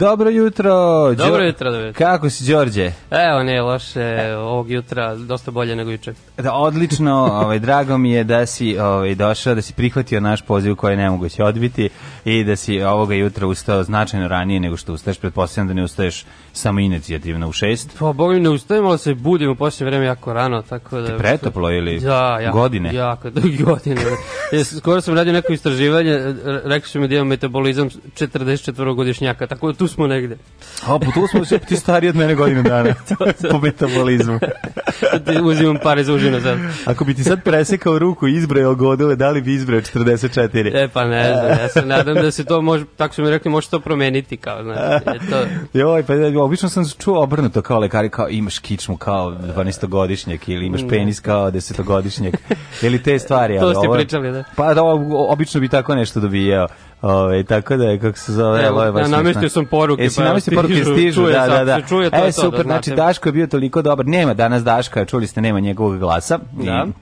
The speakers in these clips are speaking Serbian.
Dobro jutro. Dobro jutro, dobro Kako si, Đorđe? Evo, ne, loše ovog jutra, dosta bolje nego juče. Da, odlično, ovaj, drago mi je da si ovaj, došao, da si prihvatio naš poziv koji je nemoguće odbiti i da si ovoga jutra ustao značajno ranije nego što ustaješ, pretpostavljam da ne ustaješ samo inicijativno u 6. Pa, bogim ne ustajem, ali se budim u posljednje vreme jako rano, tako da... Te pretoplo ili ja, da, jako, godine? Jako, godine. Skoro sam radio neko istraživanje, rekli su mi da imam metabolizam 44-godišnjaka, tako da tu tu smo negde. A, po pa tu smo se, ti stariji od mene godinu dana. po metabolizmu. Uzimam pare za užinu sad. Ako bi ti sad presekao ruku i izbrojao godove, da li bi izbrojao 44? E, pa ne znam, ja se nadam da se to može, tako su mi rekli, može to promeniti, kao, znaš, e, to. Joj, pa e, obično sam čuo obrnuto, kao lekari, kao imaš kičmu kao 12-godišnjak ili imaš penis kao 10-godišnjak, ili te stvari. to ste ovo, pričali, da. Pa da, obično bi tako nešto dobijao. Ove, tako da je, kako se zove, Evo, je baš namestio sam poruke, Jesi, pa namestio poruke stižu, da, da, da, da. Čuje, to e, super, to, da znači Daško je bio toliko dobar. Nema danas Daška, čuli ste, nema njegovog glasa. Da. I,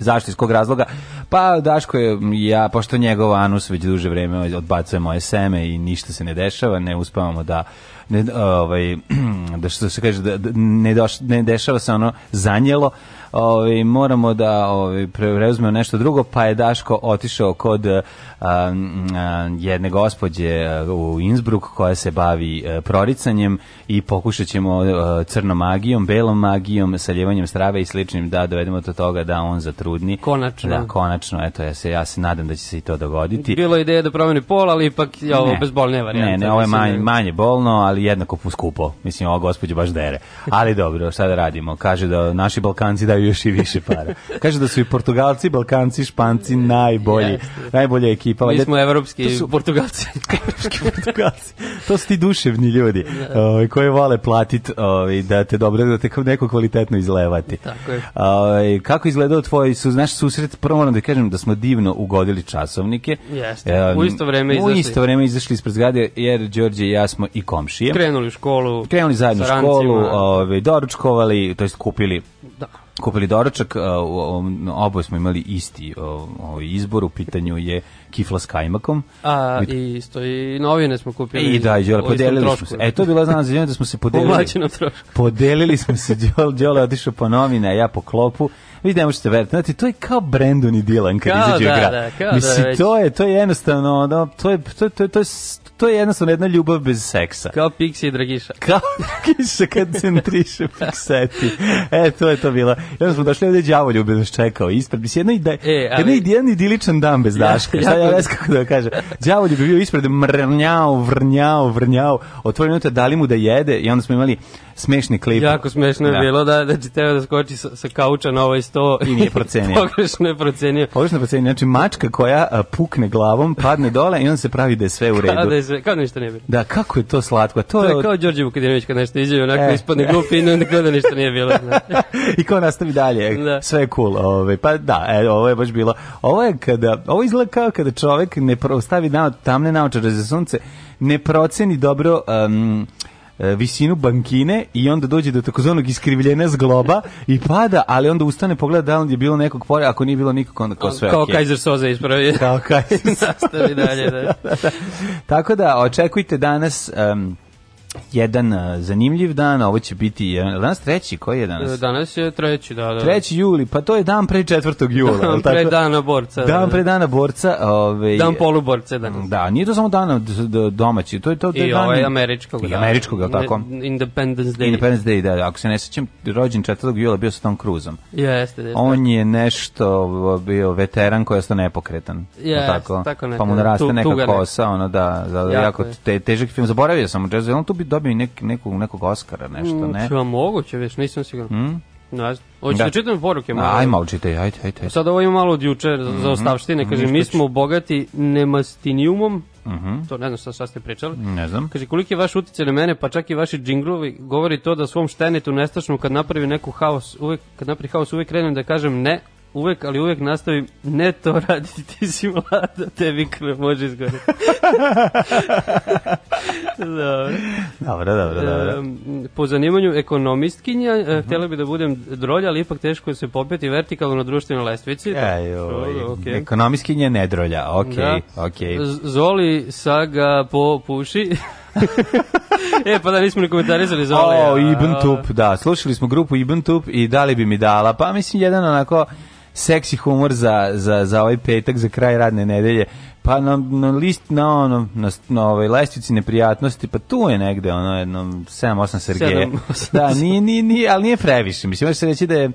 Zašto, iz kog razloga? Pa Daško je, ja, pošto njegov anus već duže vreme odbacuje moje seme i ništa se ne dešava, ne uspavamo da ne, ovaj, da što se kaže, da, da, ne, doš, ne dešava se ono zanjelo, ovaj, moramo da ovaj, preuzmemo nešto drugo, pa je Daško otišao kod jedne gospođe u Innsbruck koja se bavi proricanjem i pokušat ćemo crnom magijom, belom magijom, saljevanjem strave i sličnim da dovedemo do toga da on zatrudni. Konačno. Da, konačno, eto, ja se, ja se nadam da će se i to dogoditi. Bilo je ideja da promeni pol, ali ipak je ovo bezbolne varijante. Ne, ne, ovo je manje, da- manje bolno, ali jednako skupo. Mislim, ova gospođa baš dere. Ali dobro, šta da radimo? Kaže da naši Balkanci daju još i više para. Kaže da su i Portugalci, Balkanci, Španci najbolji, yes. najbolja ekipa ekipa. Mi smo evropski su, Portugalci. evropski Portugalci. To su ti duševni ljudi da. ovaj, koji vole platiti ovaj, da te dobro, da te neko kvalitetno izlevati. Tako je. Ovaj, kako izgledao tvoj su, naš susret? Prvo moram da kažem da smo divno ugodili časovnike. Jeste. u isto vreme izašli. U isto vreme izašli iz zgrade jer Đorđe i ja smo i komšije. Krenuli u školu. Krenuli zajedno u školu, ovaj, doručkovali, to jest kupili da kupili doručak, oboje smo imali isti ovaj izbor, u pitanju je kifla s kajmakom. A, i isto i novine smo kupili. I da, i Đole, podelili smo se. E, to je bila znam za da smo se podelili. podelili smo se, Đole, Đole otišao po novine, a ja po klopu. Vi ne možete veriti, znači, to je kao Brandon i Dylan kad izađe igra. Da, da, kao da Mislim, da, već. to je, to je jednostavno, da, to je, to, je, to, je, to, je, to je jednostavno jedna ljubav bez seksa. Kao Pixi i Dragiša. Kao Dragiša kad centriše pikseti. E, to je to bila. Jedan smo došli ovdje đavo ljube da nas čekao. Ispred, mislim, jedno, ide, da- e, ali... jedno da- jedan idiličan dan bez Daška. Ja, ja, Sada ja ves kako da kažem. Đavo ljube bio ispred, mrnjao, vrnjao, vrnjao. Otvoreno te dali mu da jede i onda smo imali smešni klip. Jako smešno da. bilo, da, znači teo da skoči sa, sa kauča na ovaj sto. I nije procenio. pogrešno je procenio. Pogrešno je procenio, znači mačka koja a, pukne glavom, padne dole i on se pravi da je sve u redu. Kao da je sve, kao da ništa nije bilo. Da, kako je to slatko. To, to je kao Đorđe Vukadinović kad nešto izjavio, onako e, ispadne e. i onda da ništa nije bilo. I ko nastavi dalje, da. sve je cool. Ove. Ovaj. Pa da, e, ovo je baš bilo. Ovo je kada, ovo izgleda kao kada čovek ne stavi na, tamne naočare za sunce, ne proceni dobro um, E, visinu bankine i onda dođe do takozvanog iskrivljenja zgloba i pada, ali onda ustane pogleda da je bilo nekog pore, ako nije bilo nikog onda kao sve. Kao okay. Kaiser Soza ispravi. kao Kaiser. Nastavi dalje, da. Da, da. Tako da očekujte danas um, jedan e, zanimljiv dan, ovo će biti danas treći, koji je e, danas? Danas je treći, da, da. Treći juli, pa to je dan pre 4. jula. Dan pre dana borca. Dan da. pre dana borca. Ove, ovaj, dan poluborca danas. Da, nije to samo dan domaći, to je to. I je dan, ovaj američkog. I da. američkog, da. tako? Independence Day. Independence Day, da, da. Ako se ne sećam, rođen 4. jula bio sa Tom Cruzom. Jeste, jeste. On je nešto bio veteran koji je ostao nepokretan. Jeste, tako, tako nekako. Pa mu naraste neka kosa, ono da, da, jako te, težak film. Zaboravio sam u jazzu, on tu bi dobio nek, nekog, nekog Oscara, nešto, mm, ne? Ja moguće, već, nisam siguran. Mm? Ne znam. Hoćeš da. da. čitam poruke malo? Aj, malo čitaj, ajde, ajde. Sad ovo ima malo od juče mm -hmm. za mhm, ostavštine. Mhm, Kaže, mi smo bogati nemastinijumom. Mm -hmm. To ne znam šta, šta ste pričali. Ne znam. Kaže, koliki je vaš utjecaj na mene, pa čak i vaši džinglovi govori to da svom štenetu nestačnom kad napravi neku haos, uvek, kad napravi haos uvek krenem da kažem ne, uvek, ali uvek nastavim ne to raditi, ti si mlada, tebi krv može izgore. dobro. Dobro, dobro, dobro. E, po zanimanju ekonomistkinja, uh e, mhm. -huh. htela bi da budem drolja, ali ipak teško je se popeti vertikalno na društvenoj lestvici. Ej, oj, okay. ekonomistkinja ne drolja, okej, da. okej. Zoli saga po puši. e, pa da nismo ni komentarizali za Ole. Ibn Tup, da. Slušali smo grupu Ibn Tup i dali bi mi dala. Pa mislim, jedan onako seksi humor za, za, za ovaj petak, za kraj radne nedelje, pa na, na list, na onom, na, na ovoj lestvici neprijatnosti, pa tu je negde, ono, jedno, 7-8 Sergeje. 7, da, nije, nije, nije, ali nije previše, mislim, može se reći da je,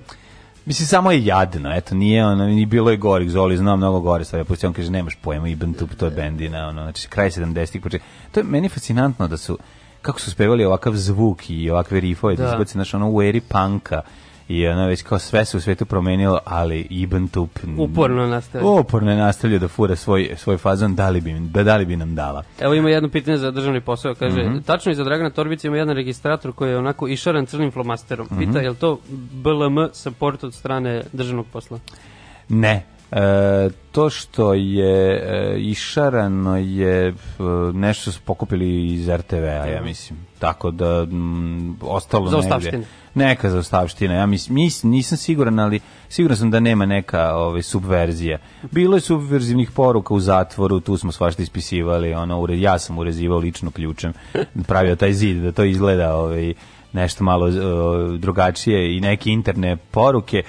Mislim, samo je jadno, eto, nije ono, ni bilo je gorih, Zoli znao mnogo gore stvari, pusti, on kaže, nemaš pojma, Ibn Tup, to je da. bendina, ono, znači, kraj 70-ih, početak. To je meni fascinantno da su, kako su spevali ovakav zvuk i ovakve rifove, da, da izbaci, znaš, ono, u eri panka, i ono već kao sve se u svetu promenilo, ali Ibn Tup uporno nastavlja. Uporno je nastavlja da fura svoj, svoj fazon, da li, bi, da, da li bi nam dala. Evo ima jedno pitanje za državni posao, kaže, mm -hmm. tačno i Dragana Torbica ima jedan registrator koji je onako išaran crnim flomasterom. Pita, mm -hmm. je li to BLM support od strane državnog posla? Ne, E, to što je e, išarano je e, nešto su pokupili iz RTV-a, ja mhm. mislim. Tako da m, mm, ostalo za negdje. Neka zaostavština. Ja mislim, mislim, nisam siguran, ali siguran sam da nema neka ove, ovaj, subverzija. Bilo je subverzivnih poruka u zatvoru, tu smo svašta ispisivali, ono, ured, ja sam urezivao lično ključem, pravio taj zid, da to izgleda ove, ovaj, nešto malo o, drugačije i neke interne poruke,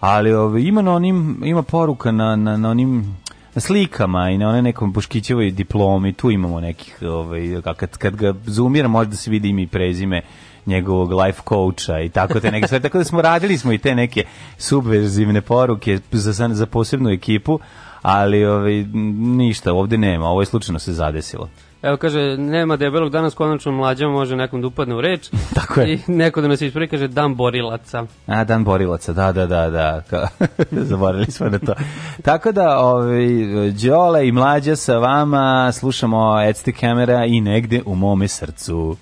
ali ove, ima, na onim, ima poruka na, na, na onim na slikama i na one nekom Boškićevoj diplomi, tu imamo nekih, ove, kad, kad ga zoomira možda se vidi ime i prezime njegovog life coacha i tako te neke stvari. Tako da smo radili smo i te neke subverzivne poruke za, za posebnu ekipu, ali ove, ništa, ovde nema, ovo je slučajno se zadesilo. Evo kaže, nema debelog danas, konačno mlađa može nekom da upadne u reč. Tako je. I neko da nas ispravi kaže dan borilaca. A, dan borilaca, da, da, da, da. Zaboravili smo na to. Tako da, ovaj, Đole i mlađa sa vama slušamo Ed Camera i negde u mome srcu.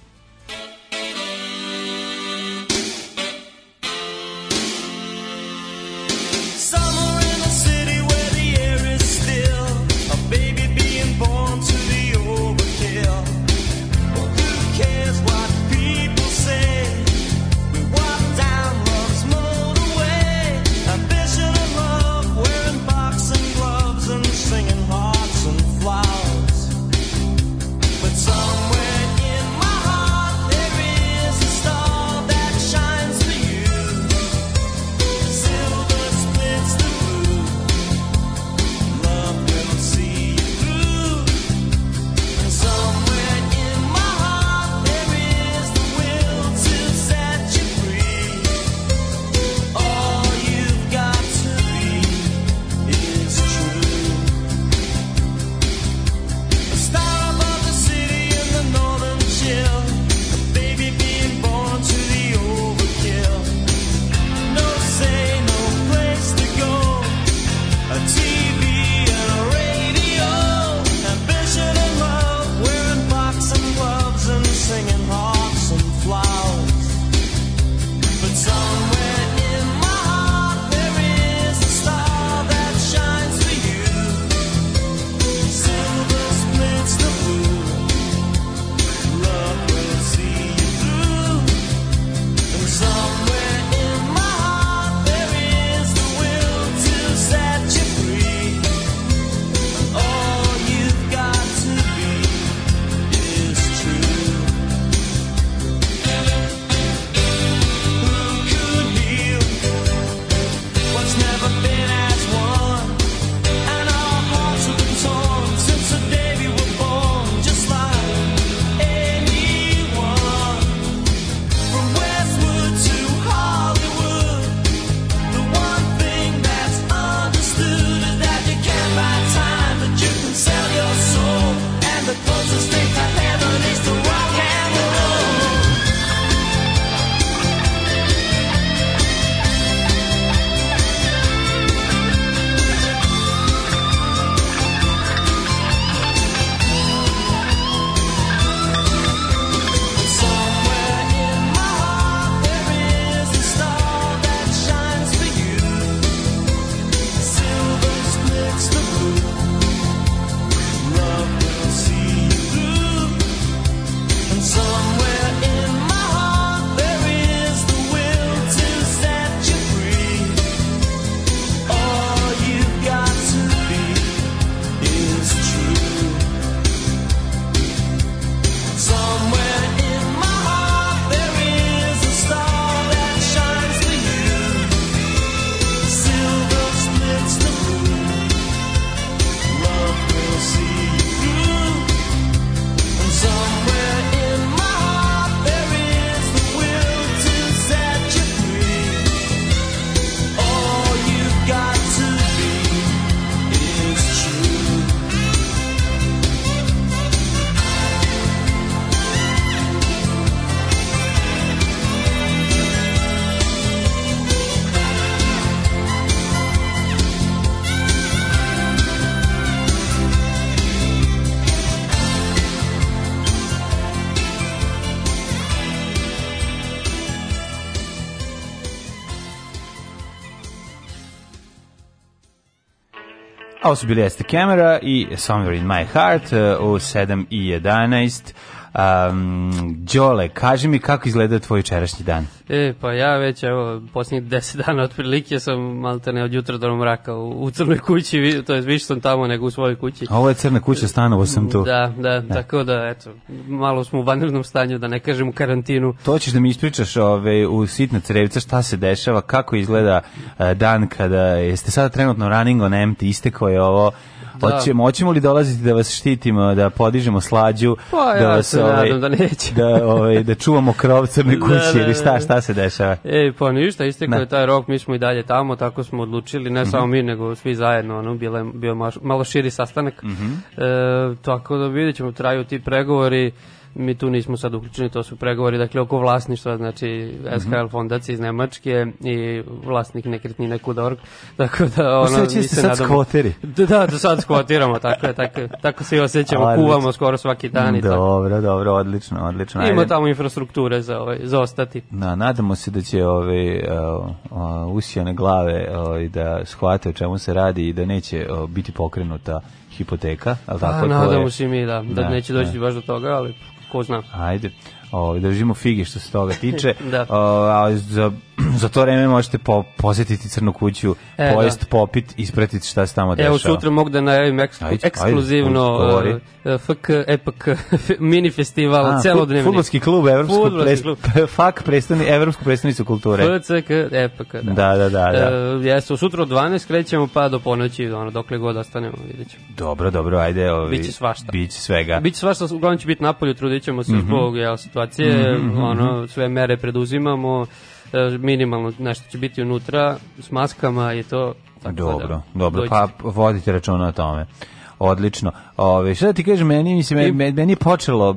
ovo su bili Este Camera i Somewhere in My Heart eh, u 7 i 11 Um, Đole, kaži mi kako izgleda tvoj jučerašnji dan. E, pa ja već, evo, posljednjih deset dana otprilike sam malte ne od jutra do mraka u, u crnoj kući, to je više sam tamo nego u svojoj kući. A ovo je crna kuća, stanovo sam tu. Da, da, ne. Da. tako da, eto, malo smo u vanrednom stanju, da ne kažem u karantinu. To ćeš da mi ispričaš ove, u sitna crevca šta se dešava, kako izgleda uh, dan kada jeste sada trenutno running on empty, istekao je ovo Pa da. Hoćemo, hoćemo li dolaziti da vas štitimo, da podižemo slađu, pa, da ja da vas se ovaj, da neće. da ovaj da čuvamo krov crne da, kuće da, ili šta da. šta se dešava? Ej, pa ništa, istekao je taj rok, mi smo i dalje tamo, tako smo odlučili, ne mm -hmm. samo mi nego svi zajedno, ono bio je bio malo širi sastanak. Mm -hmm. e, tako da videćemo traju ti pregovori mi tu nismo sad uključeni, to su pregovori dakle oko vlasništva, znači SKL mhm. fondacija iz Nemačke i vlasnik nekretnine Kudorg, tako da ono, mi se sad nadamo... Skvoteri. Da, da, da, sad skvotiramo, tako je, tako, tako se i osjećamo, odlično. kuvamo skoro svaki dan i tako. Dobro, dobro, odlično, odlično. Ima tamo infrastrukture za, ovaj, za ostati. Na, da, nadamo se da će ove eh, ovaj, usijane glave ovaj, da shvate o čemu se radi i da neće ovaj, biti pokrenuta hipoteka, al pa tako? A, nadamo se mi, da, da, da neće doći da. baš do toga, ali ko zna. Ajde. O, ovaj, da držimo fige što se toga tiče. da. O, a za za to vreme možete po, posetiti Crnu kuću, e, da. pojest, da. popit, ispratiti šta se tamo dešava. Evo sutra mogu da najavim eks, ajde, ekskluzivno ajde, uh, FK EPK mini festival A, celodnevni. Futbolski klub Evropskog pres, FAK predstavni, Evropsku predstavnicu kulture. FCK EPK, da. Da, da, da. da. Uh, jesu, sutra od 12 krećemo pa do ponoći, ono, dokle god ostanemo, vidjet ćemo. Dobro, dobro, ajde. Ovi, biće svašta. Biće svega. Biće svašta, uglavnom će biti napolju, trudit ćemo se mm -hmm. zbog jel, situacije, mm -hmm, ono, mhm. sve mere preduzimamo, E, minimalno nešto će biti unutra s maskama i to tako dobro, da, dobro, dođete. pa vodite računa o tome odlično. Ove, šta da ti kažem, meni, mislim, I... meni je počelo,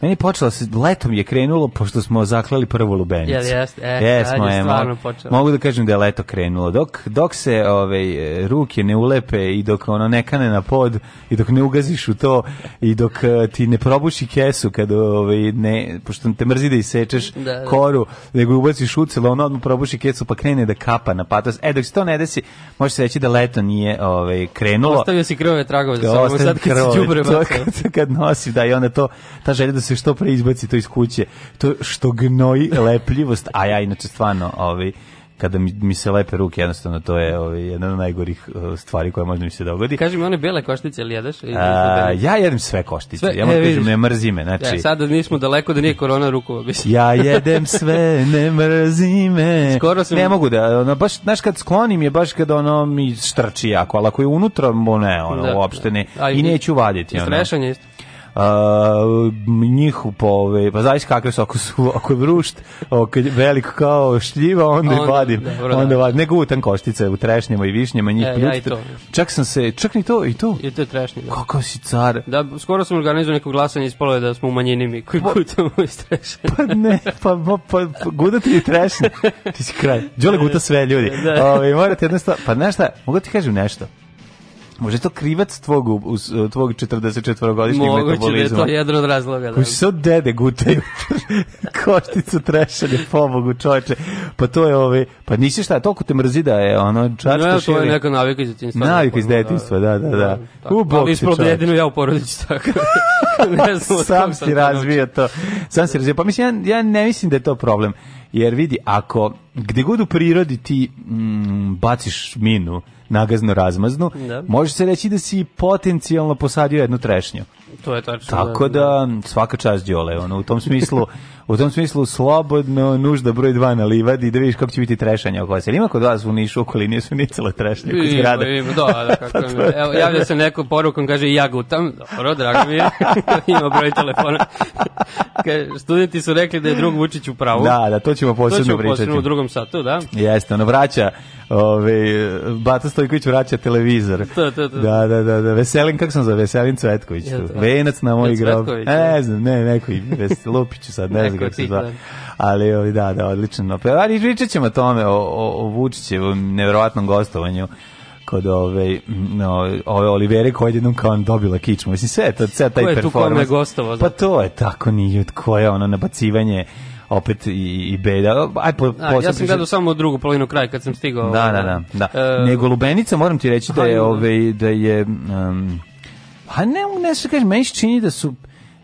Meni je počelo se, letom je krenulo, pošto smo zaklali prvu lubenicu. Jel jeste? E, Jesmo, je e, stvarno počelo. Mogu da kažem da je leto krenulo. Dok, dok se ove, ovaj, ruke ne ulepe i dok ono ne kane na pod i dok ne ugaziš u to i dok e, ti ne probuši kesu kad ove, ovaj, ne, pošto te mrzi da isečeš da, da. koru, nego ubaciš ucelo, ono odmah probuši kesu pa krene da kapa na patos. E, dok se to ne desi, može se reći da leto nije ove, ovaj, krenulo. Ostavio si krvove tragove za sobom, sad kad krvove, si džubre to, kad, kad nosi, da, i onda to, ta želja da se što pre izbaci to iz kuće. To što gnoji lepljivost, a ja inače stvarno, ovaj, kada mi, mi se lepe ruke, jednostavno to je ovaj, jedna od najgorih eh, stvari koja možda mi se dogodi. Kaži mi, one bele koštice ili jedaš? A, da ja jedem sve koštice, sve, ja moram e, da kažem, ne mrzi me. E, znači, ja, sada nismo daleko da nije korona rukova. ja jedem sve, ne mrzi me. Skoro sam... Ne mogu da, ono, baš, znaš, kad sklonim je baš kad ono mi štrči jako, ali ako je unutra, bo ne, ono, da, uopšte ne. Da. I, i neću vaditi. Ono. Strešanje isto njih pove, pa zavis kakve su, ako, su, ako je vrušt, ako je veliko kao šljiva, onda je vadim. Dobro, da. onda vadim. Nego utan koštice u trešnjama i višnjama, njih e, ja Čak sam se, čak ni to, i to. I to je trešnje. Da. Kako si car? Da, skoro sam organizovao neko glasanje, ispalo je da smo u manjini mi koji gutamo pa- iz trešnje. Pa ne, pa, pa, pa, pa gudati trešnje. Ti si kraj. Đole guta sve ljudi. Da. Ove, ovaj, morate jednostavno, pa znaš šta, mogu ti kažem nešto? Može to krivac tvog, tvog 44-godišnjeg metabolizma? Moguće da je to jedan od razloga. Da. Koji se od dede gutaju košticu trešanja, pobogu čoveče. Pa to je ove, ovaj, pa nisi šta, toliko te mrzi da je ono čar što no, To je neka navika iz djetinjstva. Navika da, iz pa djetinjstva, da da, da, da, da. U bok Ali ispravo da ja u porodici tako. ne znam sam si razvio to. Sam si razvio. Pa mislim, ja, ja ne mislim da je to problem. Jer vidi, ako gde god u prirodi ti mm, baciš minu, nagazno razmaznu, da. može se reći da si potencijalno posadio jednu trešnju. To je tačno. Tako da, da, da. svaka čast Đole, ono, u tom smislu u tom smislu slobodno nužda broj 2 na livadi da vidiš kako će biti trešanje oko vas. Jel ima kod vas u Nišu okolini su nicele trešnje kod zgrade? Ima, da, da, kako pa Evo, javlja se neko porukom, kaže ja gutam, dobro, drago mi je, ima broj telefona. Kaže, studenti su rekli da je drug Vučić u pravu. Da, da, to ćemo posebno pričati. To ćemo posebno u drugom satu, da. Jeste, ono vraća, ove, Bata Stojković vraća televizor. To, to, to. Da, da, da, da. Veselin, kako sam za Veselin Cvetković? Ja, Venac na moj grob. Ne, da. ne znam, ne, neko i Lupiću sad, ne znam da. Ali, da, da, odlično. Pa, ali pričat ćemo tome o, o, o Vučićevom nevjerovatnom gostovanju kod ove no ove Olivere koja jednom kao dobila kičmu mislim sve to sve taj performans pa to je tako nije od koja ono nabacivanje opet i, i beda. Aj, po, po, ja sam gledao samo drugu polovinu kraja kad sam stigao. Da, ovaj, da, da. da. Uh, Nego Lubenica, moram ti reći da je, da. ove, ovaj, da je... Um, pa ne, ne se kaže, meni čini da su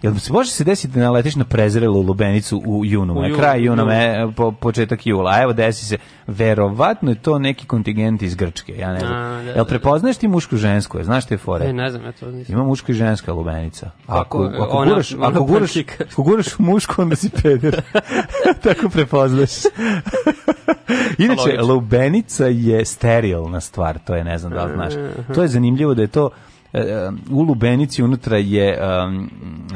Jel se može se desiti da naletiš na prezrelu lubenicu u junu, u kraj juna, me, e, po, početak jula, a evo desi se, verovatno je to neki kontingent iz Grčke, ja ne znam. Da, da, Jel da. prepoznaješ ti mušku žensku, je, znaš te fore? Ne, ne znam, ja to nisam. Ima muška i ženska lubenica. Pa ako, ako, ako ona, guraš, ona ako, guraš, ako guraš mušku, onda si peder. Tako prepoznaš. Inače, lubenica je sterilna stvar, to je, ne znam da li znaš. To je zanimljivo da je to u lubenici unutra je um,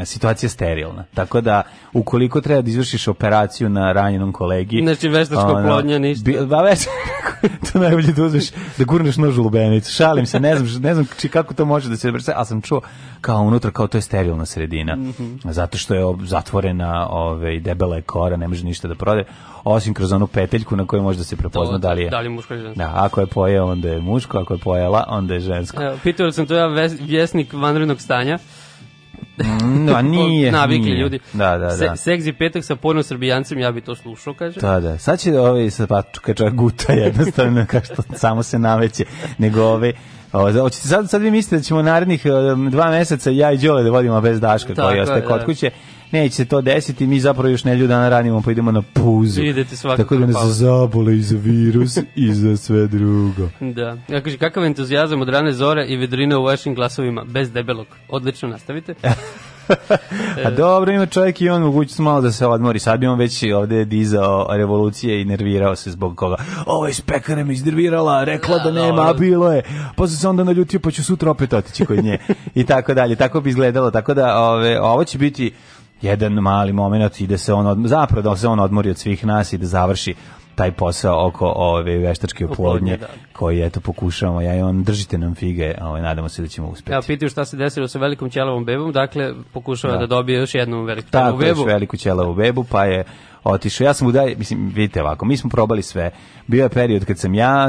situacija sterilna. Tako da ukoliko treba da izvršiš operaciju na ranjenom kolegi, znači veštačko ono, plodnja ništa. Bi, ba, već, to najbolje da uzmeš da gurneš nož u lubenicu. Šalim se, ne znam, ne znam či kako to može da se brse, a sam čuo kao unutra kao to je sterilna sredina. Mm -hmm. Zato što je zatvorena, ovaj debela je kora, ne može ništa da prode, osim kroz onu peteljku na kojoj može da se prepozna to, da li je. Da li je muško ili žensko. Da, ako je pojeo onda je muško, ako je pojela onda je žensko. Evo, pitao sam to ja vjesnik vanrednog stanja. Mm, da, nije. Navikli nije. ljudi. Da, da, da. Se, seks i petak sa porno srbijancem, ja bi to slušao, kaže. Da, da. Sad će ovaj, sad pa čovjek guta jednostavno, kao što samo se naveće, nego ove, ovaj, Da, Hoćete sad, sad vi mislite da ćemo narednih e, dva meseca ja i Đole da vodimo bez Daška Tako, koji ostaje kod da. kuće. Neće se to desiti, mi zapravo još nelju dana radimo, pa idemo na puzu. Idete svakako Tako da nas za zabole i za virus i za sve drugo. Da. Ja kaže, kakav entuzijazam od rane zore i vedrine u vašim glasovima, bez debelog. Odlično nastavite. A dobro, ima čovjek i on mogućnost malo da se odmori. Sad bi on već ovde dizao revolucije i nervirao se zbog koga. Ovo je spekare me iznervirala, rekla da, da nema, a bilo je. Posle pa se onda naljutio, pa ću sutra opet otići kod nje. I tako dalje. Tako bi izgledalo. Tako da ove, ovo će biti jedan mali moment i da se on, zapravo da se on odmori od svih nas i da završi taj posao oko ove veštačke oplodnje da. koji eto pokušavamo ja i on držite nam fige, ovaj nadamo se da ćemo uspeti. Ja pitaju šta se desilo sa velikom ćelavom bebom, dakle pokušava da, da dobije još jednu veliku ćelavu bebu. Tako, veliku ćelavu bebu, pa je otišao. Ja sam mu daj, mislim, vidite ovako, mi smo probali sve. Bio je period kad sam ja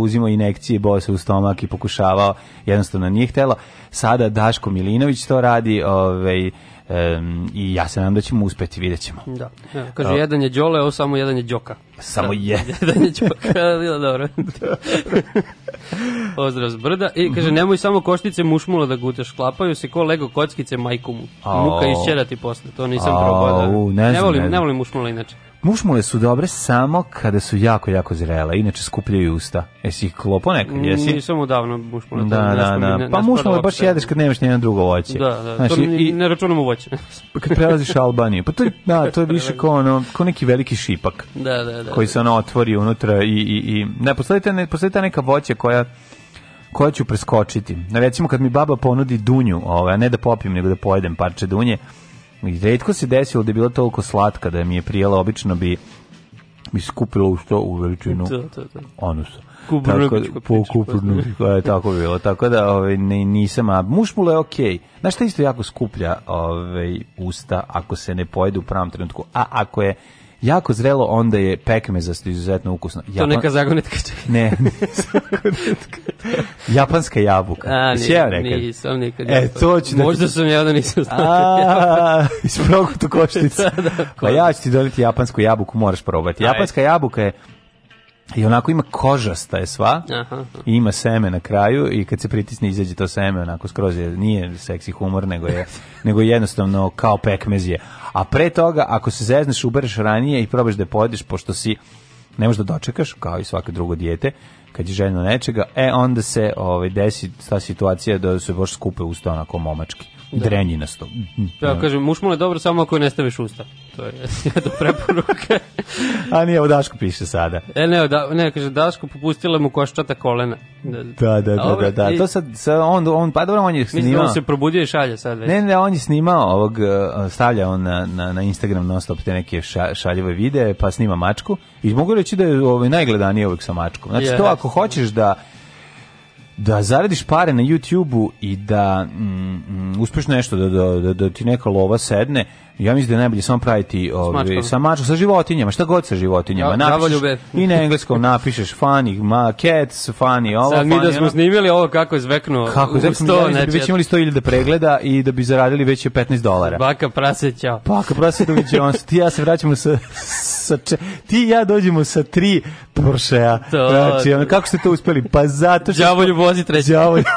uzimao inekcije, boj se u stomak i pokušavao, jednostavno nije htelo. Sada Daško Milinović to radi, ovaj, Um, i ja se nadam da ćemo uspeti, vidjet ćemo. Da. Ja, da. kaže, uh, jedan je Đole, ovo samo jedan je Đoka. Samo da. jedan. jedan je Đoka, bilo da, dobro. Pozdrav s brda. I kaže, mhm. nemoj samo koštice mušmula da guteš, klapaju se ko Lego kockice majkomu. Muka išćerati posle, to nisam probao da... ne, ne volim, ne, ne volim mušmula inače. Mušmule su dobre samo kada su jako, jako zrele, inače skupljaju usta. Jesi ih klopo nekad, mm, jesi? Nisam odavno mušmule. Da, da, da. Pa mušmule baš jedeš kad nemaš nijedno drugo voće. Da, da, znači, to i, ne računamo voće. Pa kad prelaziš Albaniju, pa to je, da, to je više kao, ono, kao neki veliki šipak. Da, da, da. Koji se da. ono otvori unutra i, i, i... Ne, postoji ta neka voća koja koja ću preskočiti. Na, Recimo kad mi baba ponudi dunju, ovaj, ne da popim, nego da pojedem parče dunje, I redko se desilo da je bila toliko slatka da mi je prijela, obično bi mi skupilo u što u veličinu to, da, to, da, to. Da. onusa. Kubrnubičko po kubrnubičko, pa je tako bilo. Tako da ovaj, ne, nisam, a mušmula je okej. Okay. Znaš šta isto jako skuplja ovaj, usta ako se ne pojedu u pravom trenutku, a ako je jako zrelo, onda je pekmezasto izuzetno ukusno. Japan... To neka zagonetka Ne, Japanska jabuka. A, nije, rekao? nisam nikad. E, to ću da... Možda sam ja da nisam znao. Isprogu tu košticu. da, da, pa ja ću ti doniti japansku jabuku, moraš probati. Japanska jabuka je I onako ima kožasta je sva aha, i ima seme na kraju i kad se pritisne izađe to seme onako skroz je, nije seksi humor nego je nego jednostavno kao pekmez je. A pre toga ako se zezneš ubereš ranije i probaš da pojediš pošto si ne možeš da dočekaš kao i svako drugo dijete kad je željno nečega, e onda se ovaj desi ta situacija da se baš skupe usta onako momački da. drenjinasto. Da, da, kažem, mušmule je dobro samo ako ne staviš usta. To je jedna preporuka. A nije, ovo Daško piše sada. E, ne, da, ne, kaže, Daško popustila mu koščata kolena. Da, da, da, da, da, da. I, to sad, sad on, on, pa dobro, on je da snimao. Mislim, on se probudio i šalje sad već. Ne, ne, on je snimao ovog, e, stavlja on na, na, na Instagram non stop te neke ša, šaljive videe, pa snima mačku. I mogu reći da je ovaj, najgledanije uvijek sa mačkom. Znači, yes. to ako hoćeš da da zaradiš pare na YouTubeu i da mm, mm, uspeš nešto da, da, da, da ti neka lova sedne Ja mislim da je najbolje samo praviti ove, sa ovaj, mačom sa životinjama, šta god sa životinjama. Da, napišeš, I na engleskom napišeš funny, ma, cats, funny, ovo, Sad mi da smo snimili ovo kako je zveknuo. Kako je zveknuo, ja da bi već imali 100.000 pregleda i da bi zaradili već 15 dolara. Baka praseća. ćao. Baka prase, doviđe on. Ti ja se vraćamo sa, sa če, ti ja dođemo sa tri Porschea. Znači, ono, kako ste to uspeli? Pa zato što... Djavolju vozi treći. Djavolju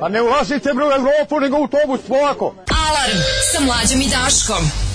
Pa ne ulazite u Evropu, nego u autobus, polako. Alarm sa mlađim i Daškom.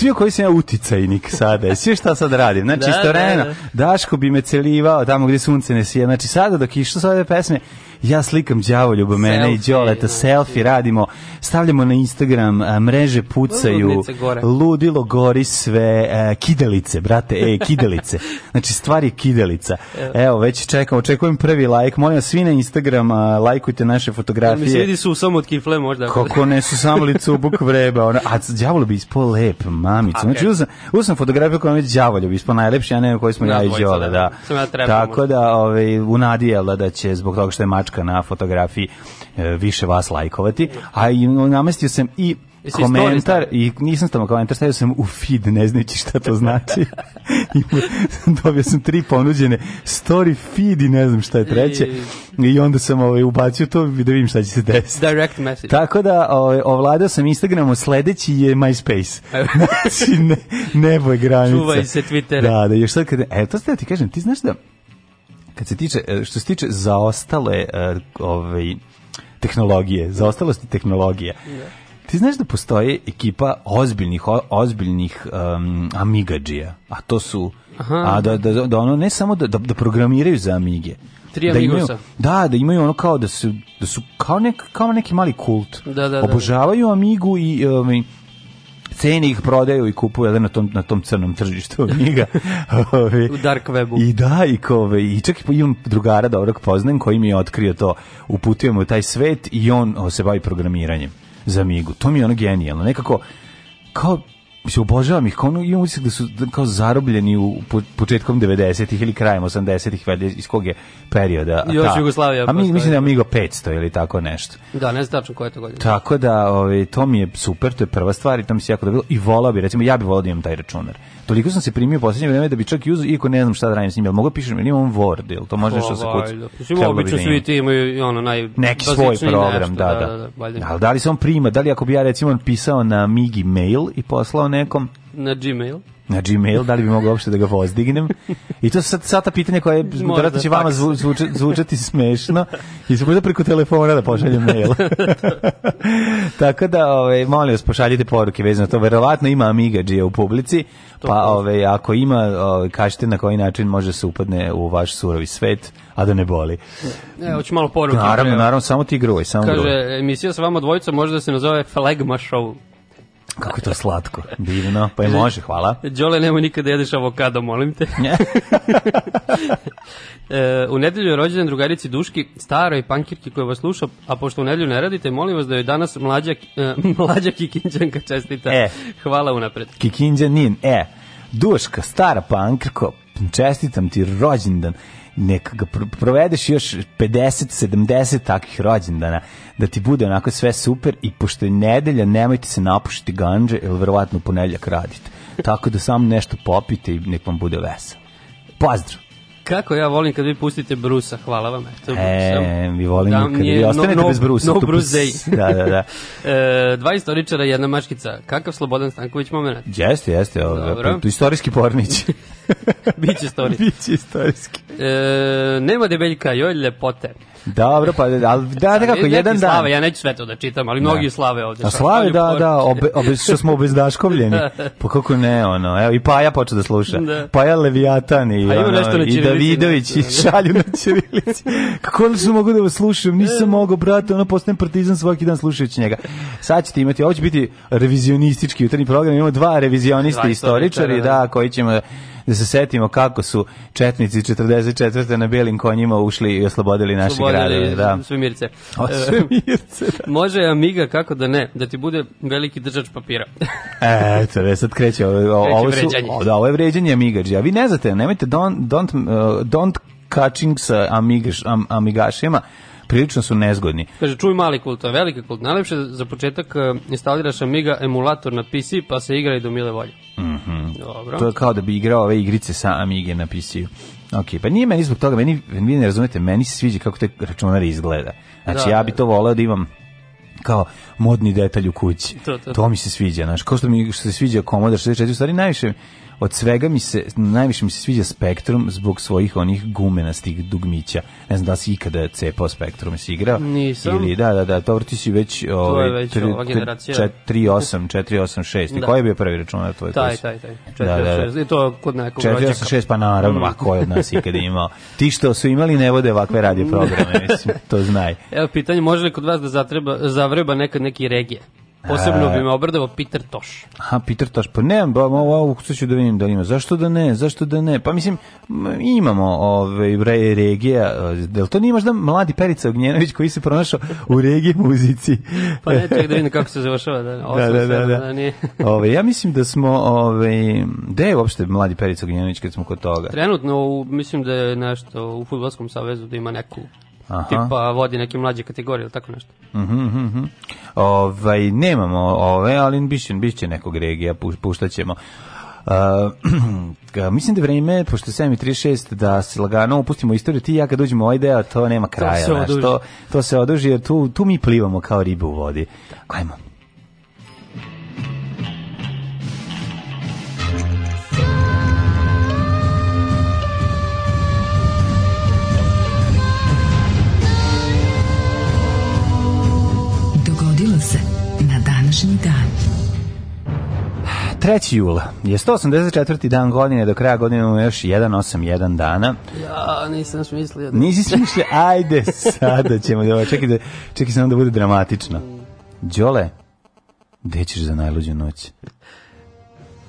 Svi koji sam ja uticajnik sada, sve šta sad radim, znači da, istoreno, da, da. Daško bi me celivao tamo gdje sunce ne sije, znači sada dok išlo sa ove pesme, ja slikam đavoljuba mene i Đoleta, da. selfie radimo, stavljamo na Instagram, mreže pucaju, ludilo gori sve, e, kidelice, brate, e, kidelice. Znači, stvari kidelica. Evo, već čekam, očekujem prvi like. Molim vas, svi na Instagram uh, lajkujte naše fotografije. Mi sedi su samo od kifle možda. Kako ne su samo licubuk vreba. Ona, a djavolo bi ispo lep, mamicu. Okay. Znači, e. uzam, uzam fotografiju koja mi je djavolo bi ispo najlepši, ja ne koji smo da, ja i Đola. Da. da. Ja Tako da, ove, ovaj, u nadi da, da će zbog toga što je mačka na fotografiji e, više vas lajkovati. A i namestio sam i komentar i nisam stavio komentar, stavio sam u feed, ne znajući šta to znači. dobio sam tri ponuđene story feed i ne znam šta je treće. I onda sam ovaj, ubacio to i da vidim šta će se desiti. Direct message. Tako da ovaj, ovladao sam Instagramom, sledeći je MySpace. znači, ne, nebo je granica. Čuvaj se Twitter. Da, da, još sad kad... E, to ste ja ti kažem, ti znaš da kad se tiče, e, što se tiče zaostale uh, ovaj, tehnologije, zaostalosti tehnologije, yeah da. Ti znaš da postoji ekipa ozbiljnih ozbiljnih um, Amigadžija, a to su Aha. a da, da, da ono ne samo da, da, da programiraju za Amige. Tri da imaju, da, da imaju ono kao da su, da su kao, nek, kao neki mali kult. Da, da, da. Obožavaju da, Amigu i um, cene ih prodaju i kupuju da na tom na tom crnom tržištu Amiga. Ovaj, u dark webu. I da, i kao, ovaj, i čak i imam drugara dobrog da poznajem koji mi je otkrio to. Uputio mu taj svet i on se bavi programiranjem. za Migu. To mi je ono genijalno. Nekako, kao mislim, obožavam ih, kao imam utisak da su da kao zarobljeni u početkom 90-ih ili krajem 80-ih, valjda iz kog je perioda. Još Jugoslavija. A mi, mislim da je Amigo 500 ili tako nešto. Da, ne znam tačno koje je to godine. Tako da, ove, ovaj, to mi je super, to je prva stvar i to mi se jako dobilo. I volao bi, recimo, ja bi volao da imam taj računar. Toliko sam se primio u poslednje vreme da bi čak i uzu, iako ne znam šta da radim s njim, jel mogu da pišem, jel imam Word, ili to može nešto pa, da se kući. Mislim, obično svi ti imaju ono, naj... Neki svoj program, nešto, da, da. da, da, da. Ali da li se on prima, da li ako bi ja recimo on pisao na Migi mail i poslao nekom? Na Gmail na Gmail, da li bi mogao uopšte da ga vozdignem. I to su sad, sad ta pitanja koje vjerojatno da će vama zvu, zvuče, zvučati smešno i se možda preko telefona da pošaljem mail. Tako da, ove, ovaj, molim vas, pošaljite poruke vezano to. Verovatno ima Amiga Amigađija u publici, pa ove, ovaj, ako ima, ove, ovaj, kažite na koji način može da se upadne u vaš surovi svet, a da ne boli. Ne, hoću malo poruke. Naravno, da- naravno, samo ti gruj. Samo Kaže, gruj. emisija sa vama dvojica može da se nazove Flagma Show. Kako je to slatko, divno, pa je može, hvala. Đole, nemoj nikada da jedeš avokado, molim te. e, u nedelju je rođen drugarici Duški, staroj pankirki koja vas sluša, a pošto u nedelju ne radite, molim vas da joj danas mlađa, e, mlađa kikinđanka čestita. E. Hvala unapred. Kikinđanin, e. Duška, stara pankirko, čestitam ti rođendan nek ga provedeš još 50, 70 takih rođendana, da ti bude onako sve super i pošto je nedelja, nemojte se napušiti ganđe, ili verovatno u ponedljak radite. Tako da samo nešto popite i nek vam bude veselo. Pozdrav! kako ja volim kad vi pustite Brusa, hvala vam. Eto, e, sam, mi volimo da kad vi ostanete no, bez Brusa. No, Bruce Day. da, da, da. e, dva istoričara, jedna mačkica. Kakav Slobodan Stanković moment? Jeste, jeste. Ovo, istorijski pornić. Biće istorijski. Biće istorijski. E, nema debeljka, joj lepote. Dobro, pa ali da nekako jedan dan. ja neću sve to da čitam, ali mnogi da. slave ovde. A slave da, da, obe, obe, što smo obezdaškovljeni. Pa kako ne, ono. Evo i Paja počeo da sluša. Da. Paja Leviatan i pa, ono, i da Davidović i šalju na Ćirilici. Kako ono su mogu da vas slušam? Nisam e. mogao, brate, ono postajem partizan svaki dan slušajući njega. Sad ćete imati, ovo će biti revizionistički jutarnji program, imamo dva revizionista, istoričari, da, da. da, koji ćemo da se setimo kako su četnici 44. na belim konjima ušli i oslobodili naše gradove. Da. Svemirce. O, svemirce da. Može Amiga, kako da ne, da ti bude veliki držač papira. e, to sad kreće. Ovo, ovo, su, o, da, ovo je vređanje Amigađa. Vi ne znate, nemojte, don't, don't, uh, don't catching sa amigaš, am, amigašima, prilično su nezgodni. Kaže, čuj mali kult, a veliki kult. Najlepše za početak eh, instaliraš Amiga emulator na PC, pa se igra i do mile volje. Mhm. Mm Dobro. To je kao da bi igrao ove igrice sa Amige na PC-u. Ok, pa nije meni zbog toga, meni, vi ne razumete, meni se sviđa kako te računare izgleda. Znači, da, ja da, bi da. to voleo da imam kao modni detalj u kući. To, to, to. to mi se sviđa, znaš, kao što mi što se sviđa Commodore 64, u stvari najviše od svega mi se, najviše mi se sviđa Spektrum zbog svojih onih gumenastih dugmića. Ne znam da si ikada cepao Spektrum, si igrao? Nisam. Ili, da, da, da, dobro, ti si već, ovaj, to je ovaj, već tri, generacija. 48, 486, da. koji je bio prvi račun na tvoj? Taj, taj, taj, 486, da, da, da. I to kod nekog 486, pa naravno, mm. a ko je od nas ikada imao? Ti što su imali ne vode ovakve radio programe, mislim, to znaj. Evo, pitanje, može li kod vas da zatreba, zavreba nekad neki regije? Posebno e. bi me obradovao Peter Toš. Aha, Peter Toš. Pa ne, ba, wow, ću da vidim da ima. Zašto da ne? Zašto da ne? Pa mislim, imamo ove, re, regija. E, jel to nije možda mladi Perica Ognjenović koji se pronašao u regiji muzici? pa ne, ček da vidim kako se završava. Da, da, da, da, da. da. Nije. ove, ja mislim da smo... Ove, gde je uopšte mladi Perica Ognjenović kad smo kod toga? Trenutno, mislim da je nešto u Futbolskom savezu da ima neku Aha. tipa vodi neke mlađe kategorije ili tako nešto. Mhm, mhm. mhm. Ovaj nemamo ove, ali biće biće nekog regija puštaćemo. Uh, eh, mislim da vreme, pošto 7.36, da se lagano upustimo istoriju, ti i ja kad uđemo ovaj deo, to nema kraja. To se oduži. To, to se oduži jer tu, tu mi plivamo kao ribu u vodi. Ajmo. 3. jula je 184. dan godine, do kraja godine imamo još 181 dana. Ja, nisam smislio. Da... Nisi smislio, ajde, sada ćemo, da, čekaj, da, čekaj samo da bude dramatično. Đole, gde ćeš za najluđu noć?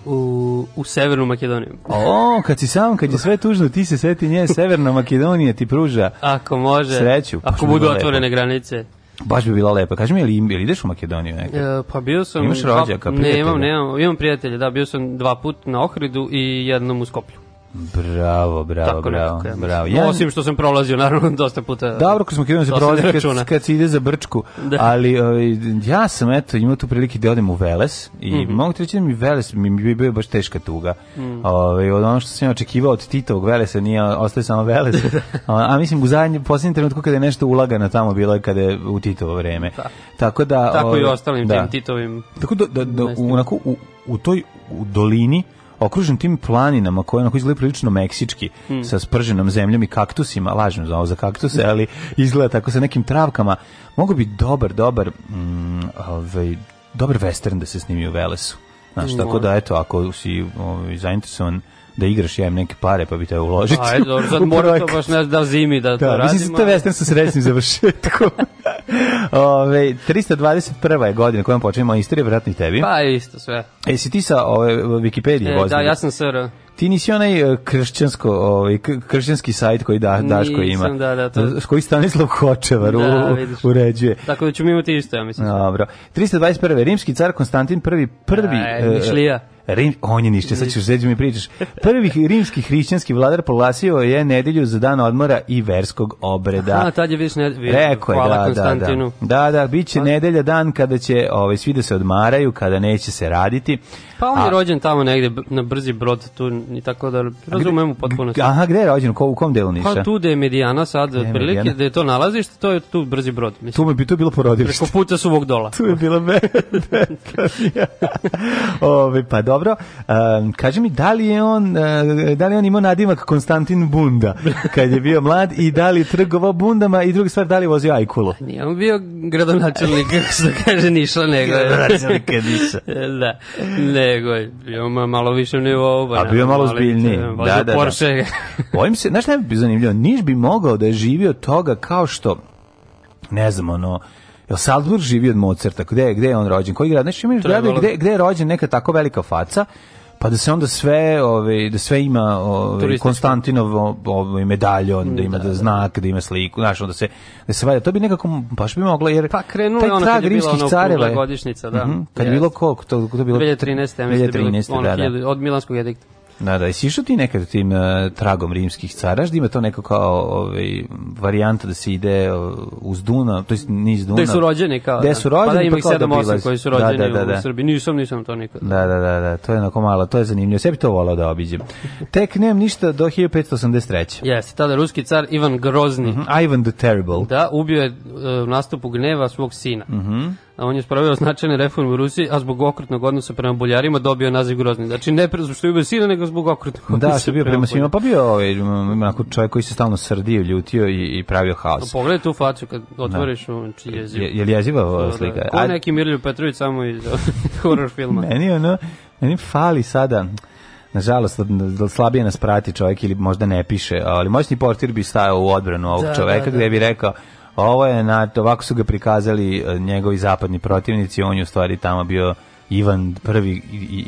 u, u Severnu Makedoniju. O, kad si sam, kad je sve tužno, ti se seti nje, Severna Makedonija ti pruža Ako može, sreću. Pa ako budu otvorene granice. Baš bi bila lepa. Kaži mi, ili, ili ideš u Makedoniju nekad? E, pa bio sam... Imaš rođaka, prijatelja? Nemam, nemam. Imam prijatelje, da. Bio sam dva put na Ohridu i jednom u Skoplju. Bravo, bravo, Tako bravo. Nekako, ja bravo. Ja, Osim što sam prolazio, naravno, dosta puta. Dobro, kad smo krenuli da se prolazio, kad, kad se ide za Brčku, da. ali ovaj, ja sam, eto, imao tu prilike da odem u Veles i mm -hmm. mogu ti da mi Veles mi, mi bio baš teška tuga. Mm. Ove, ovaj, od ono što sam ja očekivao od Titovog Velesa nije ostaje samo Veles. a, a, mislim, u zadnji, posljednjem trenutku kada je nešto ulagano tamo bilo je kada je u Titovo vreme. Da. Tako da... Tako ove, i ovaj, ostalim da. tim Titovim... Tako da, da, da, da onako, u, u toj u dolini okružen tim planinama koje onako izgleda prilično meksički, mm. sa sprženom zemljom i kaktusima, lažno znao za kaktuse, ali izgleda tako sa nekim travkama. Mogu bi dobar, dobar, mm, ovaj, dobar western da se snimi u Velesu. Znaš, tako da, eto, ako si ovaj, zainteresovan da igraš ja neke pare pa bi te uložiti. Ajde, dobro, sad mora to baš ne da zimi da, da to mislim, radimo. Mislim, to western sa srećnim završetkom. ove, 321. je godina kojom počinje moja istorija, vjerojatno i tebi. Pa isto sve. E, si ti sa ove, Wikipedije? E, da, ja sam SR. Ti nisi onaj e, kršćansko, ovaj kršćanski sajt koji da daš koji ima. Nisam, da, da, to. S koji Stanislav Hočevar da, u, uređuje. Tako da ćemo imati isto, ja mislim. Dobro. 321. Rimski car Konstantin prvi prvi e, e Mišlija. Rim, on je ništa, sad ćeš zeđu mi pričaš. Prvi rimski hrišćanski vladar polasio je nedelju za dan odmora i verskog obreda. Aha, tad je vidiš nedelju. Rekao je, Hvala da, da, da. Konstantinu. Da, da, da, bit će nedelja dan kada će ovaj, svi da se odmaraju, kada neće se raditi. Pa on je rođen tamo negde na brzi brod tu i tako da razumem u potpunosti. Aha, gde je rođen? Ko, u kom delu Niša? Pa tu gde je Medijana sad, otprilike, gde je to nalazište, to je tu brzi brod. Mislim. Tu bi to bilo porodilište. Preko puta su ovog dola. Tu je bila Medijana. Ove, pa dobro. Um, kaže mi, da li je on, uh, da li on imao nadimak Konstantin Bunda kad je bio mlad i da li trgovao bundama i druga stvar, da li vozio ajkulu? Pa nije on bio gradonačelnik, kako se kaže, Niša, nego. gradonačelnik Niša. da, ne, nego bio malo više nivou. Ba, A bio malo zbiljniji. Eh, da, da, da, Porsche. da. Bojim se, znaš šta bi zanimljivo? Niš bi mogao da je živio toga kao što, ne znam, ono, Jel Salzburg živi od Mozarta? Gde, gde je on rođen? Koji grad? Znači, imaš grade gde, gde je rođen neka tako velika faca pa da se onda sve ove da sve ima ove Konstantinov ovaj medaljon da ima da, da znak da ima sliku znaš da se da se valja to bi nekako baš bi moglo jer pa krenulo je ono kad je bila ono careva godišnjica da mm -hmm, kad je bilo koliko to to bilo 2013 ja mislim 2013 da, da, da. od milanskog edikta Na da, jesi išao ti nekad tim uh, tragom rimskih cara, da ima to neko kao ovaj, varijanta da se ide uh, uz Duna, to jest niz Duna. Gde su rođeni kao. Gde da. su rođeni, pa da ima pa ih 7-8 koji su rođeni da, da, da, u da. Srbiji. Nisam, nisam to nikad. Da, da, da, da, to je onako malo, to je zanimljivo. Sve bi to volao da obiđem. Tek nemam ništa do 1583. Jeste, tada ruski car Ivan Grozni. Mm -hmm, Ivan the Terrible. Da, ubio je uh, nastupu gneva svog sina. Mhm. Mm a on je spravio značajne reforme u Rusiji, a zbog okrutnog odnosa prema boljarima dobio naziv grozni. Znači ne pre, što je bio sila, nego zbog okrutnog da, odnosa. Da, što je bio prema, prema svima, pa bio ovaj, onako čovjek koji se stalno srdio, ljutio i, i pravio haos. Pogledaj tu facu kad da. otvoriš, da. on je jezivo. Je, je jeziva da, slika? Ko neki Mirlju Petrović samo iz horror filma. meni ono, meni fali sada, Nažalost, slabije nas prati čovjek ili možda ne piše, ali moćni portir bi stajao u odbranu ovog da, čoveka da, da. gde bi rekao Ovo je na ovako su ga prikazali e, njegovi zapadni protivnici, on je u stvari tamo bio Ivan prvi i,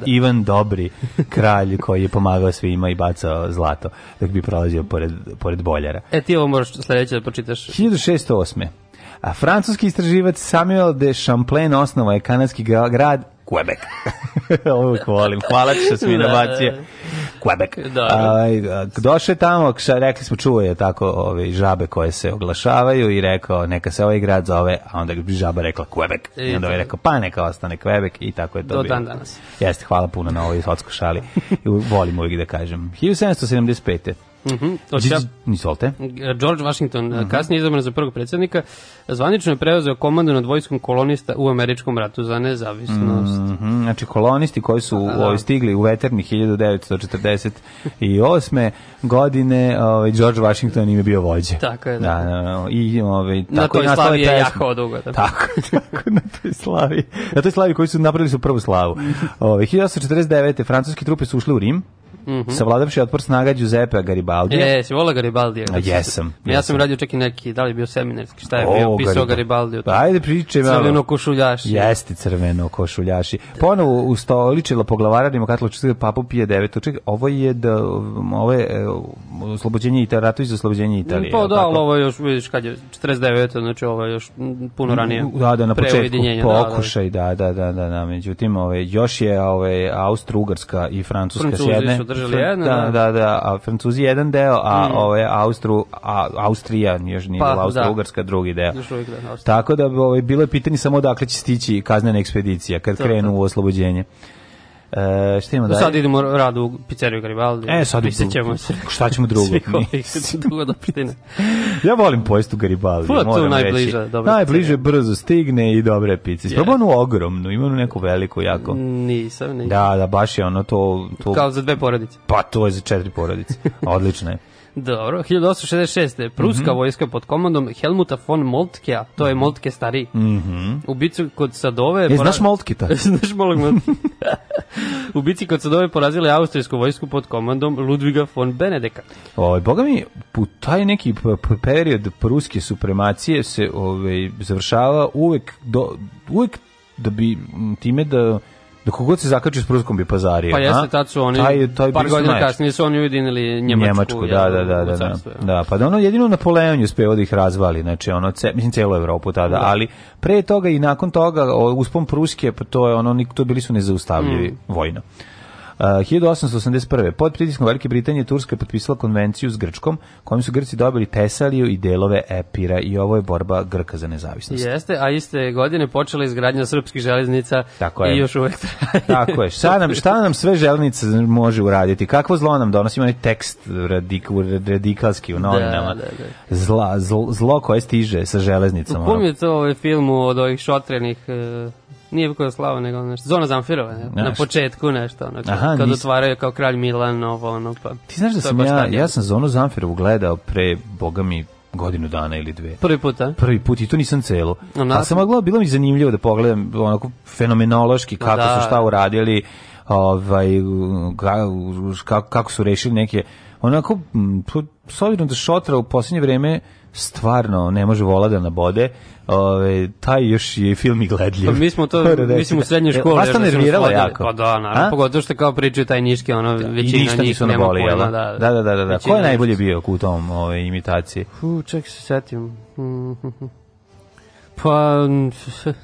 i, Ivan Dobri kralj koji je pomagao svima i bacao zlato da bi prolazio pored, pored boljara. E ti ovo možeš sledeće da pročitaš. 1608. A francuski istraživac Samuel de Champlain osnovao je kanadski grad Quebec. Uvijek volim. Hvala ti što si mi da. Quebec. A, da. ovaj, došao je tamo, kša, rekli smo, čuo je tako ove ovaj, žabe koje se oglašavaju i rekao, neka se ovaj grad zove, a onda je žaba rekla Quebec. I, onda je rekao, pa neka ostane Quebec i tako je to Do dan danas. Jeste, hvala puno na ovoj sotsku šali. volim uvijek da kažem. 1775. Mhm. Mm Izvolite. George Washington, mm -hmm. kasnije izabran za prvog predsednika, zvanično je preuzeo komandu nad vojskom kolonista u američkom ratu za nezavisnost. Mm -hmm. Znači, kolonisti koji su da, da. da. Ovaj, stigli u veterni 1948. godine, ovaj, George Washington im je bio vođa. Tako je, da. da, da, da. I, ovaj, tako na toj slavi je jako dugo. Da. Tako, tako, na toj slavi. Na toj slavi koji su napravili su prvu slavu. Ovaj 1849. francuske trupe su ušle u Rim, Mm -hmm. Savladavši otpor snaga Giuseppe Garibaldija. E, si vola Garibaldija? A, jesam. Ja jesam. sam radio čak i neki, da li je bio seminarski, šta je o, bio, pisao Garibaldiju. Pa, ajde priče malo. Crveno košuljaši. Jeste crveno košuljaši. Ponovo ustoličila poglavararima katoličkog papu Pije 9. Čekaj, ovo je da, ovo je e, oslobođenje Italije, ratu iz oslobođenja Italije. Pa da, ali ovo još, vidiš kad je, 49. znači ovo je još puno ranije. Da, da, na početku da, da. pokušaj, da, da, da, da, da, međutim, ove, ovaj, još je ove, ovaj, Austro-Ugrska i Francuska s jedne, držali Fran, jedno. Da, da, da, a Francuzi jedan deo, a mm. ove Austru, a, Austrija, još nije pa, da. Austro-Ugarska da. drugi deo. Uvijek, da, Tako da ovaj, bilo je pitanje samo odakle će stići kaznena ekspedicija kad to, krenu to. u oslobođenje. E, šta imamo da? Sad idemo radu u pizzeriju Garibaldi. E, sad ćemo se. Šta ćemo drugo? Svih dugo da pštine. ja volim pojest u Garibaldi, Fula, moram reći. Najbliža, najbliže pizzerija. brzo stigne i dobre pice. Yeah. Probao onu ogromnu, ima onu neku veliku jako. Nisam, nisam. Da, da, baš je ono to... to... Kao za dve porodice. Pa to je za četiri porodice. Odlično je. Dobro, 1866. Pruska mm -hmm. vojska pod komandom Helmuta von Moltkea, to je mhm. Moltke stari, Mm -hmm. U bici kod Sadove... Je, pora... znaš Moltkita? znaš Moltkita? u bici kod Sadove porazile austrijsku vojsku pod komandom Ludviga von Benedeka. Oj, boga mi, u taj neki period pruske supremacije se ove, ovaj, završava uvek, do, uvek da bi time da Dok kogod se zakači s Pruskom bi pazario. Pa jeste, tad su oni, taj, taj par godina najč. kasnije su oni ujedinili Njemačku. Njemačku, da, da, da, da, da, da. Pa da ono jedino na je uspeo da ih razvali, znači ono, ce, mislim, celu Evropu tada, da. ali pre toga i nakon toga, uspom Pruske, pa to je ono, to bili su nezaustavljivi mm. vojno. 1881. Pod pritiskom Velike Britanije Turska je potpisala konvenciju s Grčkom, kojom su Grci dobili Tesaliju i delove Epira i ovo je borba Grka za nezavisnost. Jeste, a iste godine počela izgradnja srpskih železnica Tako je. i još uvek traje. Tako je. Šta nam, šta nam sve železnice može uraditi? Kakvo zlo nam donosi? Ima tekst radik, radikalski u da, novinama. Da, da, da. Zla, zlo, zlo koje stiže sa železnicama. Pum je to ovaj film od ovih šotrenih e, Nije Vukoslava, nego nešto. Zona Zamfirova, ne? na početku nešto, ono, kad, Aha, kad nis... otvaraju kao kralj Milan, ovo, ono, pa... Ti znaš da sam ja, ja sam Zonu Zamfirovu gledao pre, boga mi, godinu dana ili dve. Prvi put, a? Prvi put i to nisam celo. Ona... A pa sam mogla, bilo mi zanimljivo da pogledam onako fenomenološki kako da. su šta uradili, ovaj, kako, kako su rešili neke, onako, s obzirom da Šotra u poslednje vreme stvarno ne može vola da nabode. ovaj taj još je film i gledljiv. Pa mi smo to, mislim u srednjoj e, školi. Vas to nerviralo jako? Pa da, naravno, pogotovo što kao pričaju taj niški, ono, da, većina njih nema pojma. Da, da, da, da, da. da. Ko je najbolje bio u tom ove, imitaciji? Fu, ček se setim. Mm. Pa,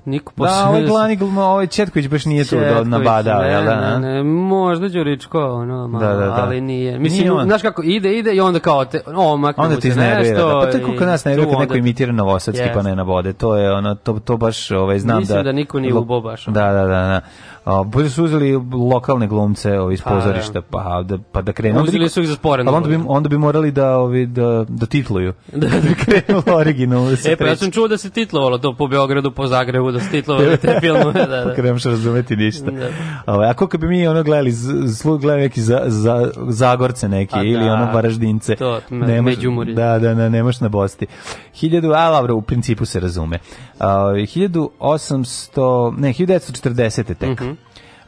niko posebno... Da, ovaj glavni, ovaj Četković baš nije Četković, tu da nabadao, jel da? Ne, ne, možda Đuričko, ono, malo, da, da, da. ali nije. Mislim, nije znaš kako, ide, ide i onda kao te, o, maknu Onda ti iznervira, da. Pa to je kako nas nervira kad neko imitira novosadski yes. pa ne nabode, to je ono, to, to baš, ovaj, znam Mislim da... Mislim da niko nije ubo baš. Da, da, da, da. A, bolje su uzeli lokalne glumce ovi iz pa, da. pozorišta, pa, da, pa da krenu. Uzeli su ih za sporeno. Ali onda bi, onda bi morali da, ovi, da, da titluju. Da, da, da krenulo originalno. Da e, pa ja sam čuo da se titlovalo, auto po Beogradu, po Zagrebu, da stitlovali te filmove. Da, da. Kada pa razumeti ništa. Da. Ovo, ovaj, a koliko bi mi ono gledali, slu gledali neki za, za, Zagorce neki, a, ili da, ono Varaždince. To, me, nemaš, međumuri. Da, da, da, nemaš na Bosti. 1000, a Lavro, u principu se razume. Uh, 1800, ne, 1940. tek. Mm -hmm.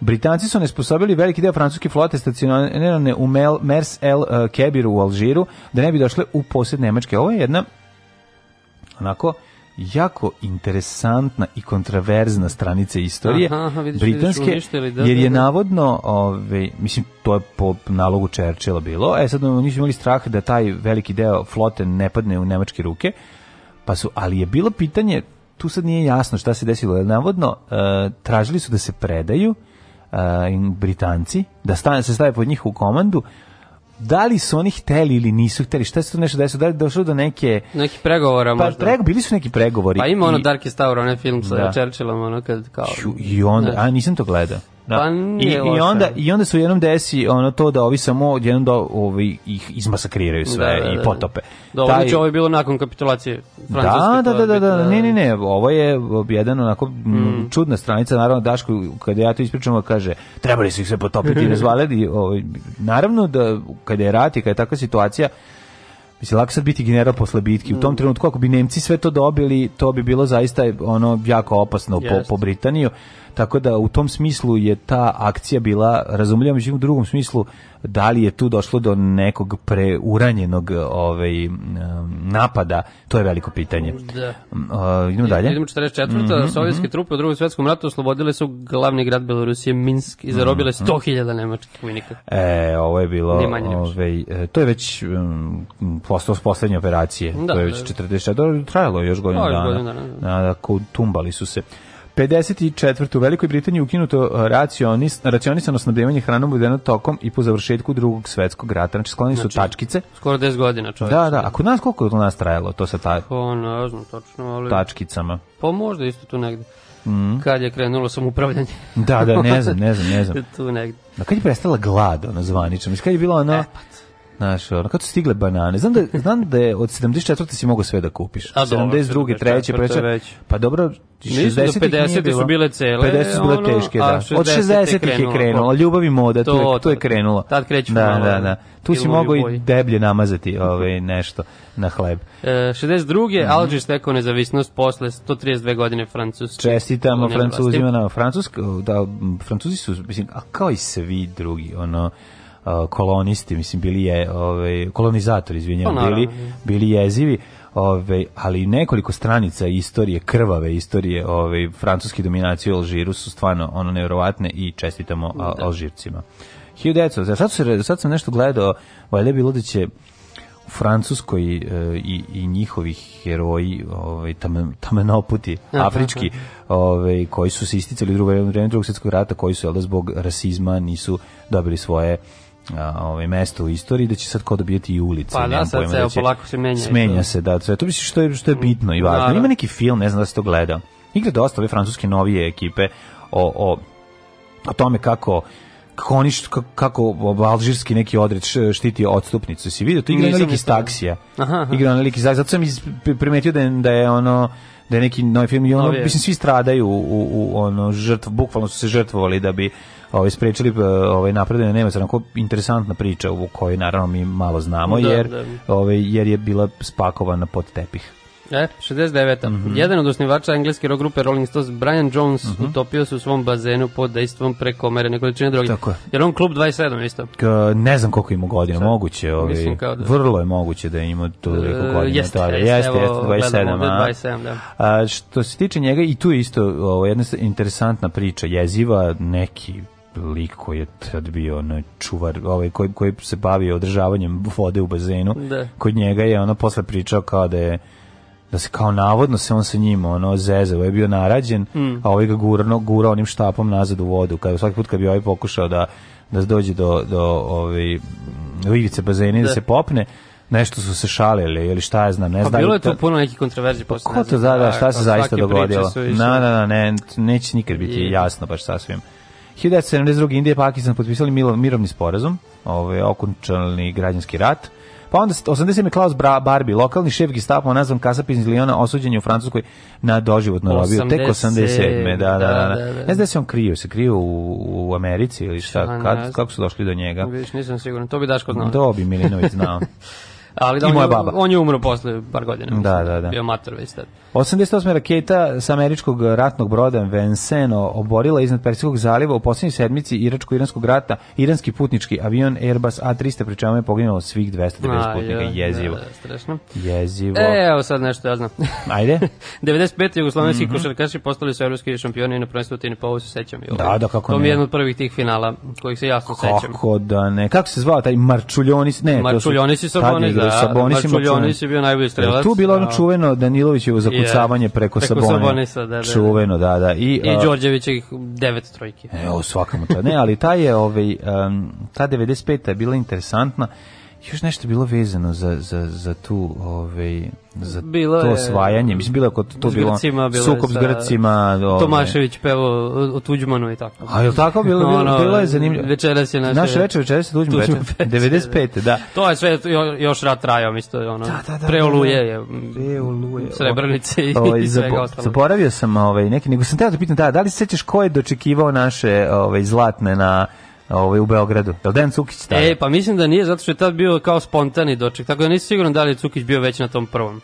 Britanci su nesposobili veliki deo francuske flote stacionirane u Mel, Mers El uh, Kebiru u Alžiru da ne bi došle u posjed Nemačke. Ovo je jedna onako jako interesantna i kontraverzna stranica istorije aha, vidiš, britanske, vidiš, uništili, da, jer je da, da. navodno, ove, ovaj, mislim, to je po nalogu Churchilla bilo, e sad oni su imali strah da taj veliki deo flote ne padne u nemačke ruke, pa su, ali je bilo pitanje, tu sad nije jasno šta se desilo, jer navodno uh, tražili su da se predaju uh, Britanci, da stane, se staje pod njih u komandu, da li su oni hteli ili nisu hteli, šta se tu nešto desilo, da li došlo do neke... Neki pregovora pa, možda. Prego, bili su neki pregovori. Pa ima ono i... Darkest Hour, onaj film sa da. Churchillom, ono kad kao... Ču, I onda, da. a nisam to gledao. Da. Pa I, I, onda, I onda su u jednom desi ono to da ovi samo jednom da ovi ih izmasakriraju da, sve da, da, i potope. Da, ovo, Taj... ovo je bilo nakon kapitulacije Francuske. Da, da, da, da, da, ne, ne, ne, ovo je jedan onako mm. čudna stranica, naravno Daško kada ja to ispričam kaže trebali su ih sve potopiti i razvaliti. Ovaj, naravno da kada je rat i kada je takva situacija Mislim, lako sad biti general posle bitki. U tom mm. trenutku, ako bi Nemci sve to dobili, to bi bilo zaista ono jako opasno po, po Britaniju tako da u tom smislu je ta akcija bila, razumljiva, međutim u drugom smislu da li je tu došlo do nekog preuranjenog ovaj, napada, to je veliko pitanje. Da. Uh, idemo dalje. Idemo 44. Mm -hmm. Sovjetske trupe u drugom svjetskom ratu oslobodile su glavni grad Belorusije, Minsk, i zarobile 100.000 mhm, mhm. nemačkih vojnika. E, ovo je bilo, ovaj, e, to je već um, poslednje operacije, da, to je već 44. Da. Trajalo još godinu dana. Da, da, da tumbali su se. 54. U Velikoj Britaniji ukinuto racionis, racionisano snabdevanje hranom uvedeno tokom i po završetku drugog svetskog rata. Znači, skloni znači, su tačkice. Skoro 10 godina čovječ. Da, da. A kod nas koliko je nas trajalo to sa ta... O, pa, ne znam, točno, ali... Tačkicama. Pa možda isto tu negde. Mm. Kad je krenulo sam upravljanje. da, da, ne znam, ne znam, ne znam. tu negde. Da, kad je prestala glad, ono zvanično? Mislim, kad je bila ona... E, pa Znaš, ono, kad su stigle banane, znam da, znam da je od 74. si mogao sve da kupiš. A 72. 3. preče, pa dobro, 60. Do 50. su bile cele. 50 su bile ono, teške, da. Od 60. ih je krenulo, ljubav i moda, to, to, je, to je krenulo. Tad kreću da, malo. Da, ovaj da. Tu si mogao i deblje namazati ovaj, nešto na hleb. E, 62. Mm -hmm. Alžir stekao nezavisnost posle 132 godine Francuske. Čestitamo Francuzima na Francusk, da, Francuzi su, mislim, a kao i svi drugi, ono, kolonisti, mislim bili je ovaj kolonizatori, izvinjavam, pa, bili bili jezivi. Ove, ovaj, ali nekoliko stranica istorije, krvave istorije ove, ovaj, francuske dominacije u Alžiru su stvarno ono nevjerovatne i čestitamo da. Alžircima. 1900, sad, su, sad sam nešto gledao, valjda je bilo da će u Francuskoj e, i, i njihovih heroji ovaj, tam, tamenoputi, da, afrički, da. ovaj, koji su se isticali u drugom vremenu drugog svjetskog rata, koji su jel, da, zbog rasizma nisu dobili svoje a, ovaj mesto u istoriji da će sad kao dobijati i ulice pa da sad se da polako se menja smenja da. se da sve to bi što je što je bitno i važno ima neki film ne znam da se to gleda igra dosta ove francuske novije ekipe o, o, o tome kako kako oni kako alžirski neki odreč štiti odstupnicu si video to igra neki iz taksija igra neki zato sam primetio da je, da je ono da je neki novi film i ono, Novi mislim, svi stradaju u, u, u ono, žrtv, bukvalno su se žrtvovali da bi ovaj sprečili eh, ovaj napredovanje Nemaca, onako interesantna priča u kojoj naravno mi malo znamo Da, jer da. ovaj jer je bila spakovana pod tepih. E, 69. Mm -hmm. Jedan od osnivača engleske rock grupe Rolling Stones, Brian Jones, mm -hmm. utopio se u svom bazenu pod dejstvom prekomerene količine droge. Tako je. Jer on klub 27 isto. Ka, ne znam koliko ima godina, Sad, moguće. Ovi, da... Vrlo je moguće da ima toliko e, uh, godina. Jeste, jeste, jeste, jeste, 27. A, 27 da. a, što se tiče njega, i tu je isto ovo, jedna interesantna priča, jeziva neki lik koji je tad bio na čuvar, ovaj koji koji se bavio održavanjem vode u bazenu. Da. Kod njega je ona posle pričao kao da je da se kao navodno se on sa njim ono zezao, ovaj je bio narađen, mm. a ovaj ga gurno, gura onim štapom nazad u vodu. Kad svaki put kad bi ovaj pokušao da da dođe do do ovaj ivice bazena da. da se popne, nešto su se šalili ili šta je znam, ne pa znam. Pa bilo je to puno neki kontroverzi pa posle. Ko to da, da, šta se zaista dogodilo? Na, na, na, ne, neće nikad biti I... jasno baš sasvim. 1972. Indija i Pakistan potpisali mirovni sporazum, ovaj, okončalni građanski rat. Pa onda 87. Klaus Bra Barbie, lokalni šef Gestapo, nazvan kasap iz Liona, osuđen je u Francuskoj na doživotno robiju. Tek 87. Da, da, da. da, da. Ne da. znam da se on krio, se krio u, u Americi ili šta, kad, kako su došli do njega? Viš, nisam siguran, to bi Daško znao. To bi Milinović znao. Ali da I on moja baba. On je umro posle par godina. Da, da, da. Bio mater već tad. 88. raketa sa američkog ratnog broda Venseno oborila iznad Persijskog zaliva u poslednjoj sedmici Iračko-Iranskog rata iranski putnički avion Airbus A300, pri čemu je poginulo svih 290 putnika. Jezivo. Da, da, strašno. Jezivo. E, evo sad nešto ja znam. Ajde. 95. jugoslovenski mm -hmm. košarkaši postali su evropski šampioni na prvenstvu Tine Povo se sećam. Da, da, kako ne. To je jedan od prvih tih finala kojih se jasno kako sećam. Kako da ne. Kako se zvao taj Marčuljonis? Ne, Marčuljonis i Sabonis, da, Da, Sabonisima. Marčuljonis znači, je bio najbolji strelac. Tu bilo ono da. čuveno Danilovićevo zakucavanje preko, preko Sabonisa. Da, da, da, Čuveno, da, da. I, I Đorđevićevih devet trojki. Evo, svakamo Ne, ali ta je, ovaj, um, ta 95. je bila interesantna još nešto bilo vezano za, za, za tu ovaj za bilo to osvajanje mislim bilo kod to bilo sukob s Grcima ove. Ovaj. Tomašević pevao o Tuđmanu i tako a je tako bilo no, no, bilo je zanimljivo večeras je naše naše večer večeras Tuđman, Tuđman 95 da. da to je sve još rat trajao isto ono da da, da, da, da, preoluje je preoluje srebrnice i, ovaj, i svega ostalo zaboravio sam ovaj neki nego sam teo pitao da da li se sećaš ko je dočekivao naše ovaj zlatne na ovaj, u Beogradu. Je li Dejan Cukić tada? E, pa mislim da nije, zato što je tad bio kao spontani doček, tako da nisam siguran da li je Cukić bio već na tom prvom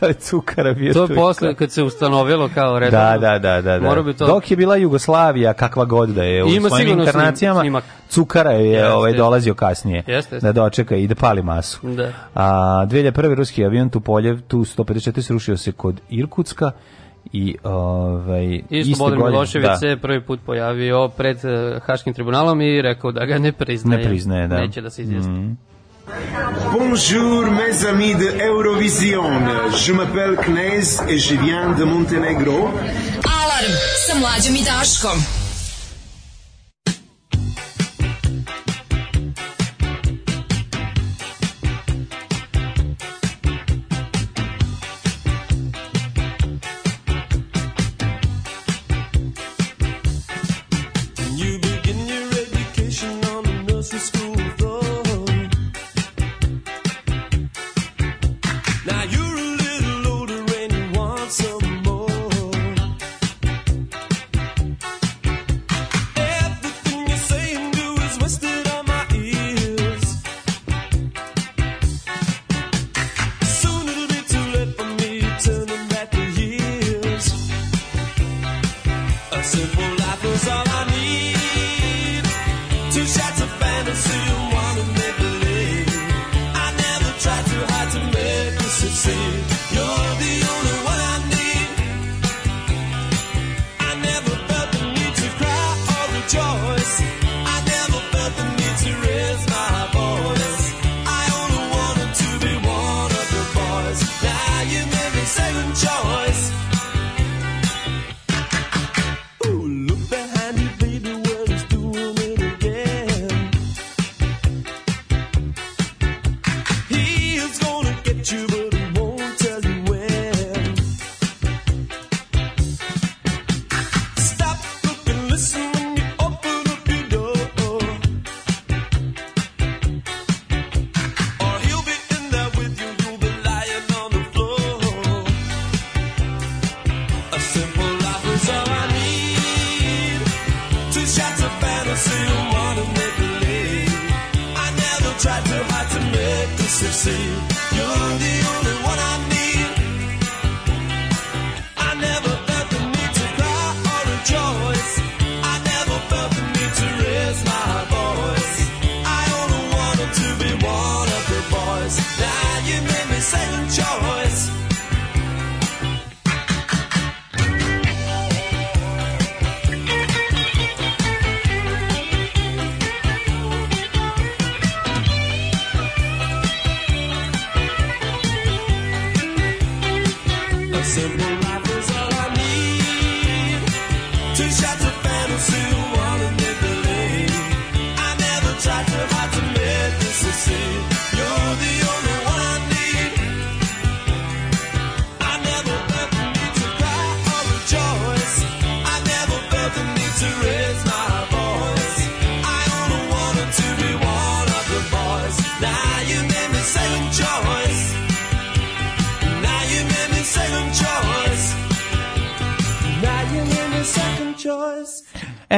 taj da cukara bio to je posle da. kad se ustanovilo kao da, redovno da da da da, da. Bi to... dok je bila Jugoslavija kakva god da je u Ima svojim inkarnacijama snimak. cukara je jeste, ovaj dolazio kasnije jeste, jeste. da dočeka i da pali masu da. a 2001 ruski avion Tupoljev tu 154 srušio se kod Irkutska i ovaj i Slobodan Milošević da. se prvi put pojavio pred eh, Haškim tribunalom i rekao da ga ne priznaje. Ne priznaje, da. Neće da se izjasni. Mm. Bonjour mes amis de Eurovision. Je m'appelle Knez et je viens de Montenegro. Alarm sa mlađim i Daškom.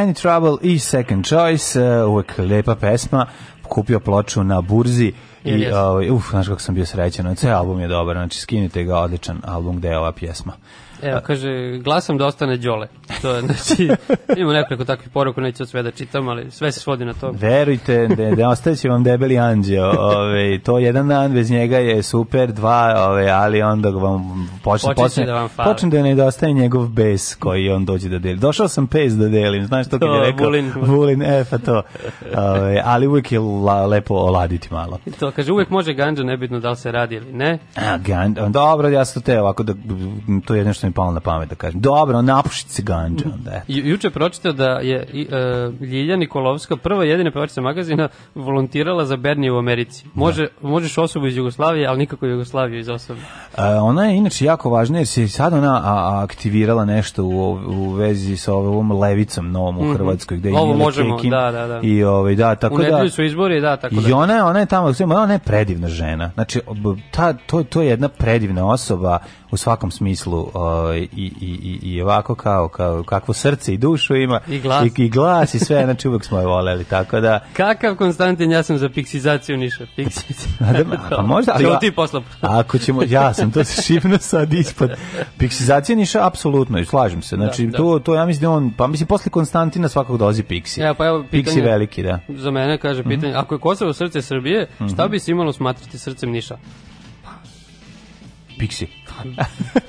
Any Trouble i Second Choice, e, uvek lepa pesma, kupio ploču na burzi i uh, uf, znaš kako sam bio srećan, ovaj ceo album je dobar, znači skinite ga, odličan album gde je ova pjesma. Evo, kaže, glasam dosta da na Đole to, znači, imamo nekoliko takvih poruka, neću sve da čitam, ali sve se svodi na to. Verujte, da ne ostaje vam debeli anđeo, ove, to jedan dan bez njega je super, dva, ove, ali onda vam počne, počne, da, vam počne da nedostaje njegov bes koji on dođe da deli. Došao sam pes da delim, znaš to, to kad je rekao? Vulin. Vulin, e, pa to. Ove, ali uvijek je la, lepo oladiti malo. To, kaže, uvijek može ganđa, nebitno da li se radi ili ne. A, ganđa, dobro, ja sam te ovako da, to je nešto mi palo na pamet da kažem. Dobro, napušiti se ganđa Sanđe onda. Mhm. Eto. Ju, juče pročitao da je i, e, Ljilja Nikolovska prva jedina pevačica magazina volontirala za Bernije u Americi. Da. Može, da. Možeš osobu iz Jugoslavije, ali nikako Jugoslaviju iz osobe. E, ona je inače jako važna jer se sad ona a, aktivirala nešto u, u vezi sa ovom levicom novom u mhm. Hrvatskoj gde mm je možemo, Kekin, da, da, da. I ovaj da, tako u da. su izbori, da, tako da. I ona, ona je tamo, ona je predivna žena. Znači ta to to je jedna predivna osoba u svakom smislu ovaj, i, i, i, ovako kao, kao kakvo srce i dušu ima i glas i, i glas i sve, znači uvek smo je voleli, tako da... Kakav Konstantin, ja sam za piksizaciju Niša, piksizaciju a, pa, da, pa možda, ali... Ja, ti posla. ako ćemo, ja sam to šipno sad ispod. Piksizacija Niša, apsolutno, i slažem se, znači da, da. to, to ja mislim da on, pa mislim posle Konstantina svakog dozi piksi. Ja, pa evo, pitanje, piksi veliki, da. Za mene kaže mhm. pitanje, mm -hmm. ako je Kosovo srce Srbije, šta mhm. bi se imalo smatrati srcem Niša? Pixi.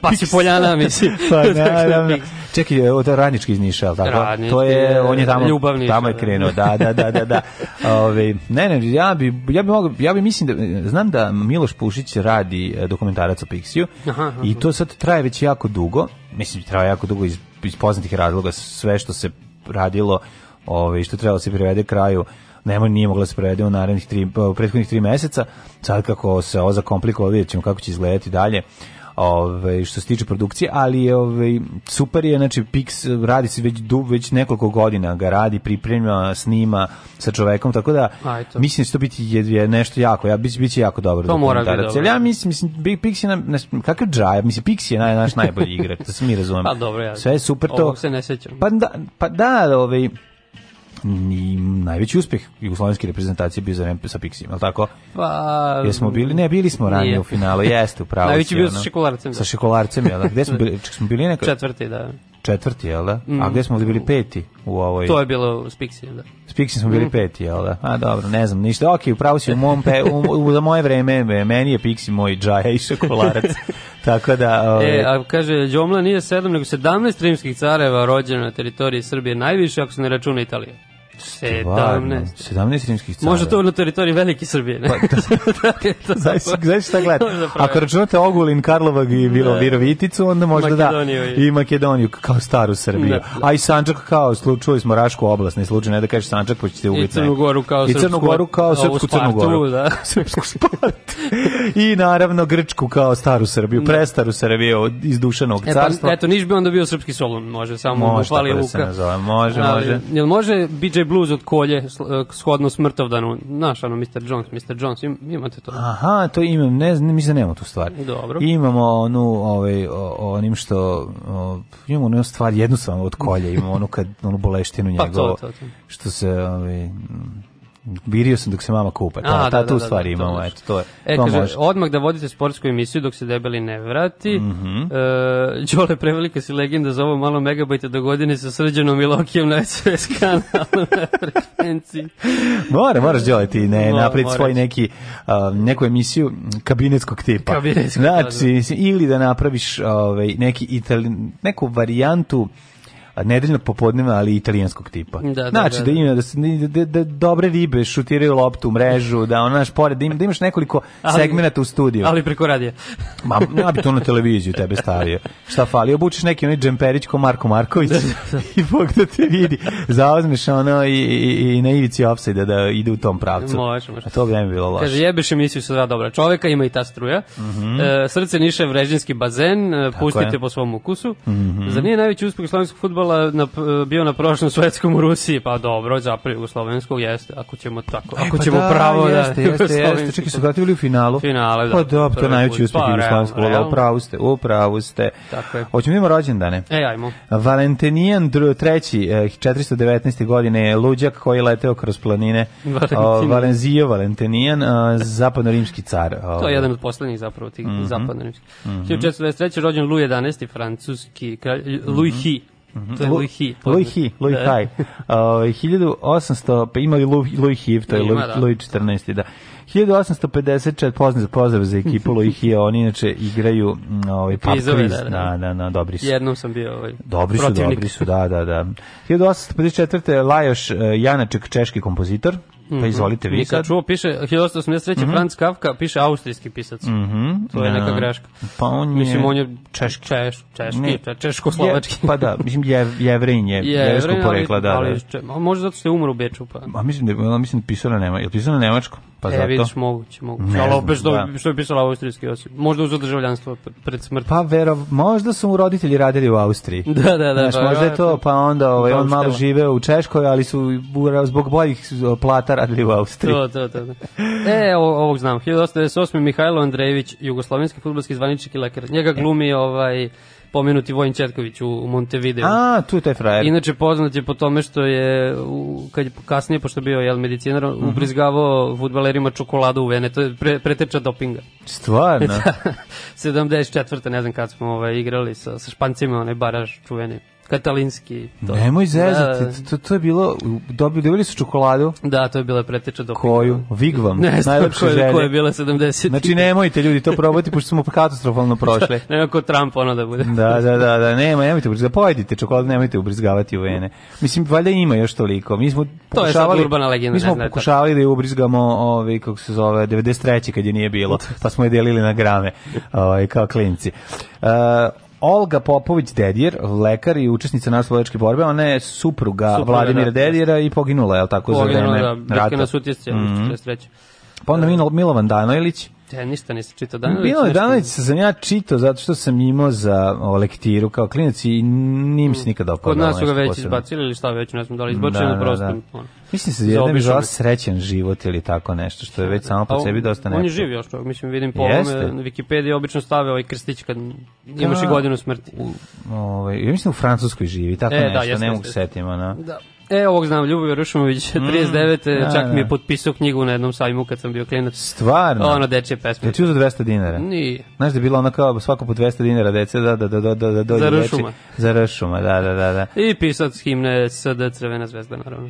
pa si Poljana, mislim. pa, naravno. Da, da, da Čekaj, od Radnički iz Niša, tako? Radnički, to je, on je tamo, ljubavni, tamo je krenuo, da, da, da, da. da. Ove, ne, ne, ja bi, ja bi mogao, ja bi mislim da, znam da Miloš Pušić radi e, dokumentarac o Pixiju aha, aha. i to sad traje već jako dugo, mislim, traje jako dugo iz, iz poznatih razloga, sve što se radilo, ove, što trebalo se privede kraju, nema nije mogla se prevede u narednih tri, prethodnih tri meseca. Sad kako se ovo zakomplikovalo, vidjet kako će izgledati dalje ovaj što se tiče produkcije, ali je ovaj super je, znači Pix radi se već du, već nekoliko godina, ga radi, pripremlja, snima sa čovekom, tako da Ajto. mislim da to biti je, je nešto jako, ja biće biće jako dobro. To mora biti dobro. Ja mislim mislim Big Pix je na, kakav džaj, mislim Pix je naj, naš najbolji igrač, to se mi razumemo. pa dobro, ja. Sve je super to. Ovog se ne sećam. Pa da, pa da, ovaj i najveći uspeh jugoslovenske reprezentacije bio za vreme sa Pixima, al tako? Pa jesmo bili, ne, bili smo ranije u finalu, jeste, upravo. najveći bio sa Šikolarcem. Da. Sa Šikolarcem, jel da? Gde smo bili? Ček smo bili neka četvrti, da. Četvrti, jel da? A mm. gde smo bili peti u ovoj? To je bilo s Pixijem, da. S Pixijem smo bili mm. peti, jel da? A dobro, ne znam, ništa. Okej, upravo si u mom pe, u, u, za moje vreme, meni je Pixi moj džaja i šokolarac. Tako da... Ove... Ovaj- e, a kaže, Đomla nije sedam, nego 17 rimskih careva rođeno na teritoriji Srbije najviše, ako se ne računa Italija. 17. 17 rimskih cara. Možda to na teritoriji Velike Srbije, ne? Pa, da, da, da, da. znaš šta gledam? Ako računate Ogulin, Karlovag i Viroviticu, onda možda Makedoniju da. I Makedoniju kao staru Srbiju. Da, da. A i Sančak kao, čuli smo Rašku oblast, ne slučaj, ne da kažeš Sančak, pa ćete ubiti. I Crnu Goru kao srpsku. I Crnu Goru kao srpsku Crnu Goru. Da. srpsku Spartu. I naravno Grčku kao staru Srbiju, prestaru Srbiju iz Dušanog e, pa, carstva. Eto, niš bi onda bio srpski solon, može, samo može, Luka. Može, može. Jel može BJ bluz od kolje e, shodno smrtovdanu, znaš, ono, Mr. Jones, Mr. Jones, im, imate to? Aha, to imam, ne znam, mislim da nemamo tu stvar. Dobro. Imamo onu, ovaj, o, onim što, o, imamo onu stvar, jednu samo od kolje, imamo onu, kad, onu boleštinu njegovu, pa to, to, to. što se, ovaj, Virio sam dok se mama kupa. Ta, da, A, ta da, tu da, da stvari da, imamo, eto, to je. E, to kaže, odmah da vodite sportsku emisiju dok se debeli ne vrati. Mm -hmm. e, Đole, prevelika si legenda za ovo malo megabajta do godine sa srđanom i Lokijem na SOS kanalu na frekvenciji. Mora, moraš, Đole, ti ne, Mora, napraviti svoj neki, uh, neku emisiju kabinetskog tipa. Kabinetskog, znači, da, da. Ili da napraviš ovaj, neki itali, neku varijantu nedeljnog popodneva, ali italijanskog tipa. Da, da, znači, da, da. da. ima, da, se, da, da, da, dobre ribe šutiraju loptu u mrežu, da ono, naš, pored, da, ima, da imaš nekoliko ali, segmenata u studiju. Ali preko radija. Ma, ja bi to na televiziju tebe stavio. Šta fali, obučeš neki onaj džemperić ko Marko Marković da, i Bog da te vidi. Zaozmeš ono i, i, i na ivici offside da ide u tom pravcu. Može, može. A to bi ne bilo loše. Kaže, jebeš emisiju sa dva dobra čoveka, ima i ta struja. Mm -hmm. e, srce Niše, vrežinski bazen, e, Tako pustite je. po svom ukusu. Mm -hmm. Za nije najveći uspeh slavijskog futbala Nikola na, bio na prošlom svetskom u Rusiji, pa dobro, zapravo jugoslovenskog jeste, ako ćemo tako, e, ako pa ćemo da, pravo jeste, da... Jeste, jeste, čekaj, su vratili u finalu. Finale, da. Pa da, to je najveći uspeh pa, jugoslovenskog, da, upravo ste, upravo ste. Tako je. Hoćemo imamo rođendane. E, ajmo. Valentinijan III, 419. Eh, godine, je luđak koji je leteo kroz planine. Valentinijan. Valenzio Valentinijan, zapadnorimski car. To je ovaj. jedan od poslednjih zapravo tih mm -hmm. zapadnorimskih. Mm -hmm. 1423. rođen Louis XI, francuski kralj, Louis mm -hmm. To je Louis Hi. Louis Hi, Louis Hi. 1800, pa imali Louis Hi, to je Louis, Louis 14. Da. 1854 poznat za pozdrav za ekipu Loihija, oni inače igraju ovaj pub Pizove, quiz. Da, da, da, da, dobri su. Jednom sam bio ovaj. Dobri su, protivnik. dobri su, da, da, da. 1854 Lajoš Janaček, češki kompozitor. Pa mhm. izvolite vi sad. čuo, piše 1883. Mm -hmm. Franz Kafka, piše austrijski pisac. Mm -hmm. To je neka da. greška. Pa on je... Mislim, on je češki, češ, češki, ne. češko-slovački. pa da, mislim, je, jevrin je, jevrejsko porekla, da. Ali, da. možda zato što je umro u Beču, pa. A mislim, da, mislim, da pisao na, nema, je pisao na nemačko? Pa e, zato. vidiš, moguće, moguće. Ne Ali opet što, da. što je pisala austrijski Josip. Možda uz državljanstvo pred smrt. Pa vero, možda su mu roditelji radili u Austriji. Da, da, da. Znaš, pa, možda je to, pa onda ovaj, on malo žive u Češkoj, ali su zbog boljih plata radili u Austriji. To, to, to. to. Da. E, ovog znam. 1898. Mihajlo Andrejević, jugoslovenski futbolski zvaničnik i lekar. Njega e. glumi ovaj pomenuti Vojin Četković u, u Montevideo. A, tu je taj frajer. Inače, poznat je po tome što je, u, kad je kasnije, pošto bio jel, medicinar, mm -hmm. ubrizgavao futbalerima čokoladu u vene, to je pre, preteča dopinga. Stvarno? 74. Da. ne znam kad smo ovaj, igrali sa, sa špancima, onaj baraž čuveni. Katalinski. To. Nemoj da, zezati, da, da. to, to je bilo, dobili, dobili su čokoladu. Da, to je bila preteča do Koju? Vigvam, ne, najlepše koju, želje. Koja je bila 70. Znači nemojte ljudi to probati, pošto smo katastrofalno da, prošli. nema ko Trump ono da bude. da, da, da, da, nema, nemojte ubrizgavati, pojedite čokoladu, nemojte ubrizgavati u vene. Mislim, valjda ima još toliko. Mi smo pokušavali, to je urbana legenda, mi smo ne pokušavali da je ubrizgamo, ovaj, kako se zove, 93. kad je nije bilo, pa smo je delili na grame, ovaj, kao klinci. Uh, Olga Popović Dedijer, lekar i učesnica naslovačke borbe, ona je supruga, supruga Vladimira da. Dedijera i poginula, je li tako, poginula, za vreme da, rata? Poginula, da, mhm. Pa onda uh, Milovan Danojlić, ja e, ništa nisam čitao Danilić. Bilo je Danilić sam ja čitao zato što sam imao za o, lektiru kao klinac i nim se nikada opadao. Kod nas su ga ovaj već izbacili ili šta već, ne znam da li izbačeno da, da, prosto. Da. Mislim se da je baš srećan život ili tako nešto što je već samo po sebi dosta nešto. On je živ još, čovjek, mislim vidim po ovome na Wikipediji obično stave ovaj krstić kad imaš i da. godinu smrti. ovaj, ja mislim u Francuskoj živi, tako e, da, nešto, da, ne mogu setim, ona. Da. E, ovog znam, Ljubovi Rušumović, 39. Mm, da, čak da. mi je potpisao knjigu na jednom sajmu kad sam bio klinac. Stvarno? Ono, dečje pesme. Jel ti uzao 200 dinara? Nije. Znaš da je bilo ono kao svako po 200 dinara dece, da, da, da, da, da, da, Za Rušuma. Za Rušuma, da, da, da, da. I pisac himne SD Crvena zvezda, naravno.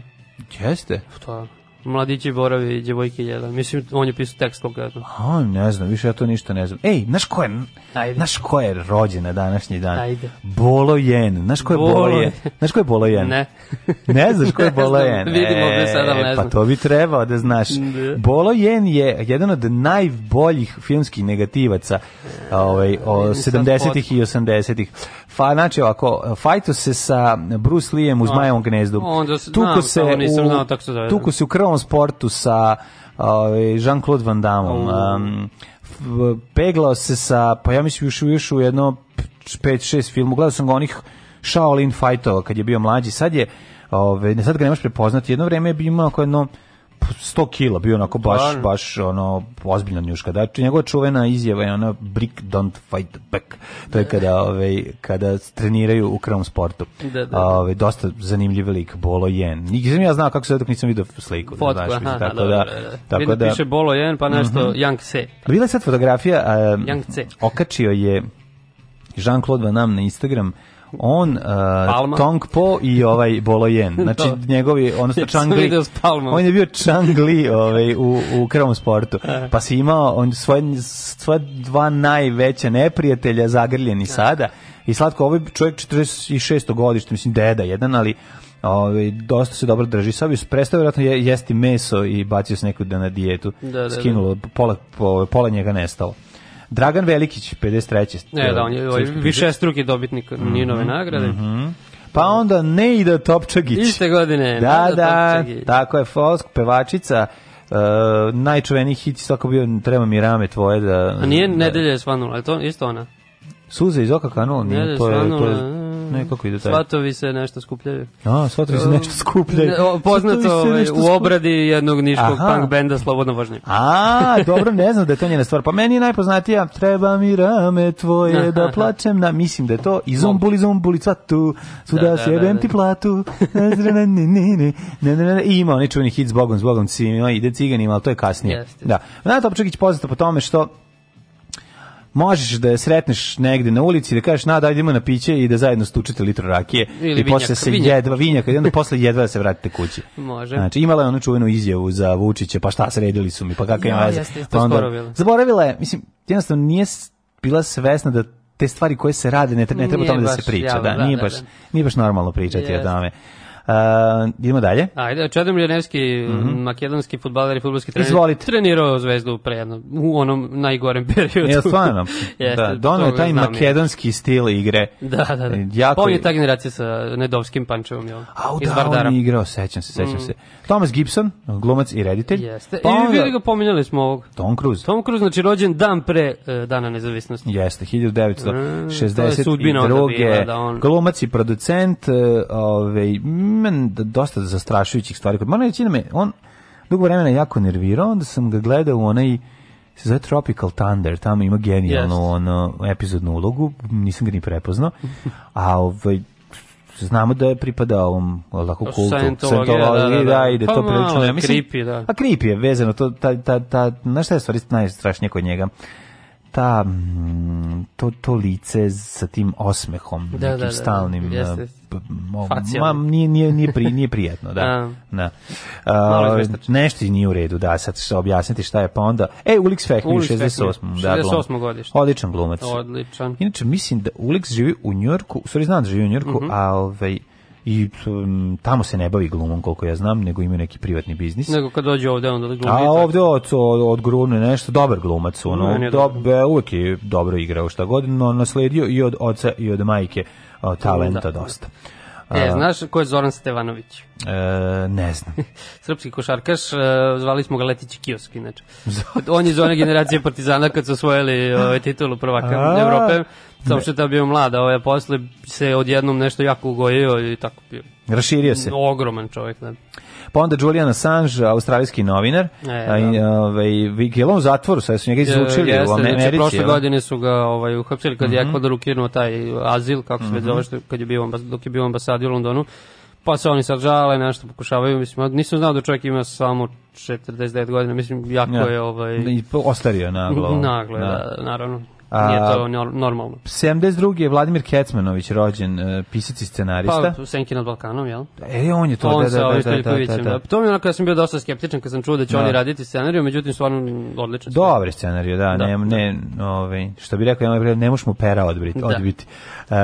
Jeste? To pa, Mladići boravi i djevojke jedan. Mislim, on je pisao tekst konkretno. A, ne znam, više ja to ništa ne znam. Ej, znaš ko je, Ajde. znaš ko je rođen na današnji dan? Ajde. Bolo Jen. Znaš ko je Bolo, Bolo Jen? Znaš ko je Bolo Jen? Ne. ne znaš ko je Bolo Jen? Vidimo e, sada, ne pa znam. Pa to bi trebao da znaš. Bolo Jen je jedan od najboljih filmskih negativaca ovaj, o 70-ih i 80-ih fa, znači ovako, fajtu se sa Bruce Lijem u Zmajevom gnezdu. Onda, tuku, se u, znao, tako se zove. tuku se u krvom sportu sa ovaj, Jean-Claude Van Damme. Um, peglao se sa, pa ja mislim još, još u jedno 5-6 filmu, gledao sam ga onih Shaolin fajtova kad je bio mlađi, sad je, ove, ovaj, sad ga nemaš prepoznati, jedno vreme je bio imao kao jedno 100 kila, bio onako baš, Stvarno. baš ono, ozbiljno njuška. Da, njegova čuvena izjava je ona brick don't fight back. To je da. kada, ove, ovaj, kada treniraju u kravom sportu. Da, da. Ove, ovaj, dosta zanimljiv lik, Bolo Jen. Nisam ja znao kako se dok nisam vidio sliku. Fotku, da, znaš, aha, tako da, da, da, da tako da, piše Bolo Jen, pa nešto uh mhm. -huh. Yang Se. Bila je sad fotografija, a, Yang C. okačio je Jean-Claude Van Damme na Instagram, on uh, Tong Po i ovaj Bolojen. Znači da. njegovi odnosno Changli. on je bio Changli ovaj u u krvom sportu. E. Pa si imao on svoje svoje dva najveća neprijatelja zagrljeni da. sada. I slatko ovaj čovjek 46. godište, mislim deda jedan, ali Ovaj dosta se dobro drži. Sad bi prestao vjerojatno jesti meso i bacio se neku da na dijetu. Da, da, da. Skinulo pola ovaj, pola njega nestalo. Dragan Velikić 53. Ne, da, on je ovaj, više struki dobitnik mm -hmm. Ninove nagrade. Mm -hmm. Pa onda Neida Topčagić. Iste godine. Da, Neida da, Topčagić. tako je, folk, pevačica, Uh, najčuveniji hit tako bio Treba mi rame tvoje da... A nije da, Nedelja je svanula, je to isto ona? Suze iz oka kanula, nije, to je, to je, Mm-hmm. kako ide taj. Svatovi se nešto skupljaju. A, svatovi se um, nešto skupljaju. O, poznato ovaj, u obradi jednog niškog Aha. punk benda Slobodno vožnje. A, dobro, ne znam da je to njena stvar. Pa meni je najpoznatija Treba mi rame tvoje da plačem na... Mislim da je to i zombuli, zombuli, cvatu, suda da, da, da, da, ti platu. I ima onaj čuveni hit s Bogom, s Bogom, cima, ide ciganima, ali to je kasnije. Jeste. Da. Nata Opčekić poznato po tome što možeš da je sretneš negde na ulici da kažeš na ajde idemo na piće i da zajedno stučite litru rakije Ili i vinjak, posle se vinjak. jedva vinjak i onda posle jedva da se vratite kući. Može. Znači imala je onu čuvenu izjavu za Vučića, pa šta sredili su mi, pa kakva ja, je pa onda, zaboravila je, mislim, jednostavno nije bila svesna da te stvari koje se rade ne, ne treba tome da se priča, javno, da, da, nije da, baš da, da. nije baš normalno pričati yes. o tome. Uh, idemo dalje. Ajde, Čedomir Janevski, mm -hmm. makedonski futbaler i futbolski trener, Izvolite. trenirao zvezdu pre prejedno, u onom najgorem periodu. Ja, stvarno. Jeste, da, dono je taj makedonski je. stil igre. Da, da, da. Jako... Pa je ta generacija sa Nedovskim pančevom, jel? A, u da, Vardara. on je igrao, sećam se, sećam mm. se. Thomas Gibson, glumac i reditelj. Jeste, pa i bili ga pominjali smo ovog. Tom Cruise. Tom Cruise, znači rođen dan pre uh, dana nezavisnosti. Jeste, 1962. Mm, to je sudbina onda bila, da on... Glumac i producent, uh, ovaj, mm, ima dosta zastrašujućih stvari. Moram reći da me, on dugo vremena jako nervirao, onda sam ga gledao u onaj se zove Tropical Thunder, tamo ima genijalnu yes. ono, epizodnu ulogu, nisam ga ni prepoznao, a ovaj, znamo da je pripada ovom lako kultu Scientologiji, da, da, da, da. pa to prilično, ja mislim. Creepy, da. A creepy je vezano to ta ta ta, na šta je stvari najstrašnije kod njega? ta mm, to, to lice sa tim osmehom da, nekim da, da, da. stalnim jeste. Eh, ma nije nije nije pri, nije prijatno da A, na da. A, nešto nije u redu da sad se objasniti šta je pa onda ej Ulix Fehmi 68 da, 68 godište odličan glumac odličan inače mislim da Ulix živi u Njujorku sorry znam da živi u Njujorku uh mhm. -huh. a ovaj i mm, tamo se ne bavi glumom koliko ja znam, nego ima neki privatni biznis. Nego kad dođe ovde onda glumi. A ovde od grune nešto dobar glumac, ono, dobe, uvek je dobro igrao šta god, no nasledio i od oca i od majke o, talenta da. dosta. E, znaš ko je Zoran Stevanović? E, ne znam. Srpski košarkaš, e, zvali smo ga Letići Kioski, inače. On je iz one generacije partizana kad su osvojili ovaj titulu prvaka Evrope. Samo što je bio mlada, ovaj, posle se odjednom nešto jako ugojio i tako bio. Raširio se. Ogroman čovjek, znači pa onda Julian Assange, australijski novinar, e, da. ovaj Vigilom u zatvoru, sve su njega izučili, e, u znači, Americi. Znači, prošle godine su ga ovaj uhapsili kad mm -hmm. je mhm. Ekvador ukinuo taj azil, kako se mm -hmm. zove, što, kad je bio dok je bio ambasadi u Londonu. Pa se oni sad žale, nešto pokušavaju, mislim, nisam znao da čovjek ima samo 49 godina, mislim, jako ja. je ovaj... I ostario naglo. Naglo, da, da naravno. Nije to normalno. 72. je Vladimir Kecmanović rođen, e, pisac i scenarista. Pa, u Senki nad Balkanom, jel? E, on je to, on da, da, da da, da, da, da, To mi je onako, ja sam bio dosta skeptičan kad sam čuo da će oni raditi scenariju, međutim, stvarno odličan. Dobri scenariju, da, ne, ne, ovaj, što bi rekao, ovaj ne možeš mu pera odbiti. odbiti. E,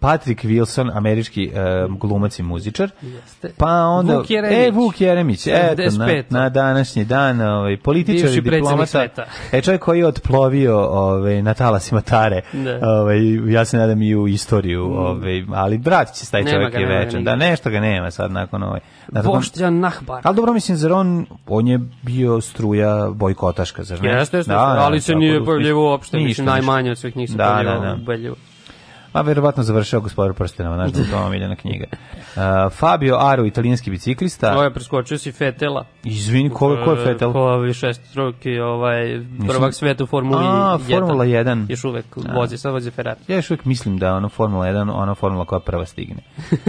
Patrick Wilson, američki e, glumac i muzičar. Jeste. Pa onda... Vuk Jeremić. E, Vuk Jeremić, eto, na, na današnji dan, ovaj, političar i diplomata. E, čovjek koji je otplovio ovaj, na talasima tare. Da. Ovaj ja se nadam i u istoriju, mm. ovaj ali vratit će se taj čovjek je večan. Da nešto ga nema sad nakon ovaj. Boštjan Nahbar. Ali dobro mislim zar on on je bio struja bojkotaška, zar ne? Jeste, jeste, da, da, ali se nije pojavljivao uopšte, mislim najmanje od svih njih se pojavljivao. Da, da, da a verovatno završio gospodar prstenova, naš da to omiljena knjiga. Uh, Fabio Aru, italijanski biciklista. Ovo je preskočio si Fetela. Izvini, ko, ko je Fetel? Ko je šestroki, ovaj, prvak sveta u Formuli a, 1. Formula 1. Još uvek da. vozi, sad vozi Ferrari. Ja još uvek mislim da ono Formula 1, ona formula koja prva stigne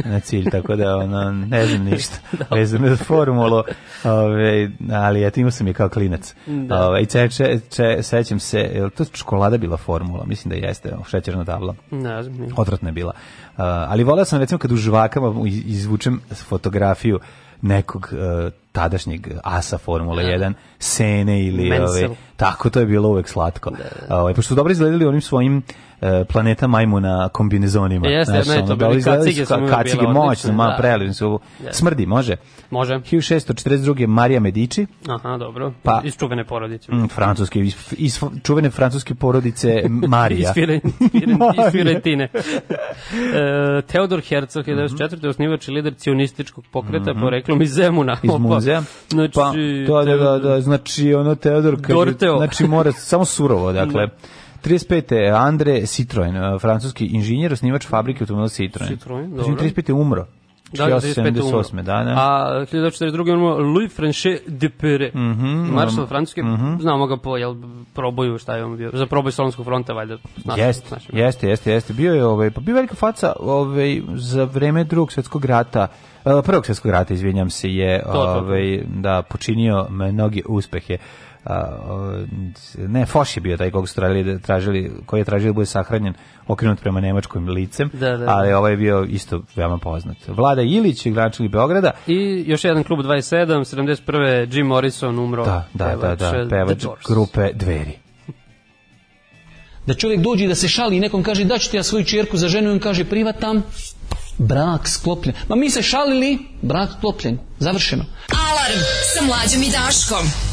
na cilj, tako da ono, ne znam ništa. da. Vezano za formulu, ove, ali eto imao sam je kao klinac. Da. Ove, I če, če, če, sećam se, je to čokolada bila formula? Mislim da jeste, šećerna tabla. Ne znam. Odvratna je bila. Uh, ali voleo sam recimo kad u žvakama izvučem fotografiju nekog uh, tadašnjeg asa Formule 1, da. Sene ili... Ove, tako, to je bilo uvek slatko. Da, da. da. Ove, ovaj, pošto su dobro izgledali onim svojim E, planeta majmuna kombinezonima. Jeste, jedna je to da bili kacige. Kacige, moćno, ma, da. prelivni su. Smrdi, može? Može. 1642. Marija Medici. Aha, dobro. Pa, iz čuvene porodice. Mm, francuske, iz, iz čuvene francuske porodice Marija. iz, Firen, Firen, iz Firentine. e, Teodor Herzog je 94. Mm -hmm. osnivač i lider cionističkog pokreta, mm -hmm. poreklom iz Zemuna. Iz muzeja. Znači, pa, to, da, da, da, znači, ono, Teodor, kaže, znači, mora, samo surovo, dakle. Da. 35. Andre Citroen, e, francuski inženjer, osnivač fabrike automobila Citroen. Citroen, znači, dobro. 35. Da, da, da, je umro. Da, 1978. Da, ne? A 1942. imamo Louis Franche de Pere, mm -hmm, maršal francuski, Mm -hmm. Znamo ga po jel, proboju, šta je on bio, za proboj Solonskog fronta, valjda. Znaš, jeste, jeste, jeste, jeste. Bio je, ovaj, pa bio velika faca ovaj, za vreme drugog svetskog rata, e, prvog svetskog rata, izvinjam se, je ovaj, da, počinio mnoge uspehe ne, Foš je bio taj kog su tražili, da- tražili, koji je tražio da bude sahranjen okrenut prema nemačkom licem, da, da. da. ali ovaj je bio isto veoma poznat. Vlada Ilić, gračnik Beograda. I još jedan klub 27, 71. Jim Morrison umro. Da, da, da pevač, da, da, pevač grupe Dveri. Da čovjek dođe da se šali i nekom kaže da ti ja svoju čerku za ženu i on kaže privatam, brak sklopljen. Ma mi se šalili, brak sklopljen, završeno. Alarm sa mlađom i Daškom.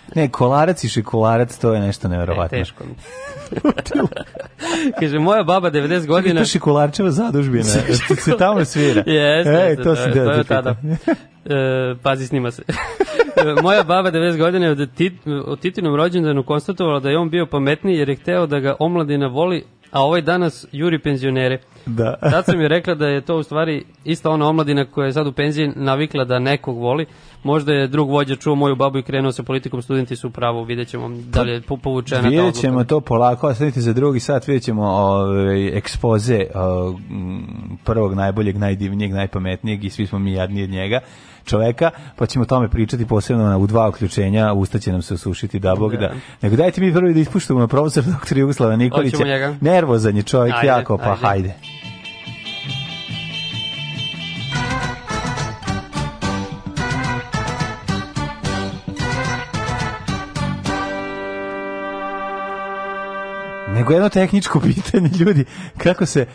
Ne, kolarac i šekolarac, to je nešto nevjerovatno. E, teško. Kaže, moja baba 90 godina... Čekaj, to šekolarčeva zadužbina, se tamo svira. Jes, e, to, to, to, to je da tada. E, pazi, snima se. Moja baba 90 godina je od, tit, od Titinom rođendanu konstatovala da je on bio pametniji jer je hteo da ga omladina voli a ovaj danas juri penzionere. Da. Tad sam je rekla da je to u stvari ista ona omladina koja je sad u penziji navikla da nekog voli. Možda je drug vođa čuo moju babu i krenuo sa politikom, studenti su pravo, vidjet ćemo da li je pa povučena ta odluka. Vidjet ćemo to polako, a stanite za drugi sat, vidjet ćemo ovaj, ekspoze o, prvog najboljeg, najdivnijeg, najpametnijeg i svi smo mi jadni od njega čoveka, pa ćemo o tome pričati posebno na, u dva uključenja, usta će nam se osušiti, da bog da. da. Nego dajte mi prvi da ispuštamo na profesor doktor Jugoslava Nikolića. Nervozan je čovjek ajde, jako, pa ajde. hajde. nego jedno tehničko pitanje ljudi kako se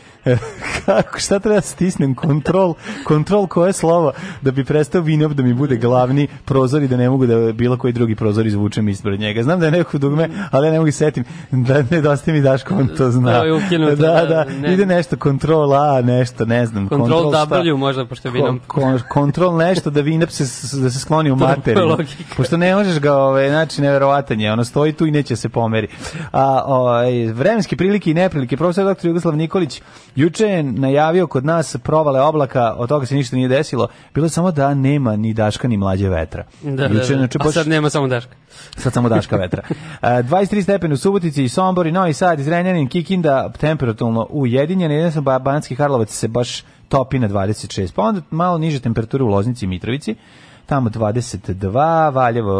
Kako, šta treba da stisnem? Kontrol, kontrol koje slovo da bi prestao vinop da mi bude glavni prozor i da ne mogu da bilo koji drugi prozor izvučem ispred njega. Znam da je neko dugme, ali ja ne mogu setim da nedostaje mi daš on to zna. Da, da, da, ne. ide nešto, kontrol A, nešto, ne znam. Kontrol, kontrol W šta? možda, pošto je vinom. Kon, kontrol nešto da vinap se, da se skloni u materiju. Pošto ne možeš ga, ove, ovaj, znači, neverovatan je, ono stoji tu i neće se pomeri. A, ovaj, vremenske prilike i neprilike, profesor dr. Jugoslav Nikolić, juče je najavio kod nas provale oblaka, od toga se ništa nije desilo. Bilo je samo da nema ni daška ni mlađe vetra. Da, da, da. Znači, A sad nema samo daška. Sad samo daška vetra. Uh, e, 23 stepeni u Subotici i Sombor i Novi Sad, Izrenjanin, Kikinda, temperaturno ujedinjen. Jedan sam Banski Karlovac se baš topi na 26. Pa onda malo niže temperature u Loznici i Mitrovici tamo 22, Valjevo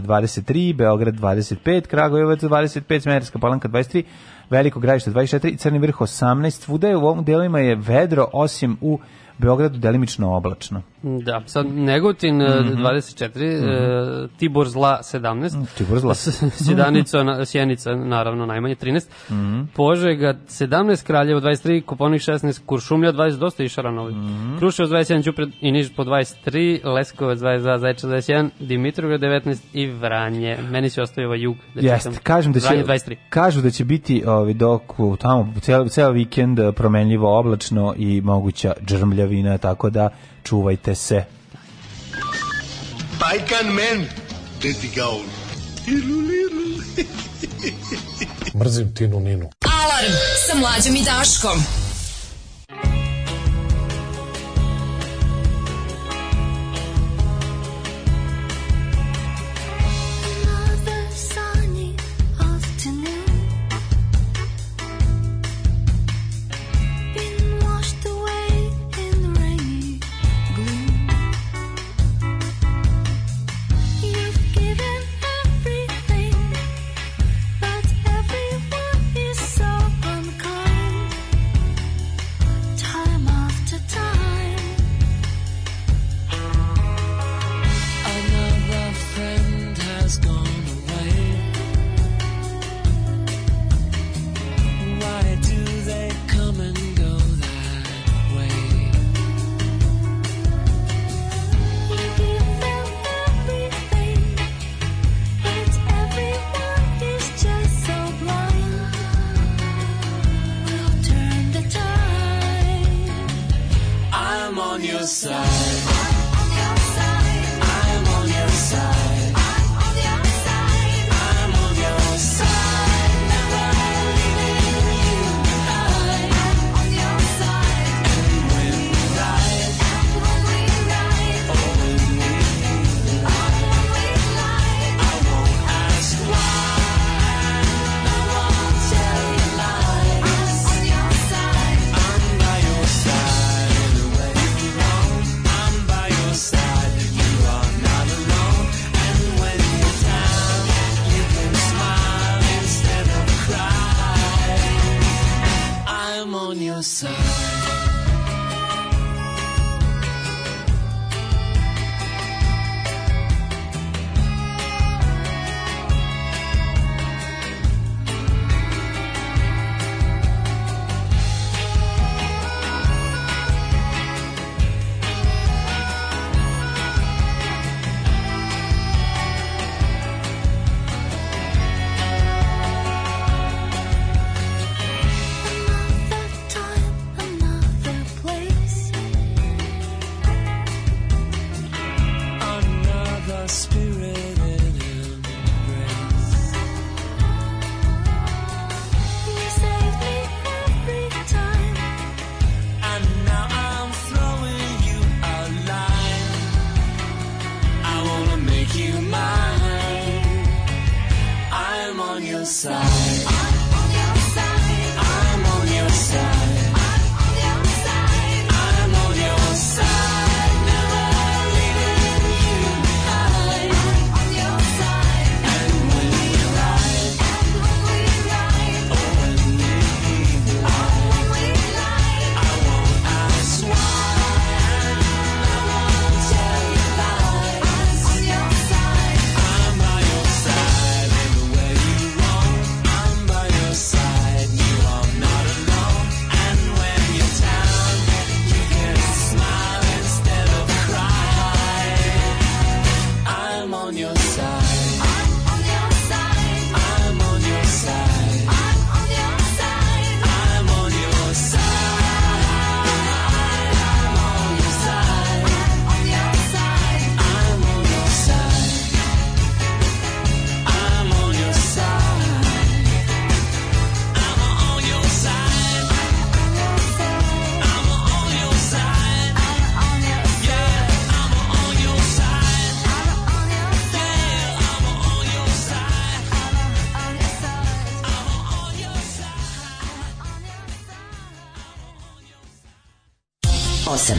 23, Beograd 25, Kragujevac 25, Smenerska palanka 23, Veliko gradište 24 i Crni vrh 18. Vuda je u ovom delima je vedro, osim u Beogradu delimično oblačno. Da, sad Negotin mm -hmm. 24, mm -hmm. Tibor Zla 17, mm, Tibor Zla. Sjedanica, Sjenica naravno najmanje 13, mm -hmm. Požega 17, Kraljevo 23, Koponik 16, Kuršumlja 20, dosta i Šaranovi. Mm -hmm. Kruševo 21, Ćupred i Niš po 23, Leskovac 22, Zaječar 21, Dimitrovgrad 19 i Vranje. Meni se ostaje ovaj jug. Da Jeste, kažem da će, Vranje 23. kažu da će biti ovi ovaj, dok tamo ceo, ceo vikend eh, promenljivo oblačno i moguća džrmlja prljavina, tako da čuvajte se. Bajkan men, deti gaun. Mrzim Tinu Ninu. Alarm sa mlađom i Daškom.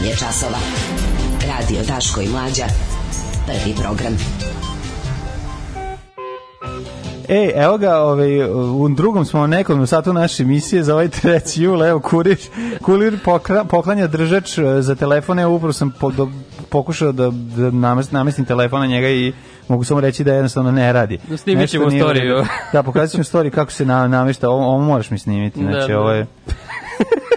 8 je časova. Radio Daško i Mlađa. Prvi program. E, evo ga, ovaj, u drugom smo nekom satu naše emisije za ovaj 3. jul, evo, kurir, kurir pokra, poklanja držač e, za telefone, evo, upravo sam po, do, pokušao da, da namestim telefon na njega i mogu samo reći da jednostavno ne radi. Da snimit ćemo storiju. Da, pokazat ćemo storiju kako se na, namešta, ovo, ovo moraš mi snimiti, da, znači, da, da. ovo je...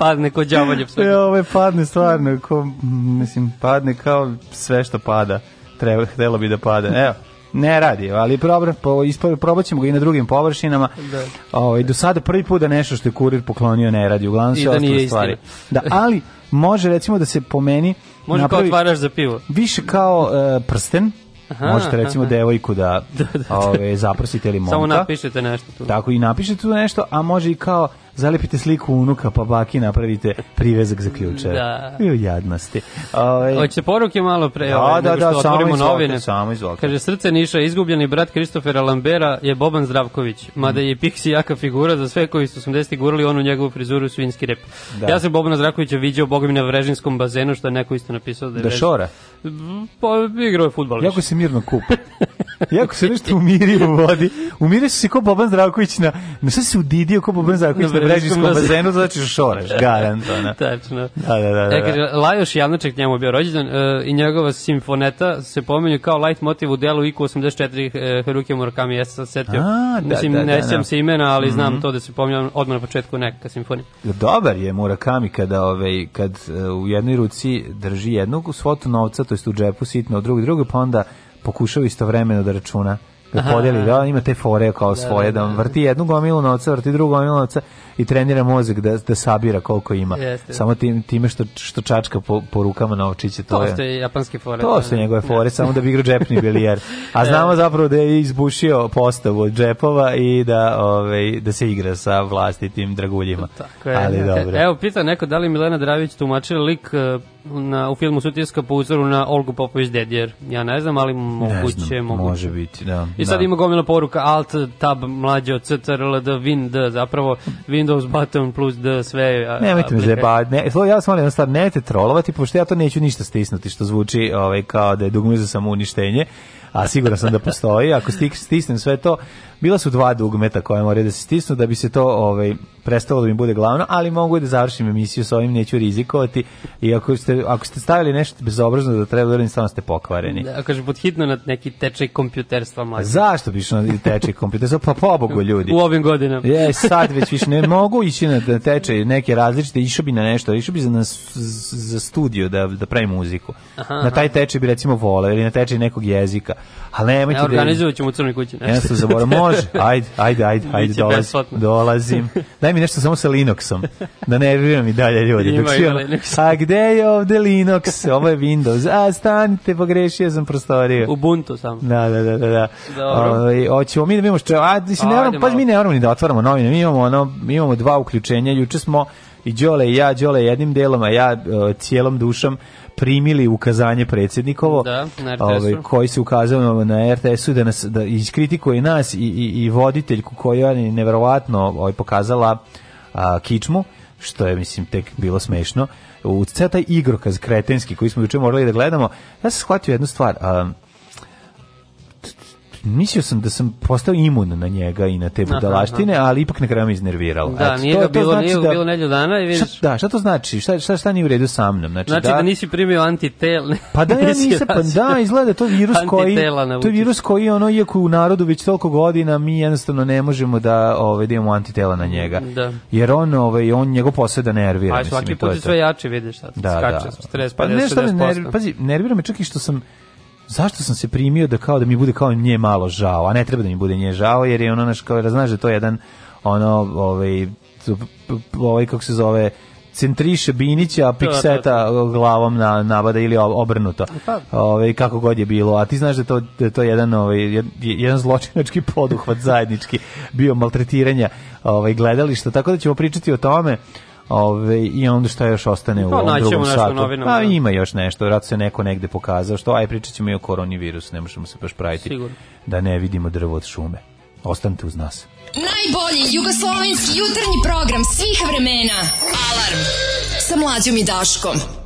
padne ko đavolje sve. Ovo je padne stvarno, ko, mm, mislim, padne kao sve što pada. Treba, htelo bi da pada. Evo, ne radi, ali probra, po, ispor, probat ćemo ga i na drugim površinama. Da. O, ovaj, i do sada prvi put da nešto što je kurir poklonio ne radi, uglavnom sve da ostale stvari. Da, ali može recimo da se pomeni Može kao otvaraš za pivo. Više kao uh, prsten, Aha, Možete recimo aha. devojku da, da, da, da. Ove, zaprosite ili momka. Samo napišete nešto tu. Tako i napišete tu nešto, a može i kao zalepite sliku unuka pa baki napravite privezak za ključeve. Da. I u jadnosti. Ove... Ovaj, Hoće poruke malo pre, da, ovaj, da, da, što samo otvorimo izvolite, novine. Samo izvolite. Kaže, srce Niša, izgubljeni brat Kristofera Lambera je Boban Zdravković, mada je Pixi jaka figura za sve koji su 80-ih gurali onu njegovu frizuru svinski rep. Da. Ja sam Bobana Zdravkovića viđao, boga mi na Vrežinskom bazenu, što je neko isto napisao da je... Da šora? Pa, igrao je futbol. Jako se mirno kupa. jako se nešto umiri u vodi. Umirio se ko Boban Zdravković na... Na šta se udidio ko Boban Zdravković na brežinskom bazenu, znači šoreš, garantona. Tačno. Da, da, da. da. E, da. kaže, Lajoš Javnoček njemu bio rođendan uh, i njegova simfoneta se pomenju kao light motiv u delu IQ 84 uh, e, Haruki Murakami, ja sam setio. A, da, Mislim, da, da, ne da. sjećam se imena, ali mm -hmm. znam to da se pominjam odmah na početku neka simfonija. Dobar je Murakami kada, ovaj, kad uh, u jednoj ruci drži jednog svotu novca, to jest u džepu sitno, u drugoj drugoj, pa onda pokušao istovremeno da računa da podeli, da ima te fore kao da, svoje, da, da, da, vrti jednu gomilu novca, vrti drugu gomilu novca, i trenira mozak da, da sabira koliko ima. Jeste. Samo tim, time što, što čačka po, po rukama novčiće. To, to je japanski fore. To da, su da. njegove fore, ja. samo da bi igrao džepni bilijer. A e. znamo zapravo da je izbušio postavu od džepova i da, ove, ovaj, da se igra sa vlastitim draguljima. Tako je. Ali, dobro. Evo, pita neko da li Milena Dravić tumačila lik eh, na, u filmu Sutiska po uzoru na Olgu Popović Dedjer. Ja ne znam, ali moguće, znam, moguće. Može biti, da. I sad da. ima gomila poruka Alt, Tab, mlađe od CTRL, D, Win, D, zapravo Windows Windows button plus D sve. Nemojte me zajebati. Ne, ja sam molim stvar, nemojte trolovati, pošto ja to neću ništa stisnuti, što zvuči ovaj, kao da je dugme za samouništenje, a siguran sam da postoji. Ako stisnem sve to, Bila su dva dugmeta koja moraju da se stisnu da bi se to ovaj prestalo da mi bude glavno, ali mogu da završim emisiju sa ovim, neću rizikovati. I ako ste, ako ste stavili nešto bezobrazno da treba da stvarno ste pokvareni. Da, kaže, pod hitno na neki tečaj kompjuterstva mlađe. Zašto bi išao na tečaj kompjuterstva? Pa pobogu ljudi. U ovim godinama. Je, sad već više ne mogu ići na tečaj neke različite, išao bi na nešto, išao bi na, za studio da, da pravi muziku. Aha, aha. Na taj tečaj bi recimo vole, ili na tečaj nekog jezika. Ali nemojte ja, da organizovat ćemo u crnoj kući. Nešto. Ja sam zaboravio. Može, ajde, ajde, ajde, ajde dolaz, dolazim. Daj mi nešto samo sa Linuxom, da ne vidim i dalje ljudi. Ima, ima znači, Linux. A gde je ovde Linux? Ovo je Windows. A stanite, pogrešio sam prostoriju. Ubuntu samo. Da, da, da, da. da. Dobro. Ovaj, hoćemo mi da vidimo što... A, mislim, ne moramo, pa mi ne moramo ni da otvaramo novine. Mi imamo, ono, mi imamo dva uključenja. Juče smo i Đole i ja, Đole jednim delom, a ja uh, cijelom dušom primili ukazanje predsjednikovo da, ovaj, koji se ukazao na RTS-u da, da iskritikuje nas i, i, i voditeljku koja je nevjerovatno ovaj, pokazala a, kičmu što je mislim tek bilo smešno u ceo taj igrokaz kretenski koji smo juče morali da gledamo ja sam shvatio jednu stvar a, mislio sam da sam postao imun na njega i na te budalaštine, ali ipak na kraju me iznerviralo. Da, Eto, nije ga bilo, znači nije da, bilo nedelju dana i vidiš. Šta, da, šta to znači? Šta, šta, šta nije u redu sa mnom? Znači, znači da, da nisi primio antitel. Pa da, ja nisam, pa da, izgleda to virus koji, to je virus koji, ono, iako u narodu već toliko godina, mi jednostavno ne možemo da, ovaj, da imamo antitela na njega. Da. Jer on, ovaj, on njegov posao da nervira. A svaki put sve jače vidiš, sad, da, skače, da. 40, pa, 50, ne, što me nervira, pazi, nervira me čak i što sam, zašto sam se primio da kao da mi bude kao nje malo žao, a ne treba da mi bude nje žao, jer je ono, naš, kao, da znaš da to je jedan, ono, ovaj, ovaj, kako se zove, centriše Binića, a da, da, Pikseta glavom na nabada ili obrnuto. Pa. Ove, ovaj, kako god je bilo. A ti znaš da to, da to jedan, ovaj, jedan zločinački poduhvat zajednički bio maltretiranja ovaj, gledališta. Tako da ćemo pričati o tome Ove, I onda šta još ostane pa, u ovom drugom satu? pa ima još nešto, vrat se neko negde pokazao, što aj pričat ćemo i o koronavirusu, ne možemo se baš praviti Sigurno. da ne vidimo drvo od šume. Ostanite uz nas. Najbolji jugoslovenski jutarnji program svih vremena. Alarm sa mlađom i Daškom.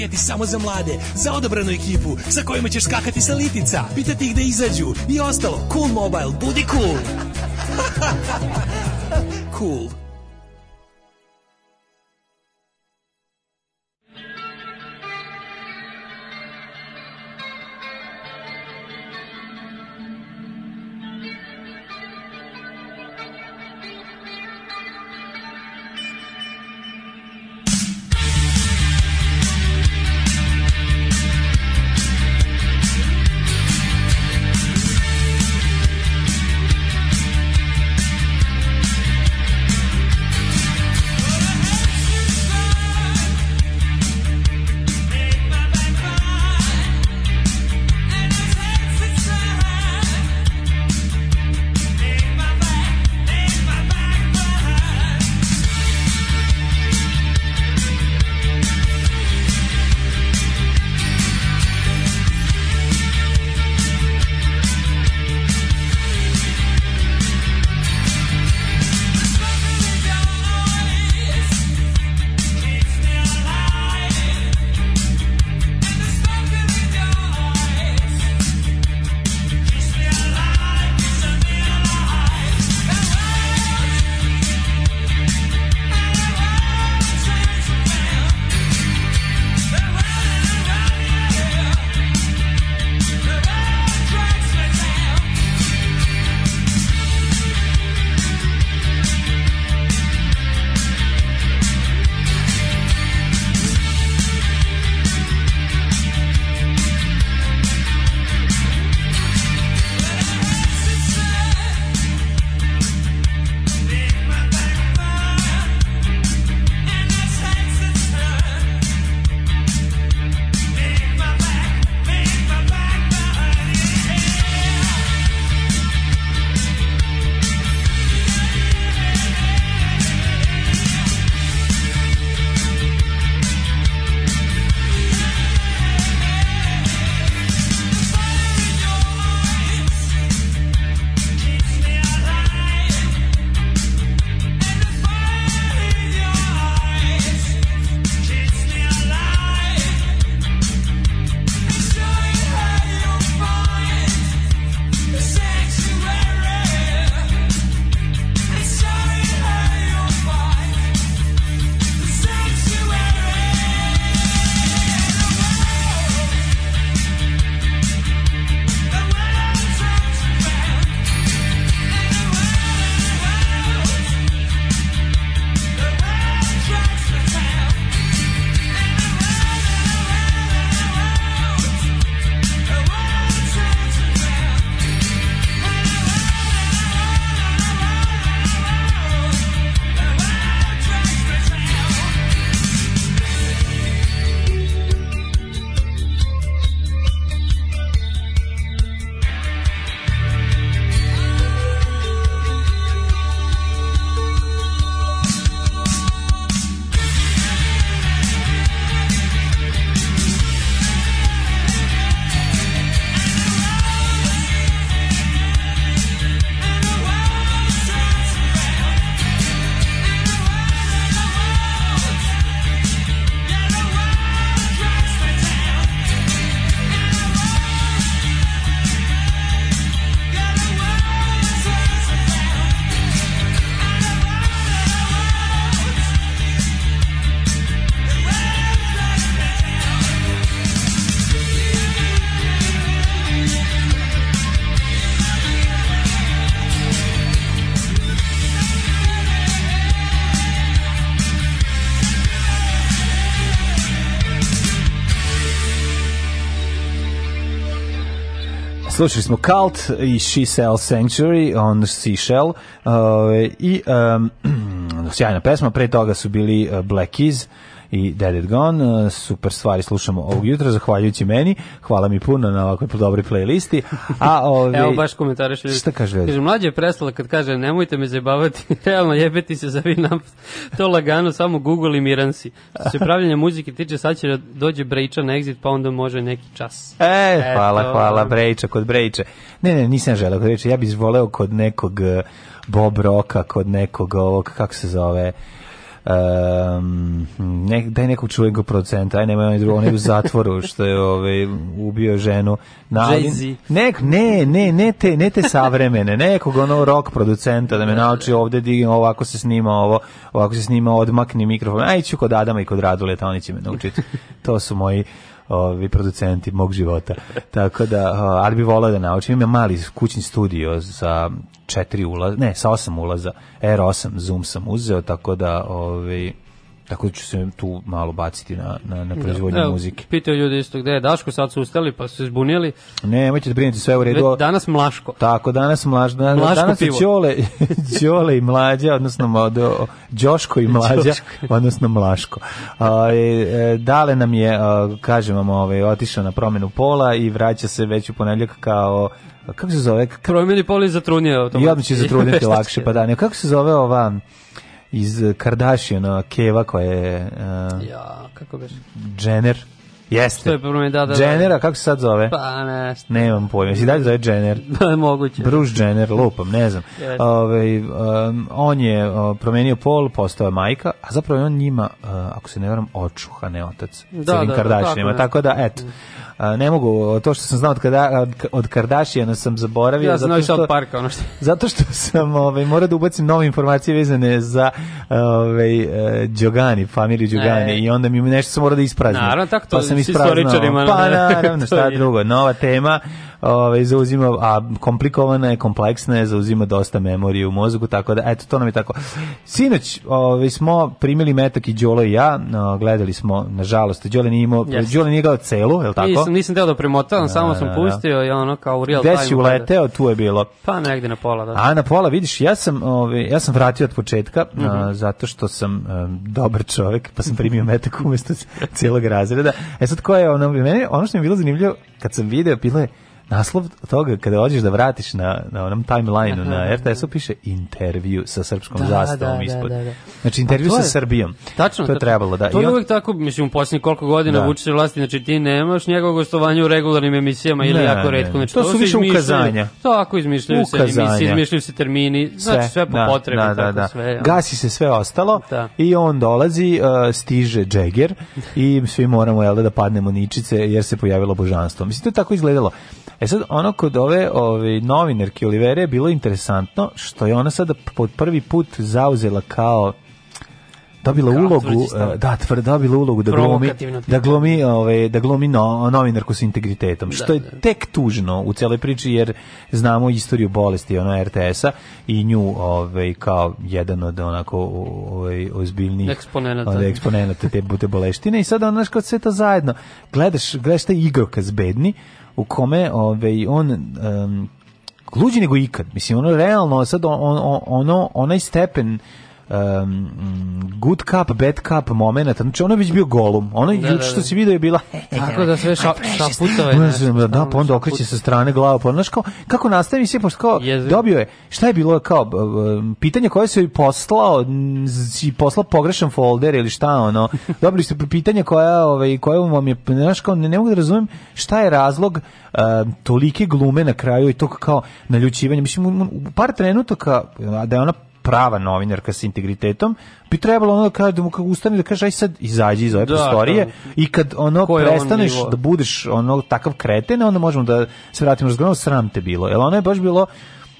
paketi samo za mlade, za odabranu ekipu, sa kojima ćeš skakati sa litica, pitati ih da izađu i ostalo. Cool Mobile, budi cool! cool. Slušali smo Cult i She Sell Sanctuary on Seashell uh, i um, sjajna pesma, pre toga su bili uh, Black Keys i Dead It Gone. E, super stvari slušamo ovog jutra, zahvaljujući meni. Hvala mi puno na ovakvoj dobroj playlisti. A ove, Evo ovaj, baš komentariš. Šta kaže? Kaže, mlađe je prestala kad kaže, nemojte me zajebavati, realno jebeti se za vinam. To lagano, samo Google i miran si. se pravljanja muzike tiče, sad će da dođe Brejča na exit, pa onda može neki čas. E, Eto. hvala, hvala, Brejča, kod Brejče. Ne, ne, nisam želeo kod Brejče, ja bih voleo kod nekog e, Bob Roka, kod nekog ovog, kako se zove, um, ne, daj nekog čuvenog producenta, aj nemoj onaj drugo, u zatvoru što je ovaj, ubio ženu. Ne, ne, ne, ne te, ne te savremene, nekog ono rock producenta da me nauči ovde di ovako se snima ovo, ovako se snima odmakni mikrofon, aj ću kod Adama i kod ta oni će me naučiti. To su moji ovi producenti mog života. Tako da, ali bi volao da naučim. Imam mali kućni studio sa četiri ulaza, ne, sa osam ulaza, R8 Zoom sam uzeo, tako da, ovi, Tako da ću se tu malo baciti na, na, na da. proizvodnju da, muzike. Pitao ljudi isto gde je Daško, sad su ustali pa su se zbunili. Ne, nemojte da brinete sve u redu. Danas mlaško. Tako, danas mlaš, da, mlaško danas pivo. Ćole, ćole i mlađa, odnosno modo, Đoško i mlađa, odnosno mlaško. A, e, e, dale nam je, a, kažem vam, ovaj, otišao na promenu pola i vraća se već u ponedljak kao kako se zove? Promeni poli zatrunio. I odmah će zatruniti lakše, pa da. Ne, kako se zove ova iz Kardashiana, Keva koja je... Uh, ja, kako beš? Jenner. Jeste. Što je problem, da, da, da. a kako se sad zove? Pa ne. Nemam pojma, si dalje zove Jenner. Pa, moguće. Bruce Jenner, lupam, ne znam. Ove, ovaj, um, on je eh, promenio pol, postao je majka, a zapravo on njima, uh, ako se ne varam, očuh, ne otac. Da, Celine da, da, Kardashianima, da, tako, tako da, eto. Mm ne mogu, to što sam znao od, kada, od Kardashiana sam zaboravio. Ja sam zato što, parka, ono što... Zato što sam ovaj, mora da ubacim nove informacije vezane za ovaj, Đogani, family Đogani e. e. i onda mi nešto sam morao da ispraznim. Naravno, tako pa to pa sam ispraznao. Pa naravno, šta drugo, nova tema ovaj zauzima a komplikovana je, kompleksna je, zauzima dosta memorije u mozgu, tako da eto to nam je tako. Sinoć, ovaj smo primili metak i Đolo i ja, no, gledali smo nažalost Đole nije imao, yes. Đole nije gledao celo, je l' tako? Nisam, nisam teo da premotam, da, samo sam da, da. pustio i ono kao u real time. Gde si pa uleteo, tu je bilo. Pa negde na pola, da. A na pola vidiš, ja sam ovaj ja sam vratio od početka mm -hmm. a, mhm. zato što sam a, dobar čovek, pa sam primio metak umesto celog razreda. E sad ko je ono meni, ono što mi je bilo zanimljivo kad sam video bilo je naslov toga kada hođeš da vratiš na, na onom timelineu na RTS-u piše intervju sa srpskom da, da, zastavom da, ispod. Da, da, Znači intervju sa Srbijom. Tačno. To je trebalo, da. To je uvijek tako, mislim, u posljednjih koliko godina da. vuče vlasti, znači ti nemaš njegovog gostovanja u regularnim emisijama ili ne, jako redko. Znači, to, to su više ukazanja. Tako izmišljaju se emisije, izmišljaju se termini, znači sve po da, potrebi. Da, da, da. Sve, Gasi se sve ostalo i on dolazi, uh, stiže Jagger i svi moramo jel, da padnemo ničice jer se pojavilo božanstvo. Mislim, to je tako izgledalo. E sad, ono kod ove, ove novinarke Olivere je bilo interesantno što je ona sada po prvi put zauzela kao dobila ulogu e, da tvrda dobila ulogu da glumi da glumi ovaj da glumi no, novinarku s integritetom da, što je da. tek tužno u cijeloj priči jer znamo istoriju bolesti ona RTS-a i nju ovaj kao jedan od onako ovaj ozbiljnih eksponenata ovaj, eksponenata te bute boleštine i sad ona kad sve to zajedno gledaš gledaš taj igrokaz bedni u kome ovaj, on um, luđi nego ikad. Mislim, ono, realno, sad on, on, ono, onaj stepen um, good cup, bad cup moment, znači ono je već bio golum, ono da, da, što da. si vidio je bila tako da sve ša, šaputove da, da, pa onda okreće sa strane glava, pa znaš kao, kako nastavi se, pošto kao dobio je, šta je bilo kao pitanje koje se je poslao si poslao pogrešan folder ili šta ono, dobili ste pitanje koja ovaj, koje vam je, znaš kao, ne, ne mogu da razumem šta je razlog uh, tolike glume na kraju i to kao naljučivanje, mislim, u par trenutaka da je ona prava novinarka sa integritetom, bi trebalo ono kada da mu kako ustane da kaže aj sad izađi iz ove da, prostorije da. i kad ono Ko prestaneš on da budeš ono takav kreten, onda možemo da se vratimo razgovorom, sram te bilo. Jel ono je baš bilo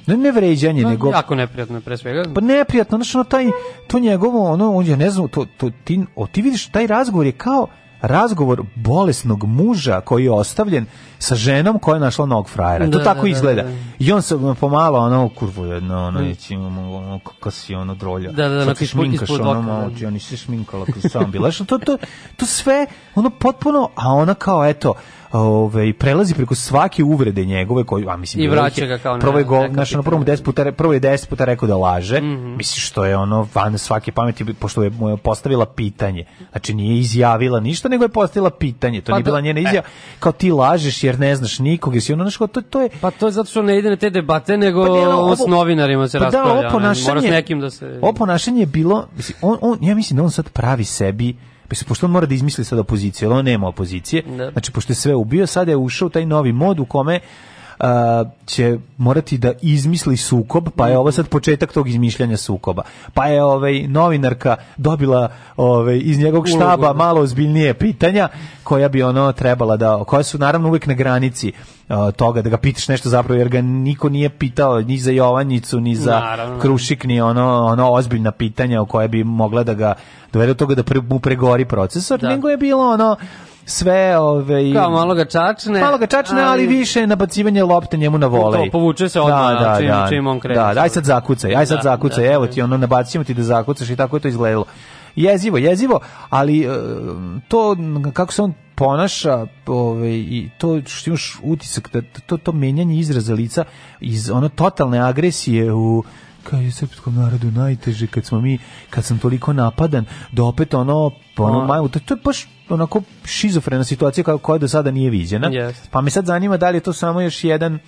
ne ne vređanje, no, nego jako neprijatno pre svega. Pa neprijatno, znači ono taj to njegovo ono on je ne znam to to ti o ti vidiš taj razgovor je kao razgovor bolesnog muža koji je ostavljen sa ženom koja je našla novog frajera. Da, to tako da, da izgleda. Da, da, I on se mm, pomalo ono kurvo jedno ono mm. neći ono, ono kako si ono drolja. Da, da, da, ti šminkaš ono malo, ja da. nisi šminkala kad sam bila. to, to, to sve ono potpuno, a ona kao eto, ovaj prelazi preko svake uvrede njegove koji a mislim i vraća ga kao prvo je gol našo na prvom 10 puta prvo je 10 puta rekao da laže mm -hmm. misliš što je ono van svake pameti pošto je mu je postavila pitanje znači nije izjavila ništa nego je postavila pitanje to pa nije to, da. bila njena e. izjava e. kao ti lažeš jer ne znaš nikog jesi ono znači to to je pa to je zato što ne ide na te debate nego pa, ovo, s novinarima se pa da, raspravlja da, ovo ponašanje, ono, mora s nekim da se ovo ponašanje je bilo mislim on on ja mislim da on sad pravi sebi Mislim, pošto on mora da izmisli sad opoziciju, ali on nema opozicije. Ne. Da. Znači, pošto je sve ubio, sad je ušao taj novi mod u kome će morati da izmisli sukob, pa je ovo sad početak tog izmišljanja sukoba. Pa je ovaj novinarka dobila ovaj iz njegovog štaba malo ozbiljnije pitanja koja bi ono trebala da koja su naravno uvek na granici toga da ga pitaš nešto zapravo jer ga niko nije pitao ni za Jovanjicu ni za naravno. Krušik ni ono ono ozbiljna pitanja o koje bi mogla da ga dovede do toga da pre, mu pregori procesor da. nego je bilo ono sve ovaj kao malo ga čačne malo ga čačne ali, ali više nabacivanje lopte njemu na volej to povuče se odmah da, da, da, čim on kreće da, da aj sad zakucaj aj sad da, zakucaj da, evo da. ti ono nabacimo ti da zakucaš i tako je to izgledalo jezivo jezivo ali e, to kako se on ponaša ovaj i to što imaš utisak da to to menjanje izraza lica iz ono totalne agresije u kao je srpskom narodu najteže kad smo mi, kad sam toliko napadan, da opet ono, pa ono, maju, to, to je baš onako šizofrena situacija kao koja do sada nije viđena. Yes. Pa me sad zanima da li je to samo još jedan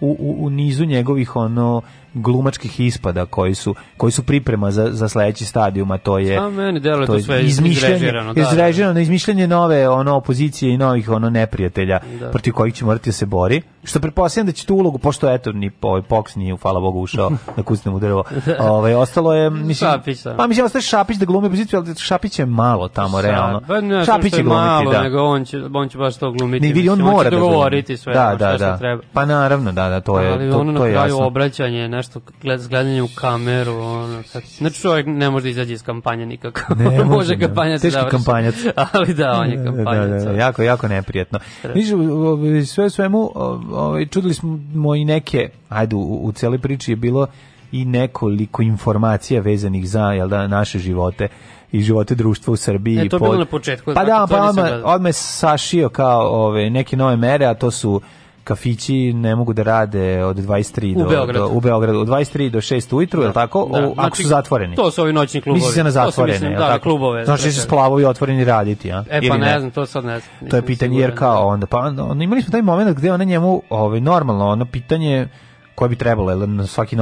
u, u, u nizu njegovih ono glumačkih ispada koji su koji su priprema za za sledeći stadijum a to je a meni deluje to, to sve izmišljeno izrežirano da, da. izmišljanje nove ono opozicije i novih ono neprijatelja da. protiv kojih će morati da se bori što pretpostavljam da će tu ulogu pošto eto ni ovaj Pox nije hvala Bogu ušao na kucnem u drvo ovaj ostalo je mislim Šapić, da. pa mislim ostaje Šapić da glumi opoziciju ali Šapić je malo tamo Sad, realno pa, ne, Šapić je glumiti malo, da nego on će on će baš to glumiti ne vidi on mislim, mora on će da glumi. sve da, da, da. pa naravno da da to je ali to, ono to je obraćanje nešto gled, gledanje u kameru, ono, tako. znači čovjek ne može da izaći iz kampanje nikako. Ne može, može da. kampanja se završi. kampanjac. Ali da, on je da, kampanjac. Da, da, da, jako, jako neprijetno. Viš, ovaj, sve svemu, ovaj, čudili smo i neke, ajde, u, u celi priči je bilo i nekoliko informacija vezanih za jel da, naše živote i živote društva u Srbiji. E, to je bilo na početku. Pa da, znači, pa odmah, odme sašio kao ove, ovaj, neke nove mere, a to su kafići ne mogu da rade od 23 u do, Beogradu. do u Beogradu od 23 do 6 ujutru, da. je tako? Da. O, znači, ako su zatvoreni. To su ovi noćni klubovi. Misli se na zatvorene, mislim, da, tako? klubove. Znači da će da. splavovi otvoreni raditi, a? E pa ne, ne, znam, to sad ne znam. To je pitanje jer kao onda pa onda, imali smo taj momenat gde ona njemu ovaj normalno ono pitanje koje bi trebalo, jel, svaki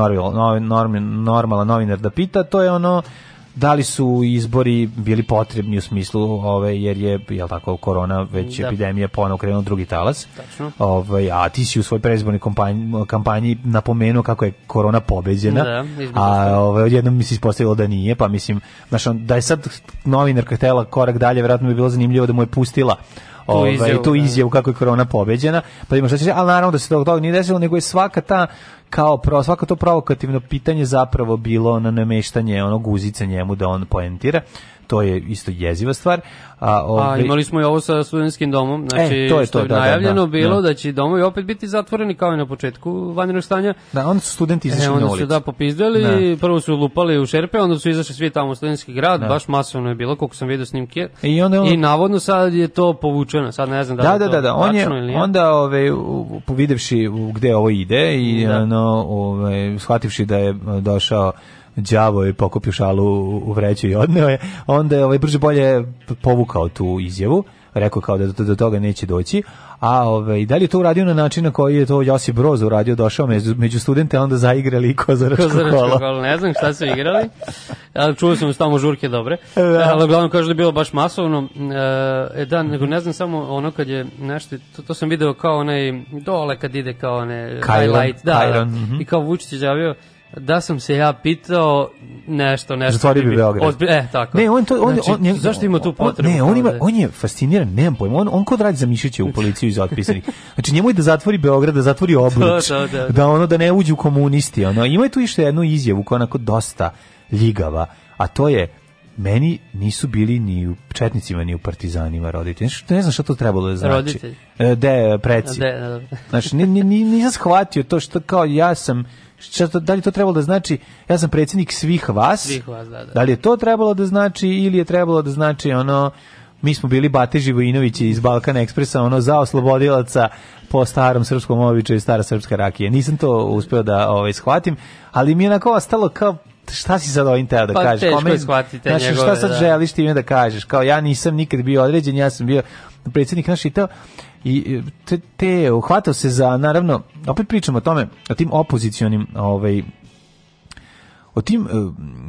normalan novinar da pita, to je ono da li su izbori bili potrebni u smislu ove ovaj, jer je jel tako korona već da. epidemija ponovo krenuo drugi talas. Tačno. Ovaj a ti si u svojoj predizbornoj kampanji, kampanji napomenuo kako je korona pobeđena. Da, a ovaj odjednom mi se ispostavilo da nije, pa mislim znaš, da je sad novinarka htela korak dalje, verovatno bi bilo zanimljivo da mu je pustila ovaj, tu izjavu, tu da. izjavu kako je korona pobeđena, pa ima šta će, al naravno da se tog toga nije desilo, nego je svaka ta kao pro, svako to provokativno pitanje zapravo bilo na nameštanje onog guzica njemu da on poentira to je isto jeziva stvar. A, ovaj... a imali smo i ovo sa studentskim domom, e, znači e, to je što to, je da, da, najavljeno da, da, bilo da. će domovi opet biti zatvoreni kao i na početku vanrednog stanja. Da, onda su studenti e, izašli e, onda na ulicu. su da popizdali, da. prvo su lupali u šerpe, onda su izašli svi tamo u studentski grad, da. baš masovno je bilo, koliko sam vidio snimke. I, onda on... I navodno sad je to povučeno, sad ne znam da, da, da, da, da. On je, Onda ove, ovaj, u, u, gde ovo ide i na ono, ovaj, shvativši da je eh, došao đavo i pokupio šalu u vreću i odneo je, onda je ovaj brže bolje povukao tu izjavu, rekao kao da do, do toga neće doći. A ovaj da li je to uradio na način na koji je to Josip Broz uradio, došao među, među studente, onda zaigrali kozaračko kolo. kolo. Ne znam šta su igrali, ali čuo sam da tamo žurke dobre. Da. Ali uglavnom kažu da je bilo baš masovno. E, e, da, nego ne znam samo ono kad je nešto, to, to sam video kao onaj dole kad ide kao one Kajron, highlight. Da, Kajron, da, mm -hmm. I kao Vučić javio, da sam se ja pitao nešto nešto Zatvorio bi Beograd. Ozbi, e, tako. Ne, on to on, znači, on, on zašto ima tu potrebu? Ne, on ima da- on je fasciniran, nemam pojma. On on kod radi za Mišiće u policiju iz otpisani. Znači njemu je da zatvori Beograd, da zatvori da, obruč. da, da, da. da ono da ne uđu komunisti, ono. Ima je tu ište jednu izjavu koja onako dosta ljigava, a to je meni nisu bili ni u četnicima ni u partizanima roditelji. Znači, ne znam šta to trebalo da znači. Roditelji. E, de, preci. De, da, da. Znači, nisam shvatio to što kao ja sam šta, da li to trebalo da znači ja sam predsjednik svih vas? Svih vas, da, da. Da li je to trebalo da znači ili je trebalo da znači ono mi smo bili Bate Živojinović iz Balkana Ekspresa, ono za oslobodilaca po starom srpskom običaju i stara srpska rakija. Nisam to uspeo da ovaj, shvatim, ali mi je onako ostalo kao šta si sad ovim teo da pa, kažeš? Kome, teško njegove. Šta sad da. želiš ti da kažeš? Kao ja nisam nikad bio određen, ja sam bio predsjednik naš i teo i e, te, te hvatao se za naravno opet pričamo o tome o tim opozicionim ovaj o tim uh,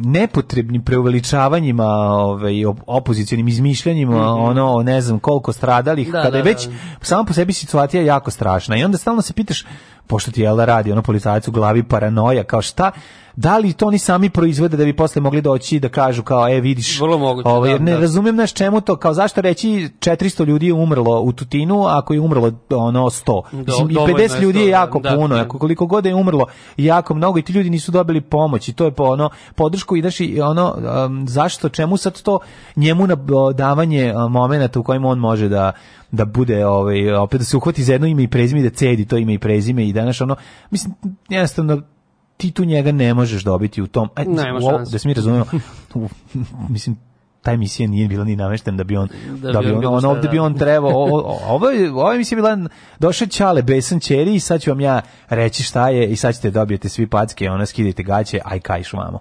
nepotrebnim preuveličavanjima, ovaj opozicionim izmišljanjima, mm -hmm. ono ne znam koliko stradalih, da, kada da, je već da, sama po sebi situacija jako strašna. I onda stalno se pitaš pošto ti jela radi ono policajac u glavi paranoja kao šta da li to oni sami proizvode da bi posle mogli doći da kažu kao e vidiš Vrlo moguće, ovaj, da, ne da. razumijem naš čemu to kao zašto reći 400 ljudi je umrlo u Tutinu ako je umrlo ono 100 Do, da, Mislim, i 50 ljudi je da, jako da, puno da. ako koliko god je umrlo jako mnogo i ti ljudi nisu dobili pomoć i to je po ono podršku i i ono um, zašto čemu sad to njemu na davanje momenata u kojima on može da da bude ovaj opet da se uhvati za jedno ime i prezime da cedi to ime i prezime i danas ono mislim jednostavno ti tu njega ne možeš dobiti u tom e, aj, da se mi razumemo mislim taj emisija nije bila ni namešten da bi on da, da, da bi on, on ovde bi on trebao ovo ovo emisija bila došao Ćale Besan Ćeri i sad ću vam ja reći šta je i sad ćete dobijete svi packe ona skidite gaće aj kajš vamo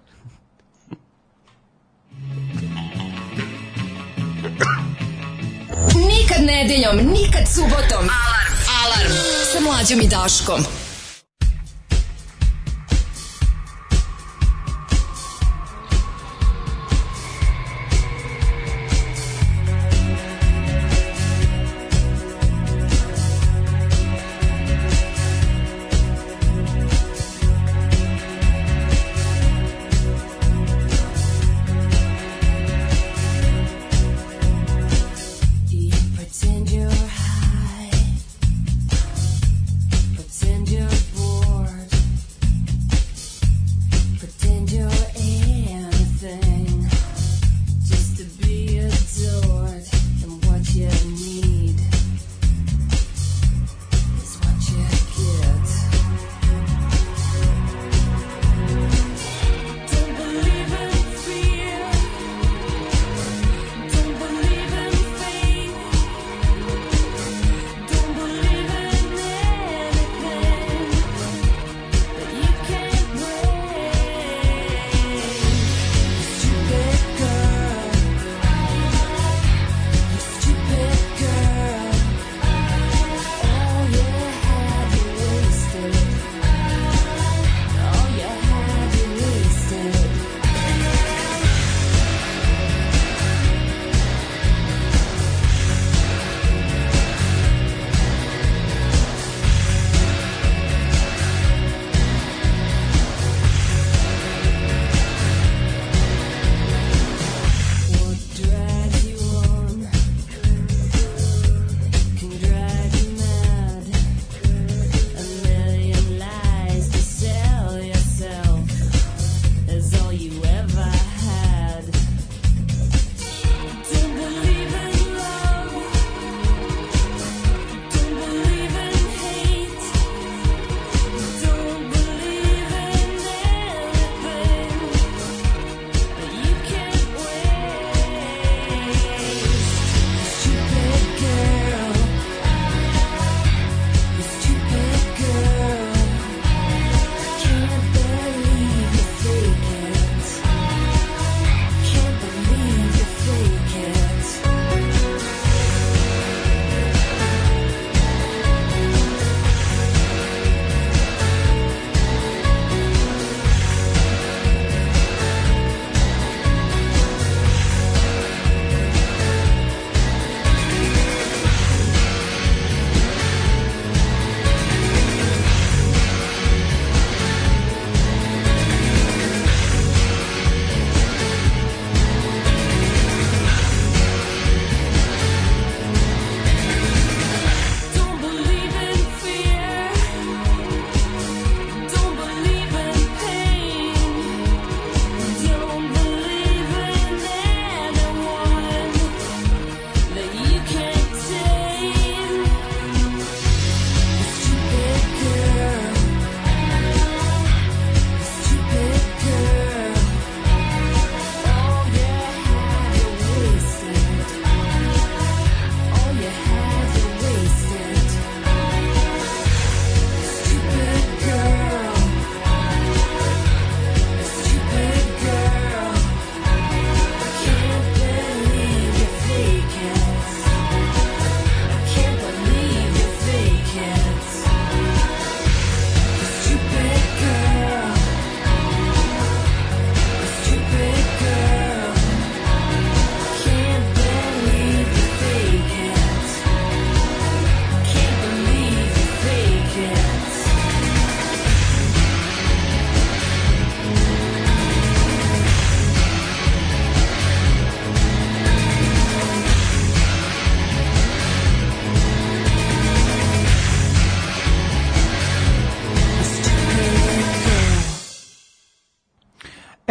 nedeljom, nikad subotom. Alarm! Alarm! Sa mlađom i Daškom.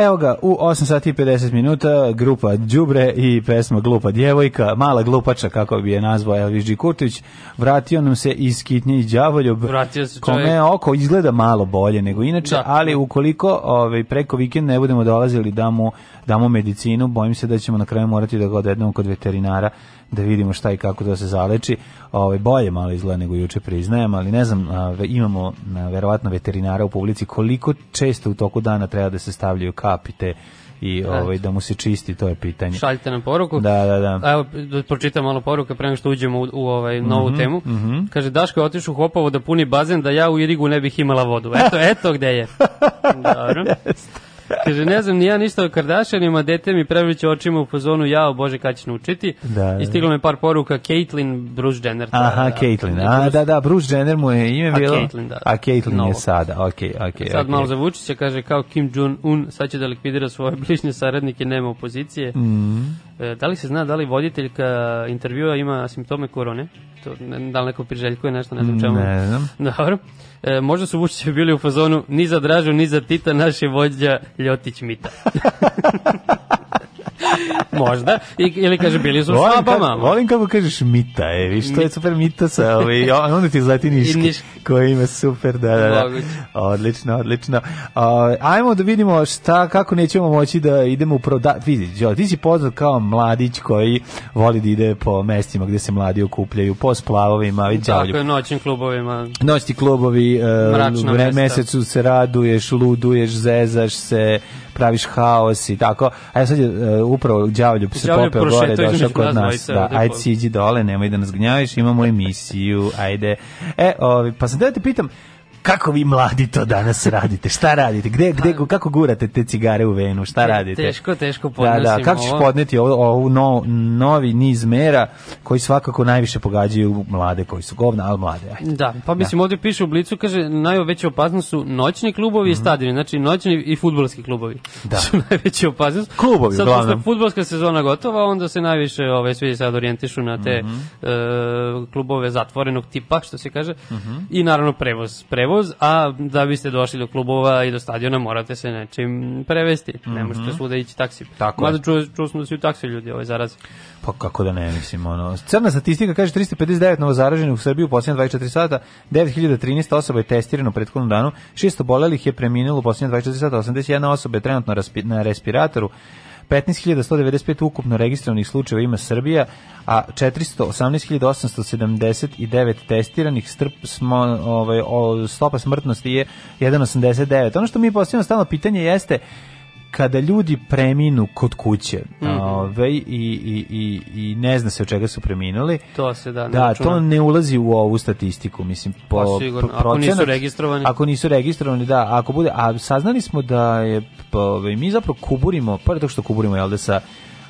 Evo ga, u 8 sati 50 minuta, grupa Đubre i pesma Glupa djevojka, mala glupača, kako bi je nazvao Elvis G. Kurtić, vratio nam se iz Kitnje i Đavoljub, kome oko izgleda malo bolje nego inače, da. ali ukoliko ovaj, preko vikenda ne budemo dolazili da mu damo medicinu, bojim se da ćemo na kraju morati da ga odvedemo kod veterinara da vidimo šta i kako da se zaleči. Ovaj bolje malo izgleda nego juče priznajem, ali ne znam, imamo verovatno veterinara u publici koliko često u toku dana treba da se stavljaju kapite i ovaj da mu se čisti to je pitanje. Šaljite nam poruku. Da, da, da. Evo da pročitam malo poruka pre nego što uđemo u, u ovaj novu mm -hmm, temu. Mm -hmm. Kaže Daško je otišao u Hopovo da puni bazen da ja u Irigu ne bih imala vodu. Eto, eto gde je. Dobro. Kaže, ne znam ni ja ništa o Kardashianima, dete mi prevrće očima u pozonu, o bože, kada ćeš naučiti. Da, da. I da. stiglo me par poruka, Caitlyn, Bruce Jenner. Ta, Aha, Caitlyn, a, da, da, Bruce Jenner mu je ime bilo. A Caitlyn, da. A Caitlyn je sada, okej, okay, okej. Okay, sad okay. malo za Vučića, kaže, kao Kim Jong-un, sad će da likvidira svoje bližnje saradnike, nema opozicije. Mm. E, da li se zna da li voditeljka intervjua ima simptome korone? To, da li neko priželjkuje nešto, ne znam mm, čemu. Ne znam. Dobro. E, možda su Vučićevi bili u fazonu ni za Dražu, ni za Tita, naše vođa Ljotić Mita. Možda. I, ili kaže, bili su volim slabama. Kako, volim kako kažeš mita, e, je, vi što je super mita sa, ovaj, onda ti zlati niški, niški, koji ima super, da, da, da. Odlično, odlično. Uh, ajmo da vidimo šta, kako nećemo moći da idemo u proda... Vidi, jo, ti si poznat kao mladić koji voli da ide po mestima gde se mladi okupljaju, po splavovima, i Tako je, noćnim klubovima. Noćni klubovi, uh, mesecu se raduješ, luduješ, zezaš se, praviš haos i tako. A sad je uh, upravo đavolju se popeo gore došao kod nas. Da, ajde siđi dole, nemoj da nas gnjaviš, imamo emisiju, ajde. E, ovi, pa sam da te pitam, Kako vi mladi to danas radite? Šta radite? Gde, gde, pa- kako gurate te cigare u venu? Šta radite? Teško, teško podnosim da, da. Kako ćeš podneti ovu, ovu no, novi niz mera koji svakako najviše pogađaju mlade koji su govna, ali mlade. Ajde. Da, pa da. mislim da. ovdje piše u Blicu, kaže, najveća opasnost su noćni klubovi mm -hmm. i mhm. stadioni, znači noćni i futbolski klubovi da. su najveća opasnost. Klubovi, sad, uglavnom. Sad, futbolska sezona gotova, onda se najviše ovaj, svi sad orijentišu na te mm -hmm. uh, klubove zatvorenog tipa, što se kaže, mm -hmm. i naravno prevoz. Prevoz prevoz, a da biste došli do klubova i do stadiona morate se nečim prevesti. Mm -hmm. Ne mhm. možete svuda ići taksi. Tako Mada čuo, čuo smo da si u taksi ljudi ovaj zarazi. Pa kako da ne, mislim, ono. Crna statistika kaže 359 novozaraženih u Srbiji u posljednje 24 sata, 9013 osoba je testirano u prethodnom danu, 600 bolelih je preminulo u posljednje 24 sata, 81 osoba je trenutno na respiratoru, 15.195 ukupno registrovanih slučajeva ima Srbija, a 418.879 testiranih strp smo, ovaj, stopa smrtnosti je 1,89. Ono što mi postavljamo stalno pitanje jeste kada ljudi preminu kod kuće mm -hmm. ove, ovaj, i, i, i, i ne zna se od čega su preminuli to se da, da to ne ulazi u ovu statistiku mislim pa po, pa sigurno, po procenat, ako nisu registrovani ako nisu registrovani da ako bude a saznali smo da je pa, ove, ovaj, mi zapravo kuburimo pored toga što kuburimo je da sa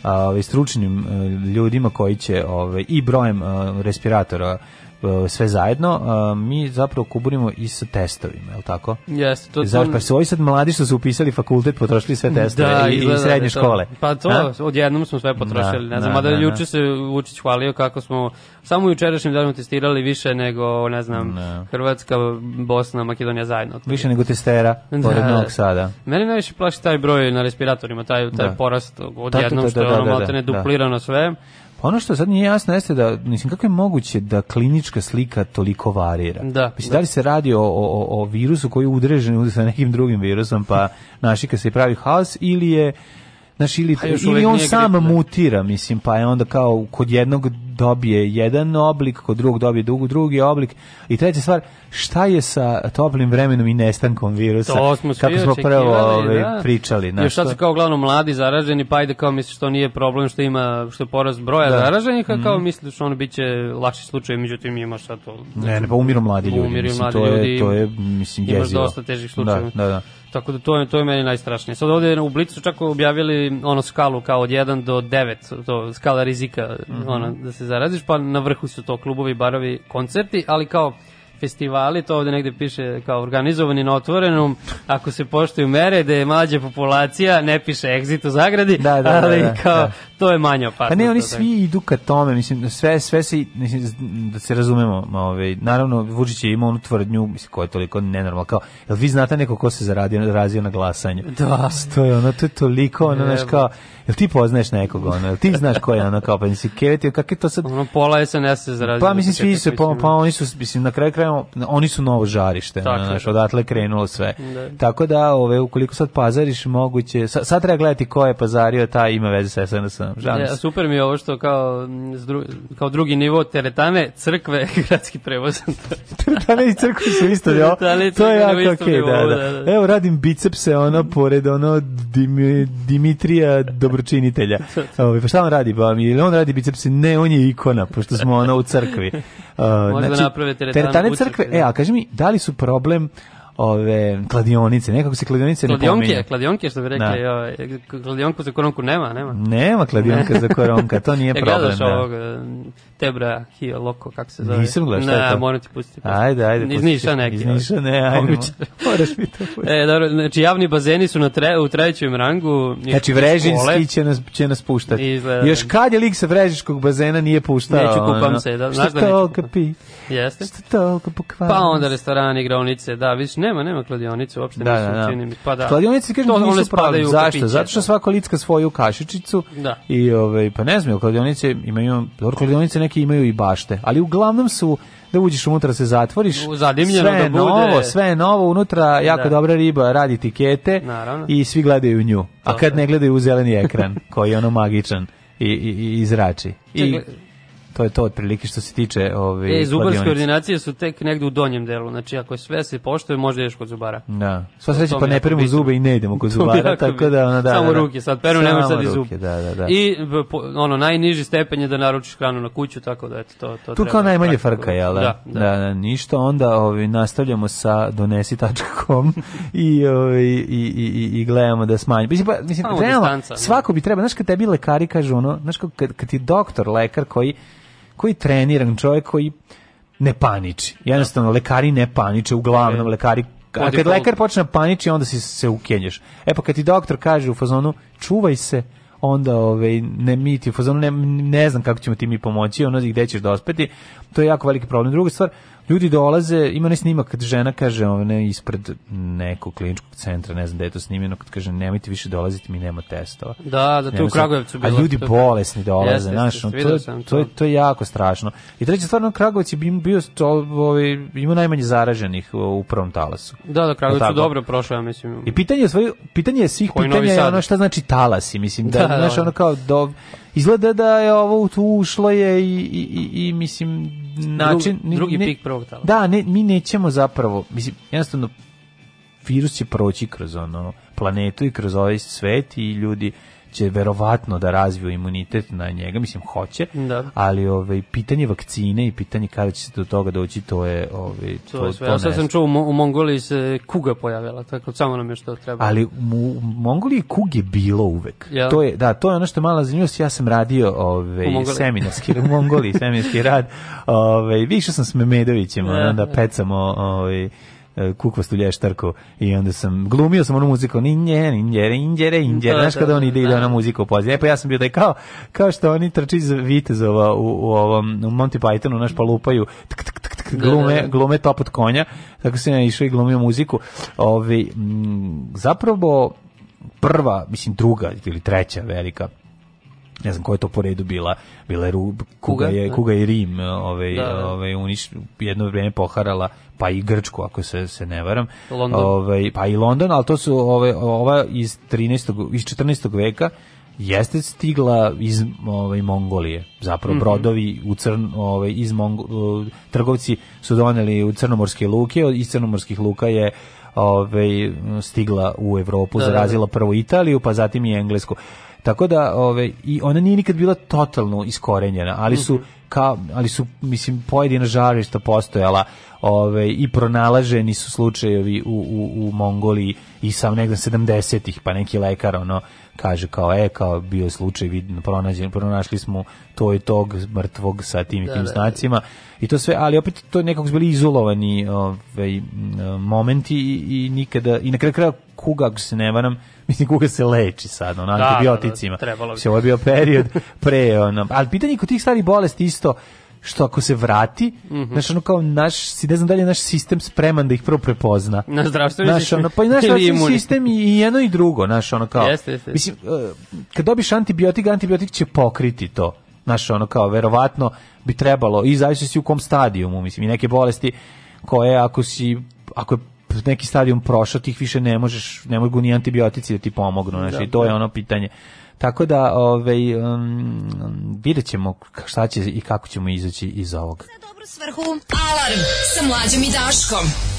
ove, ovaj, stručnim eh, ljudima koji će ove, i brojem eh, respiratora E, sve zajedno, mi zapravo kuburimo i sa testovima, je li tako? Jeste. To, Znaš, pa su ovi sad mladi što su upisali fakultet, potrošili sve da, testove da, i, i da srednje to, škole. Pa to, A? odjednom smo sve da, potrošili, da, ne znam, da, juče se Vučić hvalio kako smo samo jučerašnjim danom testirali više nego, ne znam, da. Hrvatska, Bosna, Makedonija zajedno. Više nego testera, pored da. Novog Sada. Mene najviše plaši taj broj na respiratorima, taj, taj da. porast odjednom, da, da, da, što je ono da, da, duplirano sve ono što sad nije jasno jeste da, mislim, kako je moguće da klinička slika toliko varira? Da. Mislim, da, da. li se radi o, o, o virusu koji je udrežen sa nekim drugim virusom, pa našika se pravi haos, ili je Znaš, ili, ili on sam gre... mutira, mislim, pa je onda kao kod jednog dobije jedan oblik, kod drugog dobije drugu, drugi oblik. I treća stvar, šta je sa toplim vremenom i nestankom virusa? To smo Kako smo prvo ove, ovaj, da. pričali. Naš, Još sad su kao glavno mladi zaraženi, pa ajde kao misliš to nije problem što ima što je poraz broja da. zaraženih, a kao mm. misliš ono biće lakši slučaj, međutim ima šta to. Znači, ne, ne, pa umiru mladi ljudi. Umiru mladi to ljudi. Je, to je, mislim, jezivo. Imaš dosta težih da, slučajeva. Da, da, da. Tako da to je, to je meni najstrašnije. Sad ovde u Blicu čak objavili ono skalu kao od 1 do 9, to skala rizika mm -hmm. ono, da se zaraziš, pa na vrhu su to klubovi, barovi, koncerti, ali kao festivali, to ovde negde piše kao organizovani na otvorenom, ako se poštuju mere da je mlađa populacija, ne piše exit u zagradi, da, da, ali da, da, kao da to je manje opasno. Pa ne, oni svi idu ka tome, mislim, sve, sve se, mislim, da se razumemo, ove, ovaj, naravno, Vučić je imao onu tvrdnju, mislim, koja je toliko nenormal, kao, jel vi znate neko ko se zaradio, razio na glasanje? Da. To je ono, to je toliko, ono, znaš, kao, jel ti poznaješ nekog, ono, jel ti znaš ko je ono, kao, pa mislim, kevetio, kak je to sad... Ono, pola SNS se zaradio. Pa, mislim, svi se, pa, pa, oni su, mislim, na kraju krajeva, oni su novo žarište, tako, znaš, odatle krenulo sve. Da. Tako da, ove, ukoliko sad pazariš, moguće, sad, sad treba gledati ko je pazario, ta ima veze sa SNS žalim ja, Super mi je ovo što kao, dru, kao drugi nivo teretane, crkve, gradski prevoz. teretane i crkve su isto, jo? to je jako okej, okay, da da. da, da, Evo, radim bicepse, ono, pored, ono, Dim, Dimitrija Dobročinitelja. Ovo, ovaj, pa šta on radi, pa mi, ili on radi bicepse? Ne, on je ikona, pošto smo, ono, u crkvi. Uh, Možda znači, naprave teretane, teretane crkve. crkve. Da. E, a kaži mi, da li su problem ove kladionice, nekako se kladionice ne pominje. Kladionke, kladionke što bi rekli, da. kladionku za koronku nema, nema. Nema kladionka ne. za koronka, to nije ja problem. Ja gledaš da. ovog e, Tebra Hio Loko, kako se zove? Nisam gledao, šta je to? Ne, moram ti pustiti. Pusti. Pa. Ajde, ajde. Iz Niša neki. Iz Niša ne, ovaj, ajde. Moraš mi to pustiti. E, dobro, znači javni bazeni su na tre, u trećem rangu. Znači Vrežinski će nas, će nas puštati. Izgleda. Da Još kad je lik sa Vrežinskog bazena nije puštao. Neću kupam ono. se, da, znaš da neću. Što Jeste. Što toliko pokvarno. Pa onda restorani, igraonice, da, vidiš, nema, nema kladionice, uopšte da, nisu da, da. mi. Pa da. Kladionice, kažem, to, nisu pravi. Zašto? Zato što da. svako licka svoju kašičicu da. i, ovaj, pa ne znam, kladionice imaju, dobro, kladionice neke imaju i bašte, ali uglavnom su da uđeš unutra se zatvoriš. Zadimljeno sve je da bude. novo, sve je novo unutra, jako da. dobra riba, radi tikete Naravno. i svi gledaju nju. A kad ne gledaju u zeleni ekran, koji je ono magičan i, i, i izrači. I, to je to otprilike što se tiče ove ovaj, e, zubarske ordinacije su tek negde u donjem delu znači ako je sve se poštuje možda ideš kod zubara da sva sreća pa ne perimo zube i ne idemo kod zubara tako da ona da samo da, da. ruke sad peru nema sad i zub da, da, da. i ono najniži stepen je da naručiš hranu na kuću tako da eto to to tu kao najmanje frka je da? da, da, da, ništa onda ovi ovaj, nastavljamo sa donesi.com i, ovi, ovaj, i, i, i, i gledamo da smanjimo mislim, pa, mislim realno svako bi treba znaš kad tebi lekari kažu ono znaš kad, kad ti doktor lekar koji koji treniran čovjek koji ne paniči. Jednostavno, lekari ne paniče, uglavnom, e, lekari a kad lekar počne da paniči, onda si se ukenješ. E pa kad ti doktor kaže u fazonu, čuvaj se, onda ove, ovaj, ne mi ti fazonu ne, ne znam kako ćemo ti mi pomoći, ono gde ćeš dospeti. To je jako veliki problem. Druga stvar, ljudi dolaze, ima ne snimak kad žena kaže ovne ispred nekog kliničkog centra, ne znam da je to snimljeno, kad kaže nemojte više dolaziti, mi nema testova. Da, da, to u Kragujevcu bilo. A ljudi bolesni dolaze, znaš, to, to, to, je jako strašno. I treća stvar, Kragujevac je bio, ovaj, ima najmanje zaraženih u prvom talasu. Da, da, Kragujevcu dobro prošao, ja mislim. I pitanje je, svoj, pitanje je svih pitanja je ono šta znači talasi, mislim, da, da, znaš, da. ono kao do, Izgleda da je ovo tu ušlo je i, i, i, i mislim način Drug, drugi ne, pik prvog tala. Da, ne, mi nećemo zapravo, mislim jednostavno virus će proći kroz ono planetu i kroz ovaj svet i ljudi će verovatno da razviju imunitet na njega, mislim hoće, da. ali ove, ovaj, pitanje vakcine i pitanje kada će se do toga doći, to je... Ovaj, to, to, sve. to sam čuo u, Mongoliji se kuga pojavila, tako samo nam je što treba. Ali u, u Mongoliji kug je bilo uvek. Ja. To je, da, to je ono što je mala zanimljivost, ja sam radio ovaj, seminarski, u Mongoliji seminarski rad, ovaj, više sam s Memedovićem, ja. Da, onda da. pecamo... ove, ovaj, E, kukvastu lještarku i onda sam glumio sam onu muziku ni nje ni nje inđere inđere da, znaš da, kada da, on ide da. na muziku u pa ja sam bio da kao kao što oni trči za vitezova u, u ovom u Monty Pythonu naš palupaju tk, tk, tk, tk, glume glume top od konja tako se ja išao i glumio muziku ovaj zapravo prva mislim druga ili treća velika ne znam koja to po redu bila, bila je Rub, kuga, je, da. kuga i Rim ovaj, da, da, ovaj, uniš, jedno vrijeme poharala, pa i Grčku, ako se, se ne varam. Ovaj, pa i London, ali to su ove, ova iz, 13, iz 14. veka, jeste stigla iz ovaj Mongolije. Zapravo mm -hmm. brodovi u crn ovaj iz Mongo, trgovci su doneli u crnomorske luke, iz crnomorskih luka je ovaj stigla u Europu, da, zarazila prvo Italiju, pa zatim i Englesku. Tako da, ove, i ona nije nikad bila totalno iskorenjena, ali su, mhm. ka, ali su mislim, pojedina žarišta postojala ove, i pronalaženi su slučajevi u, u, u Mongoliji i sam negdje 70-ih, pa neki lekar, ono, kaže kao e kao bio je slučaj vidno pronađen pronašli smo to i tog mrtvog sa tim i da, tim da, znacima da. i to sve ali opet to nekako su bili izolovani ovaj momenti i, i nikada i na kraju kraja kuga ako se ne varam mislim kuga se leči sad na antibioticima da, da, da, se ovo je bio period pre ono, ali pitanje kod tih starih bolesti isto što ako se vrati, mm -hmm. znaš, ono kao naš, ne znam da li je naš sistem spreman da ih prvo prepozna. Na zdravstveni znaš, ono, pa i naš sistem i jedno i drugo, znaš, ono kao. Jeste, jeste. Mislim, e, kad dobiš antibiotik, antibiotik će pokriti to. Znaš, ono kao, verovatno bi trebalo, i zavisi si u kom stadijumu, mislim, i neke bolesti koje ako si, ako je neki stadion prošao, tih više ne možeš, ne mogu ni antibiotici da ti pomognu, znači, i to je da. ono pitanje. Tako da, ovaj, um, vidjet ćemo šta će i kako ćemo izaći iz ovog. Za dobru svrhu, alarm sa mlađom i daškom.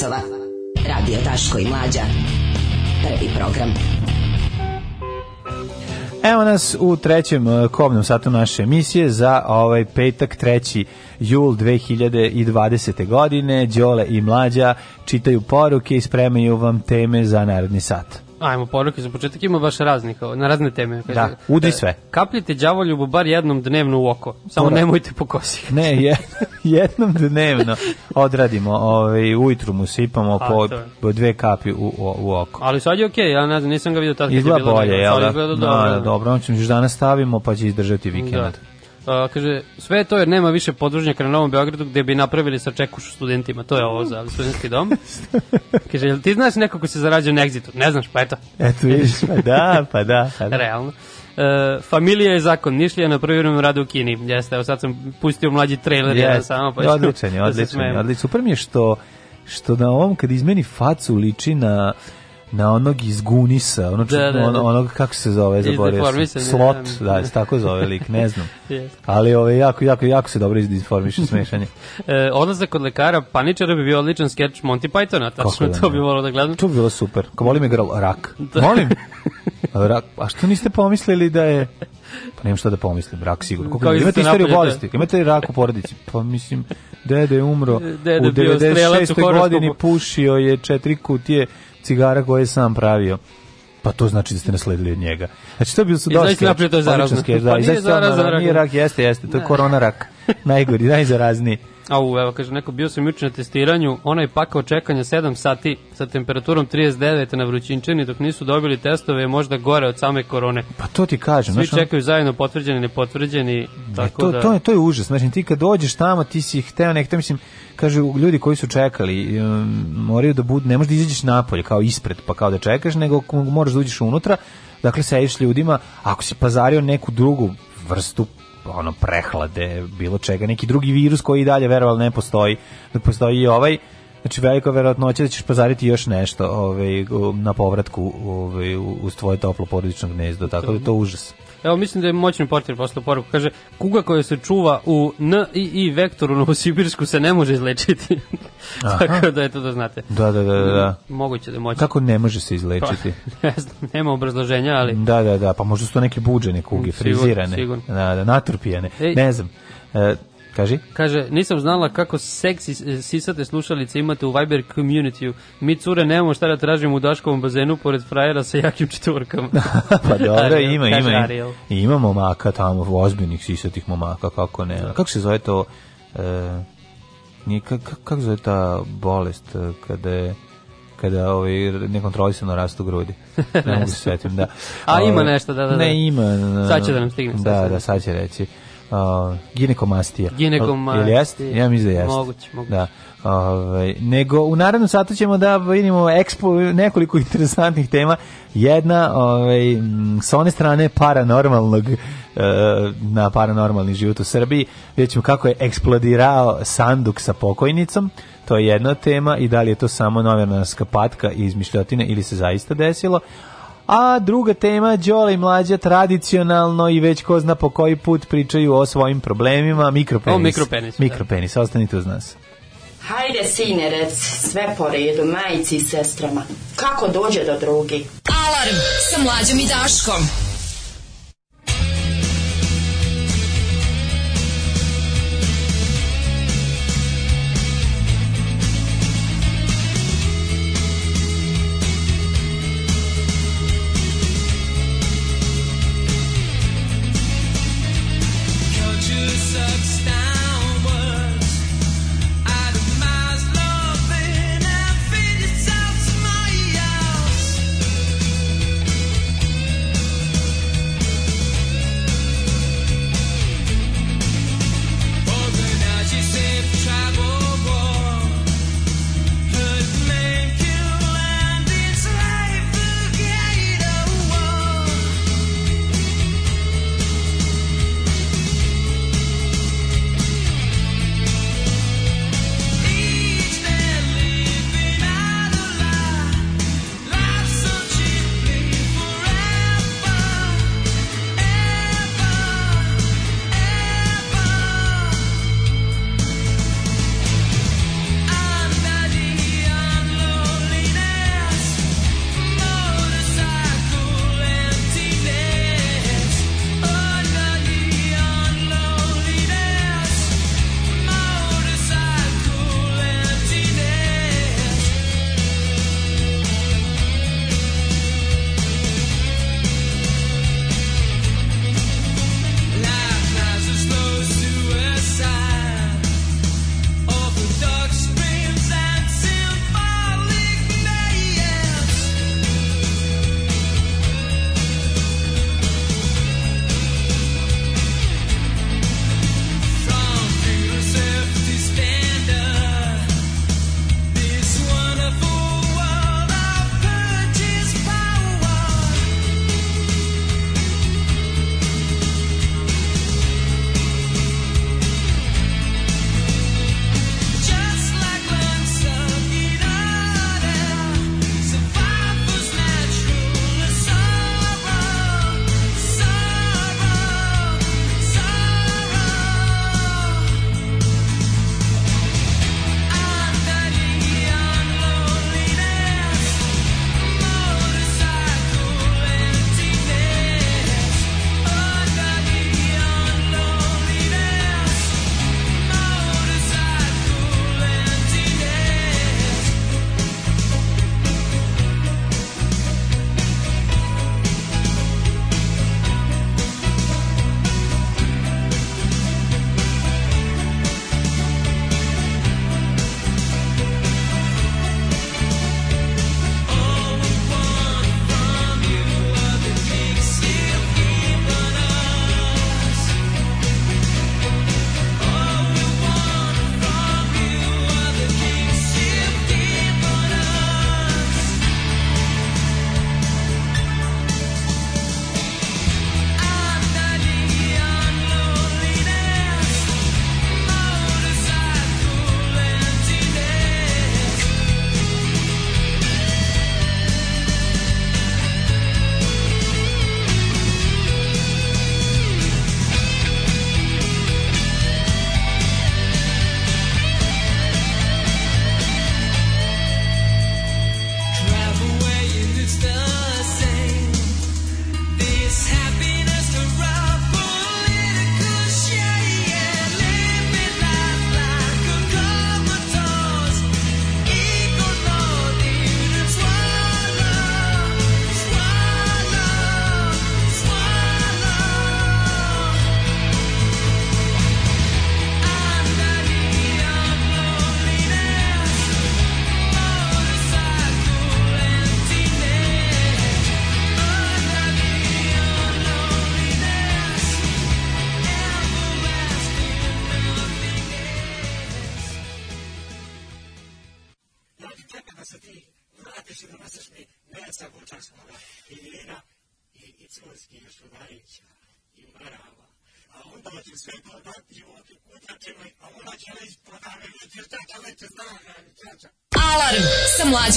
časova. Radio Daško i Mlađa. Prvi program. Evo nas u trećem e, kobnom satu naše emisije za ovaj petak 3. jul 2020. godine. Đole i Mlađa čitaju poruke i spremaju vam teme za narodni sat. Ajmo, poruke za početak, ima baš raznih, na razne teme. Kaže, da, udri sve. Kapljite đavoljubu bar jednom dnevno u oko, samo Ura. nemojte po kosi. ne, je, jednom dnevno odradimo, ovaj, ujutru mu sipamo A, po, po dve kapi u, u, u oko. Ali sad je okej, okay, ja ne znam, nisam ga vidio tad. Izgleda bilo bolje, jel da? Izgleda da, dobro. Da, dobro, on ćemo još danas stavimo, pa će izdržati da. vikend. Da. Uh, kaže, sve to jer nema više podružnjaka na Novom Beogradu gde bi napravili sa čekušu studentima, to je ovo za studentski dom. kaže, jel ti znaš neko ko se zarađuje na egzitu? Ne znaš, pa eto. Eto vidiš, pa da, pa da. Pa da. Realno. E, familija je zakon, Nišlija na privrednom radu u Kini. Jeste, evo sad sam pustio mlađi trailer yes. jedan samo. Pa odličan je, da odličan je. Super mi je što, što na ovom kad izmeni facu liči na na onog iz Gunisa, ono da, da, da. onog kako se zove, zaboravio sam. Da. Slot, da, da, tako zove lik, ne znam. yes. Ali ove ovaj, jako jako jako se dobro izdeformiše smešanje. e, odlazak kod lekara paničara bi bio odličan skeč Monty Pythona, tačno da to bi voleo da gledam. To bi bilo super. Ko volim igral rak. Da. Molim. rak, a što niste pomislili da je Pa nemam šta da pomislim, rak sigurno. Kako, Kao imate istoriju bolesti, da. imate rak u porodici. Pa mislim, dede je umro dede u 96. godini, pušio je četiri kutije cigara koje je sam pravio pa to znači da ste nasledili od njega. Znači to bi su dosta. Znači to je zarazno. Da, pa nije zarazno, rak jeste, jeste, to je da. korona rak. Najgori, najzarazniji. Au, evo, kaže, neko, bio sam juče na testiranju, onaj pakao čekanja 7 sati sa temperaturom 39 na vrućinčini, dok nisu dobili testove, je možda gore od same korone. Pa to ti kažem. Svi znači, čekaju zajedno potvrđeni, nepotvrđeni, da, tako to, da... To, je, to je užas, znači, ti kad dođeš tamo, ti si hteo nekto, mislim, kaže, ljudi koji su čekali, um, moraju da budu, ne možeš da izađeš napolje, kao ispred, pa kao da čekaš, nego moraš da uđeš unutra, dakle, sediš ljudima, ako si pazario neku drugu vrstu ono prehlade, bilo čega, neki drugi virus koji i dalje veroval ne postoji, ne postoji i ovaj Znači velika verovatnoća da ćeš pazariti još nešto ovaj, na povratku ovaj, u tvoje toplo porodično gnezdo, tako da to užas. Evo, mislim da je moćni portir posle poruku. Kaže, kuga koja se čuva u N i I vektoru u Sibirsku se ne može izlečiti. Tako da eto da znate. Da, da, da, da. Moguće da moći. Kako ne može se izlečiti? Pa, ne znam, nema obrazloženja, ali... Da, da, da, pa možda su to neke buđene kuge, frizirane. Sigurno, sigurno. Da, da, natrpijene. Ej. Ne znam. E, Kaži. Kaže, nisam znala kako seksi sisate slušalice imate u Viber community-u. Mi cure nemamo šta da tražimo u Daškovom bazenu pored frajera sa jakim četvorkama. pa dobro, ima, ima. Ariel. Ima momaka tamo, ozbiljnih sisatih momaka, kako ne. Kako se zove to... E, nije, kako kak zove ta bolest e, kada je kada ovaj nekontrolisano rastu grudi. Ne mogu se setim, da. A ima ovaj, nešto, da, da. Ne, da. ima. Sad će da nam stigne. Da, da, da, sad će reći uh, ginekomastija. Ginekomastija. Jel jest? Ja mi da jest. Moguće, moguće. Da. Ove, ovaj, nego u narednom satu ćemo da vidimo ekspo, nekoliko interesantnih tema. Jedna, ove, ovaj, sa one strane paranormalnog e, na paranormalni život u Srbiji, vidjet ćemo kako je eksplodirao sanduk sa pokojnicom, to je jedna tema i da li je to samo novinarska patka i izmišljotina ili se zaista desilo, A druga tema, Đola i mlađa tradicionalno i već ko zna po koji put pričaju o svojim problemima, mikropenis. O mikropenisu. Mikropenis, da. ostanite uz nas. Hajde, sinerec, sve po redu, majici i sestrama. Kako dođe do drugi? Alarm sa mlađom i Daškom.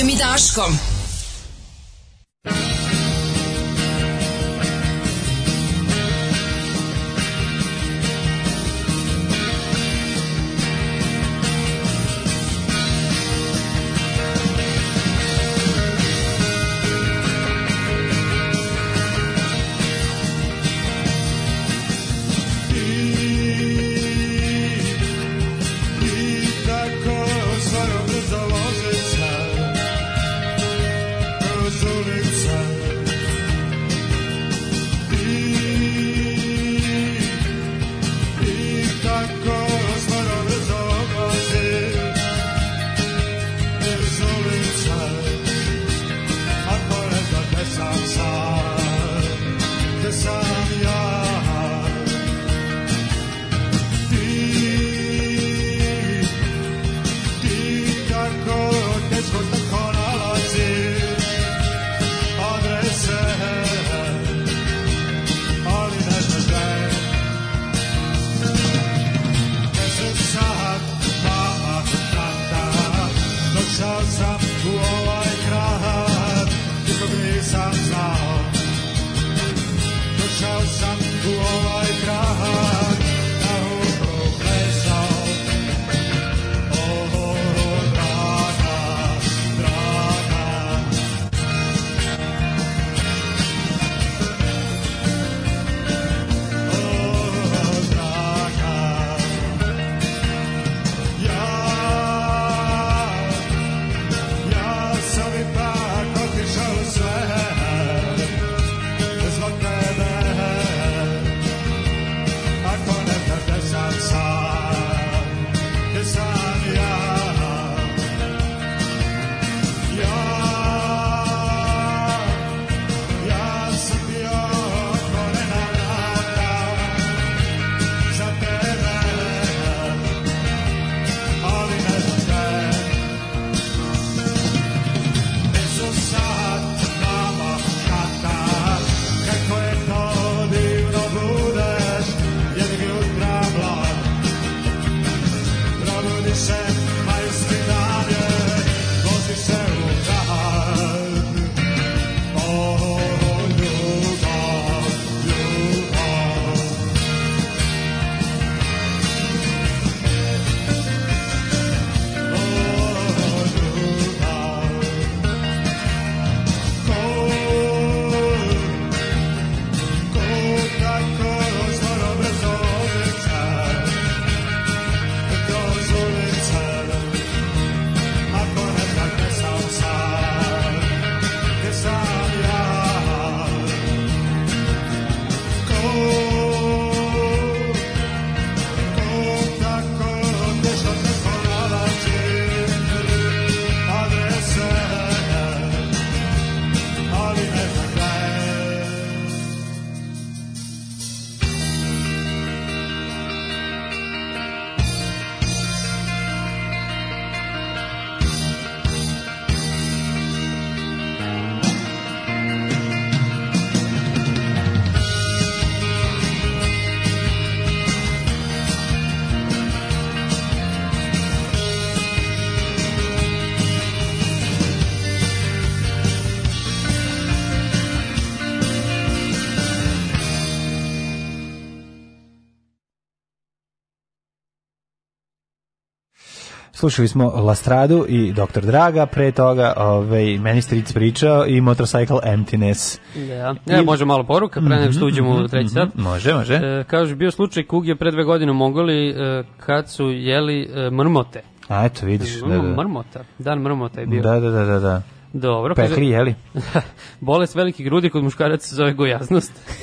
Mlađom i Daškom. slušali smo Lastradu i Doktor Draga, pre toga ovaj, meni stric pričao i Motorcycle Emptiness. Da. Ja, I... može malo poruka, pre nego što mhm, uđemo u mhm, treći mhm. sat. Može, može. E, kaže, bio slučaj je pre dve godine u Mongoliji e, kad su jeli e, mrmote. A eto, vidiš. Da, da. Mrmota, dan mrmota je bio. Da, da, da, da. da. Dobro. Pekli, jeli? bolest velike grudi kod muškaraca se zove gojaznost.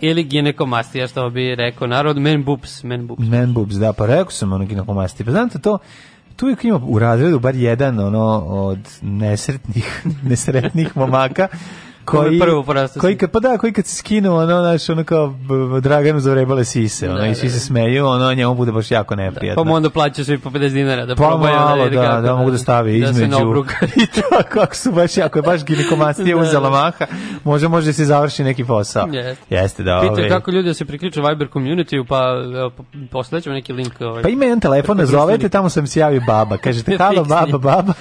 Ili ginekomastija, što bi rekao narod, men boobs, men boobs. Men boobs, da, pa rekao sam ono ginekomastija. Pa znam to, tu uvijek ima u razredu bar jedan ono od nesretnih, nesretnih momaka koji prvo Koji kad pa da, koji kad se skinu, ono naš ono kao Draganu zavrebale sise, ono da, i svi da, se da. smeju, ono njemu bude baš jako neprijatno. Da, pa onda plaćaš i po 50 dinara da pa da malo, da, da, da, mogu da stave da između. I to kako su baš jako je baš ginekomastija uzela maha. Može može se završi neki posao. Yes. Jeste da. Pitaj ovaj. kako ljudi da se priključe Viber community pa poslaćemo neki link ovaj. Pa ima jedan telefon, nazovete, tamo sam se javi baba. Kažete halo baba, baba.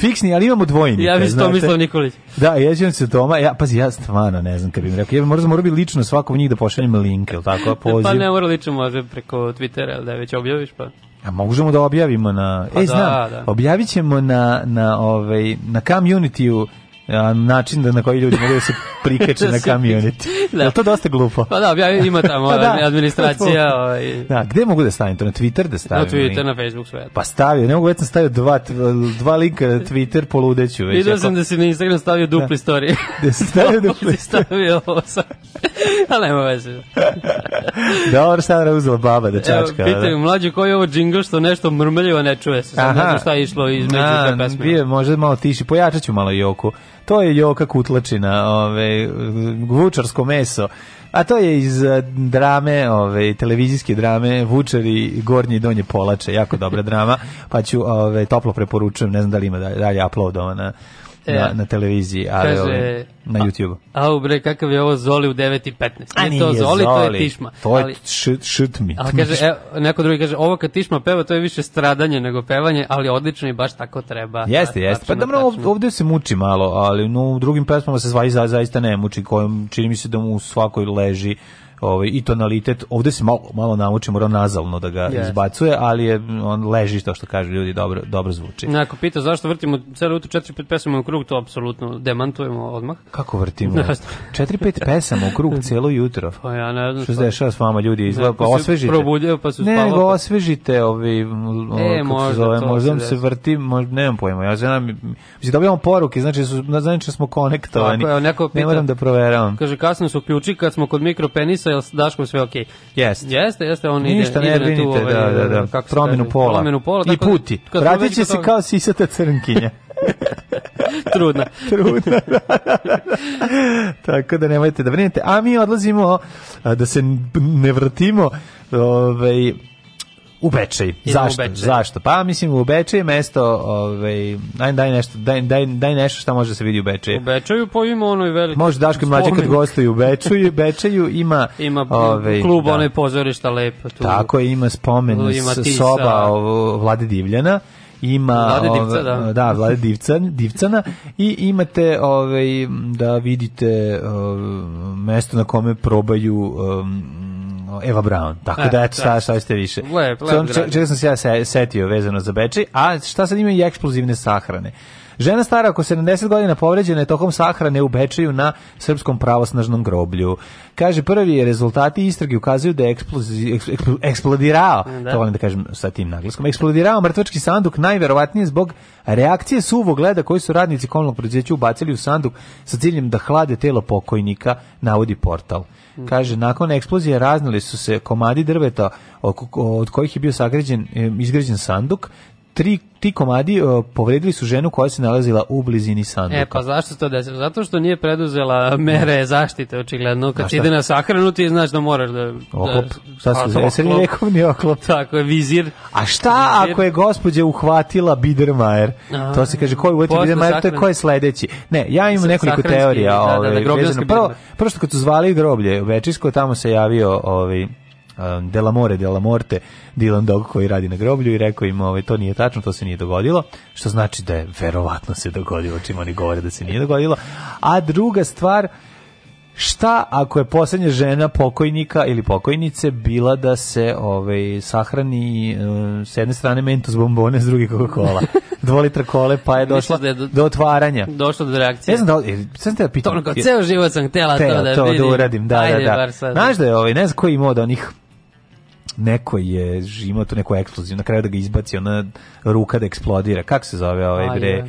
Fiksni, ali imamo dvojni. Ja bih to mislio Nikolić. Da, ježim se doma ja, pazi, ja stvarno ne znam kad bih rekao. Ja bih morao bi lično svakom njih da pošaljem link, ili tako, poziv. Pa ne mora lično, može preko Twittera, da već objaviš, pa... A možemo da objavimo na... Pa e, da, znam, da, da. objavit ćemo na, na, ovaj, na community-u način da na koji ljudi mogu da se prikače na da kamionet. da. Je to dosta glupo? Pa da, ima tamo ovaj, da, administracija. Ovaj... Da, gde mogu da stavim to? Na Twitter da stavim? Na Twitter, na Facebook, sve. Pa stavio, ne mogu već sam stavio dva, dva linka na Twitter poludeću. Već, Vidio sam da si na Instagram stavio da. dupli da. story. Da si stavio dupli da story. stavio ovo sam. Ali nema veze. Dobar, sad uzela baba da čačka. Evo, pitaju, da. mlađe, koji je ovo džingl što nešto mrmljivo ne čuje se? Sad Aha. ne znam šta je išlo između te pesme. Bije, je možda malo tiši, pojačat ću malo Joku to je Joka Kutlačina, ovaj vučarsko meso. A to je iz eh, drame, ove, televizijske drame Vučari, Gornje i Donje Polače, jako dobra drama, pa ću ove, toplo preporučujem, ne znam da li ima da- dalje uploadovana E, na, na televiziji, ali kaže, ovaj, na YouTube. A, a bre, kakav je ovo Zoli u 9.15? Nije to Zoli, to je Tišma. To je šrt mi. Ali kaže, evo, neko drugi kaže, ovo kad Tišma peva, to je više stradanje nego pevanje, ali odlično i baš tako treba. Jeste, jeste. Pa dobro, ovde se muči malo, ali no, u drugim pesmama se zva zaista ne muči, kojim, čini mi se da mu u svakoj leži ovaj, i tonalitet, ovde se malo, malo nauči, mora nazalno da ga yes. izbacuje, ali je, on leži, to što kažu ljudi, dobro, dobro zvuči. Ako pita zašto vrtimo celo jutro 4-5 pesama u krug, to apsolutno demantujemo odmah. Kako vrtimo? 4-5 pesama u krug celo jutro? Pa ja ne znam. Što se dešava s vama ljudi, izgleda, pa, pa osvežite. Probudio pa se spavao. Ne, nego pa- osvežite ovi, e, možda, se zove, možda se vrti, možda, nemam pojma, ja znam, mislim, dobijamo poruke, znači, su, znači smo konektovani. Tako, neko pita, ne moram da proveravam. Kaže, kasno se uključi kad smo kod mikropenisa sa Daškom sve okej. Okay. Jeste. Jeste, jeste, on Ništa, ide, ide brinite, na tu, ovaj, da, da, da. Kako promenu kaže, pola. Promenu pola. I da puti. Vratit će se kao sisata crnkinja. Trudna. Trudna, da, da, da. Tako da nemojte da brinete. A mi odlazimo da se ne vrtimo ovaj, U Bečej. Zašto? U Zašto? Pa mislim u Bečej mesto, ovaj daj daj nešto, daj daj daj nešto šta može da se vidi u Bečeju. U Bečeju po pa ima onoj veliki. Može Daško mlađi kad gostuje u Bečeju, Bečeju ima ima ovaj klub da. onaj pozorišta lepo tu. Tako je, ima spomen ima tisa. soba ovo, Vlade Divljana ima Vlade Divca, da. da Vlade Divca, Divcana i imate ovaj da vidite ove, mesto na kome probaju um, Eva Brown. Tako e, da eto šta da. šta ste više. Lep, lep, Čega ček, ček sam se ja setio vezano za Beči, a šta sad ima i eksplozivne sahrane. Žena stara oko 70 godina povređena je tokom sahrane u Bečeju na srpskom pravosnažnom groblju. Kaže, prvi rezultati istrage ukazuju da je eksplozi, eksplodirao, da. to volim da kažem sa tim naglaskom, eksplodirao mrtvački sanduk najverovatnije zbog reakcije suvog gleda koji su radnici komunalnog preduzeća ubacili u sanduk sa ciljem da hlade telo pokojnika, navodi portal. Kaže, nakon eksplozije raznili su se komadi drveta oko, od kojih je bio sagrađen, izgrađen sanduk, tri ti komadi uh, povredili su ženu koja se nalazila u blizini sanduka. E, pa zašto se to desilo? Zato što nije preduzela mere zaštite, očigledno. Kad ide na sahranu, ti znaš da moraš da... Oklop, šta da, su, zeseli vekovni oklop. Tako je, vizir. A šta vizir. ako je gospođa uhvatila Biedermajer? to se kaže, koji je uhvatio Biedermajer, to je ko je sledeći. Ne, ja imam nekoliko teorija. Da, da, da, ovaj, da, da prvo, prvo što kad su zvali groblje, večisko, tamo se javio... Ovaj, um, Delamore Delamorte, Dylan Dog koji radi na groblju i rekao im ovaj, to nije tačno, to se nije dogodilo, što znači da je verovatno se dogodilo, čim oni govore da se nije dogodilo. A druga stvar, šta ako je poslednja žena pokojnika ili pokojnice bila da se ovaj sahrani um, s jedne strane mentos bombone s druge Coca-Cola. Dvolitra kole pa je došla da je do, do, otvaranja. Došlo do reakcije. Ne znam da li, sam te pitam. kao ceo život sam htjela to da, to da uradim. Da, da, Ajde, da, da. Znaš da je ovaj, ne znam koji ima od onih neko je imao tu neku eksploziju, na kraju da ga izbaci ona ruka da eksplodira. Kako se zove ovaj bre?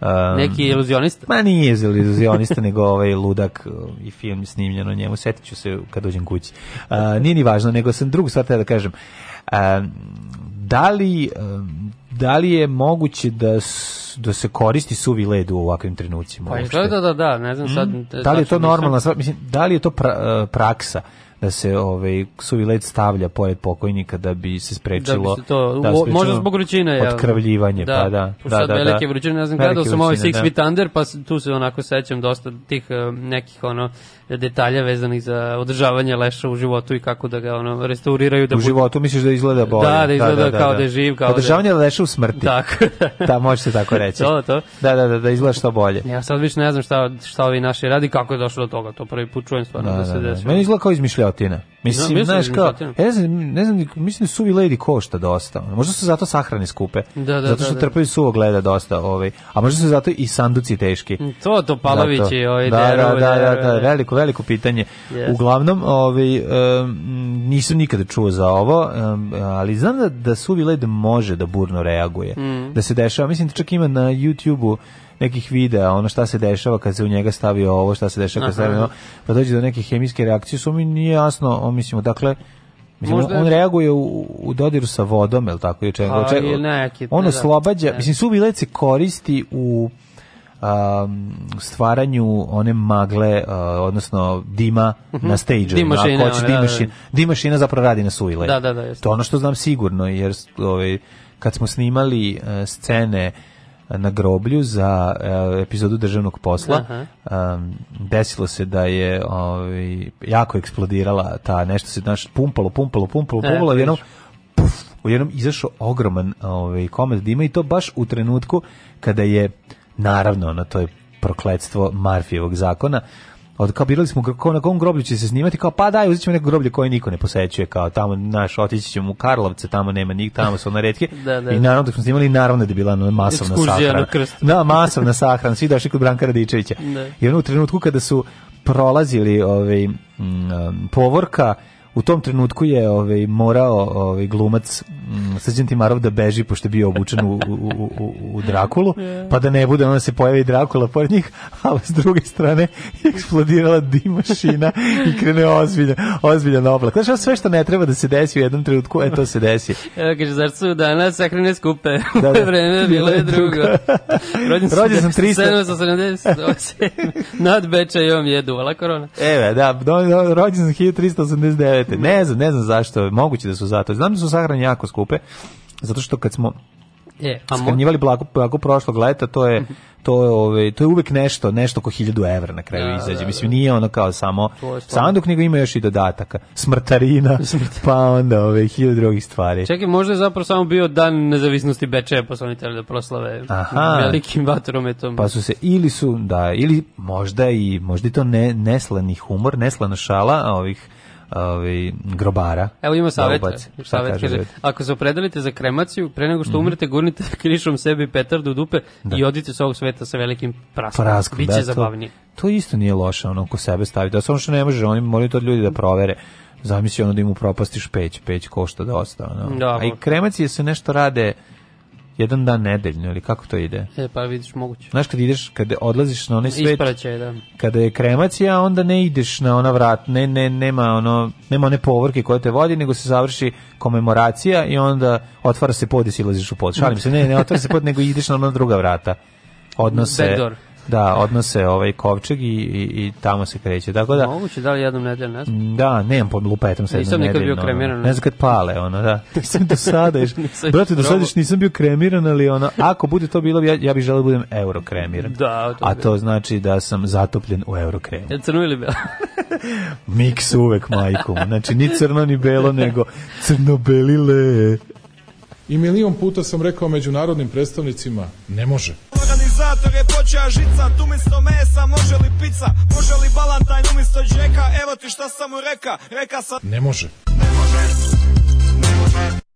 Um, Neki iluzionista? Ma nije iluzionista, nego ovaj ludak um, i film snimljen o njemu. Setit ću se kad dođem kući. Uh, nije ni važno, nego sam drugu stvar da kažem. Um, da li, um, da li je moguće da da se koristi suvi led u ovakvim trenucima? Pa da, da, da, ne znam sad. Mm, e, da li je to normalna Mislim, da li je to pra, uh, praksa? da se ovaj suvi led stavlja pored pokojnika da bi se sprečilo da, bi se to, da sprečilo možda zbog vrućine ja otkrvljivanje da, pa da da da, da velike da. vrućine ne znam gledao sam ovaj Six da. Feet Under pa tu se onako sećam dosta tih eh, nekih ono detalja vezanih za održavanje leša u životu i kako da ga ono restauriraju da u životu misliš da izgleda bolje da da izgleda da, da, kao da, da je da. živ kao da- održavanje da... leša u smrti tako da može se tako reći to to da da da da izgleda što bolje ja sad više ne znam šta šta ovi naši radi kako je došlo do toga to prvi put čujem stvarno da, da, da se desi meni izgleda kao izmišljotina mislim znaš kao ja ne znam ne znam mislim da suvi lady košta dosta možda su zato sahrane skupe da, da, zato što da, da. trpaju suvo gleda dosta ovaj a možda su zato i sanduci teški to to Pavlović i ovaj da da da da veliko veliko pitanje. Yes. Uglavnom, ovaj, um, nisam nikada čuo za ovo, um, ali znam da, da suvi led može da burno reaguje. Mm. Da se dešava, mislim da čak ima na YouTubeu nekih videa, ono šta se dešava kad se u njega stavi ovo, šta se dešava kad se stavi pa dođe do neke hemijske reakcije, su mi nije jasno, on, mislimo, dakle, Mislim, Možda on je... reaguje u, u dodiru sa vodom, je li tako? Je čega, čega, on da, da. oslobađa, mislim, suvi led se koristi u um, stvaranju one magle, uh, odnosno dima uh mhm. -huh. na stage-u. Dimašina. Ako hoće dimašina, dimašina zapravo radi na sujle. Da, da, da. To ono što znam sigurno, jer ovaj, kad smo snimali uh, scene na groblju za uh, epizodu državnog posla um, desilo se da je ovaj jako eksplodirala ta nešto se naš pumpalo pumpalo pumpalo e, pumpalo da, jednom puf, u jednom izašao ogroman ovaj komad dima i to baš u trenutku kada je Naravno, ono, to je prokledstvo Marfijevog zakona. Od kao birali smo kako na kom groblju će se snimati, kao pa daj, uzet ćemo neko groblje koje niko ne posećuje, kao tamo naš otići ćemo u Karlovce, tamo nema njih, tamo su na retke. da, da. I naravno dok smo snimali, naravno da je bila masovna sahrana. Da, masovna sahrana, svi došli kod Branka Radičevića. Da. I ono u trenutku kada su prolazili ovaj, m, povorka, u tom trenutku je ovaj morao ovaj glumac mm, Srđan Timarov da beži pošto je bio obučen u, u, u, u Drakulu, pa da ne bude onda se pojavi Drakula pored njih, a s druge strane eksplodirala dim mašina i krene ozbiljan, ozbiljan oblak. Znaš, sve što ne treba da se desi u jednom trenutku, e, to se desi. Evo, kaže, zar su danas sakrene skupe? Da, da. vreme bilo je drugo. Rođen, Rođen sam 300. Nad Bečajom je duvala korona. Evo, da, rođen sam 1389 štete. Ne znam, ne znam zašto, moguće da su zato. Znam da su sahrane jako skupe, zato što kad smo je, a blago, blago prošlog leta, to je to je ovaj to je uvek nešto, nešto oko 1000 evra na kraju da, izađe. Da, Mislim da. nije ono kao samo sanduk, nego ima još i dodataka, smrtarina, pa onda ove ovaj, 1000 drugih stvari. Čekaj, možda je zapravo samo bio dan nezavisnosti Bečeja, pa su oni da proslave Aha. velikim vatrometom. Pa su se ili su da ili možda i možda i to ne neslani humor, neslana šala ovih ovaj grobara. Evo ima savet, da savet kaže, ako se opredelite za kremaciju, pre nego što mhm. umrete, gurnite krišom sebi petardu u dupe da. i odite sa ovog sveta sa velikim praskom. Prask, Biće da, zabavnije. To, to, isto nije loše, ono, ko sebe stavite. Da samo što ne može, oni moraju to od ljudi da provere. Zamisli ono da im upropastiš peć, peć košta dosta. Ono. Da, A i pa- kremacije se nešto rade jedan dan nedeljno ili kako to ide? E, pa vidiš moguće. Znaš kad ideš, kad odlaziš na onaj svet, Ispraćaj, da. kada je kremacija, onda ne ideš na ona vrat, ne, ne, nema, ono, nema one povorke koje te vodi, nego se završi komemoracija i onda otvara se pod i silaziš u pod. Šalim se, ne, ne otvara se pod, nego ideš na ona druga vrata. Odnose... Backdoor da odnose ovaj kovčeg i, i, i tamo se kreće. Tako da Moguće da li jednom nedeljno, ne znam. Da, nemam pod lupetom se Nisam nikad bio kremiran. ne znam kad pale, ono, da. Nisam do sada. Brate, do sada nisam bio kremiran, ali ono ako bude to bilo ja, ja bih želeo da budem euro kremiran. Da, to A to bilo. znači da sam zatopljen u euro kremu. Ja crno ili belo? Miks uvek majku. Znači ni crno ni belo, nego crno belile I milion puta sam rekao međunarodnim predstavnicima, ne može generator je počeo žica Tu misto mesa može li pizza Može li balantajn umisto džeka Evo ti šta sam mu reka Reka sam Ne može Ne može Ne može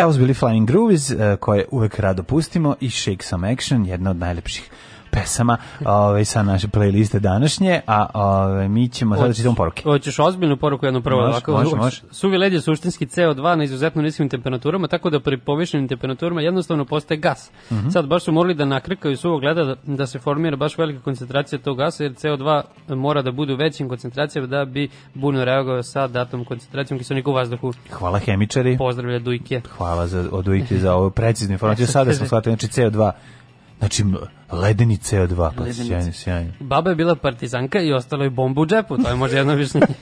Evo su bili Flying Groovies, eh, koje uvek rado pustimo, i Shake Some Action, jedna od najlepših pesama ovaj, sa naše playliste današnje, a ovaj, mi ćemo sada da čitamo poruke. Hoćeš ozbiljnu poruku jednu prvo? Može, ovako, može, može. Suvi led je suštinski CO2 na izuzetno niskim temperaturama, tako da pri povišenim temperaturama jednostavno postaje gas. Mm -hmm. Sad baš su morali da nakrkaju suvo gleda da, da se formira baš velika koncentracija tog gasa, jer CO2 mora da bude u većim koncentracijama da bi burno reagovao sa datom koncentracijom kiselnika u vazduhu. Hvala hemičari. Pozdravlja Dujke. Hvala za, od Dujke za ovu preciznu informaciju. E, sada smo shvatili, znači CO2 Znači, Ledeni CO2, pa sjajno, sjajno. Baba je bila partizanka i ostalo je bombu u džepu, to je možda jedno višnje.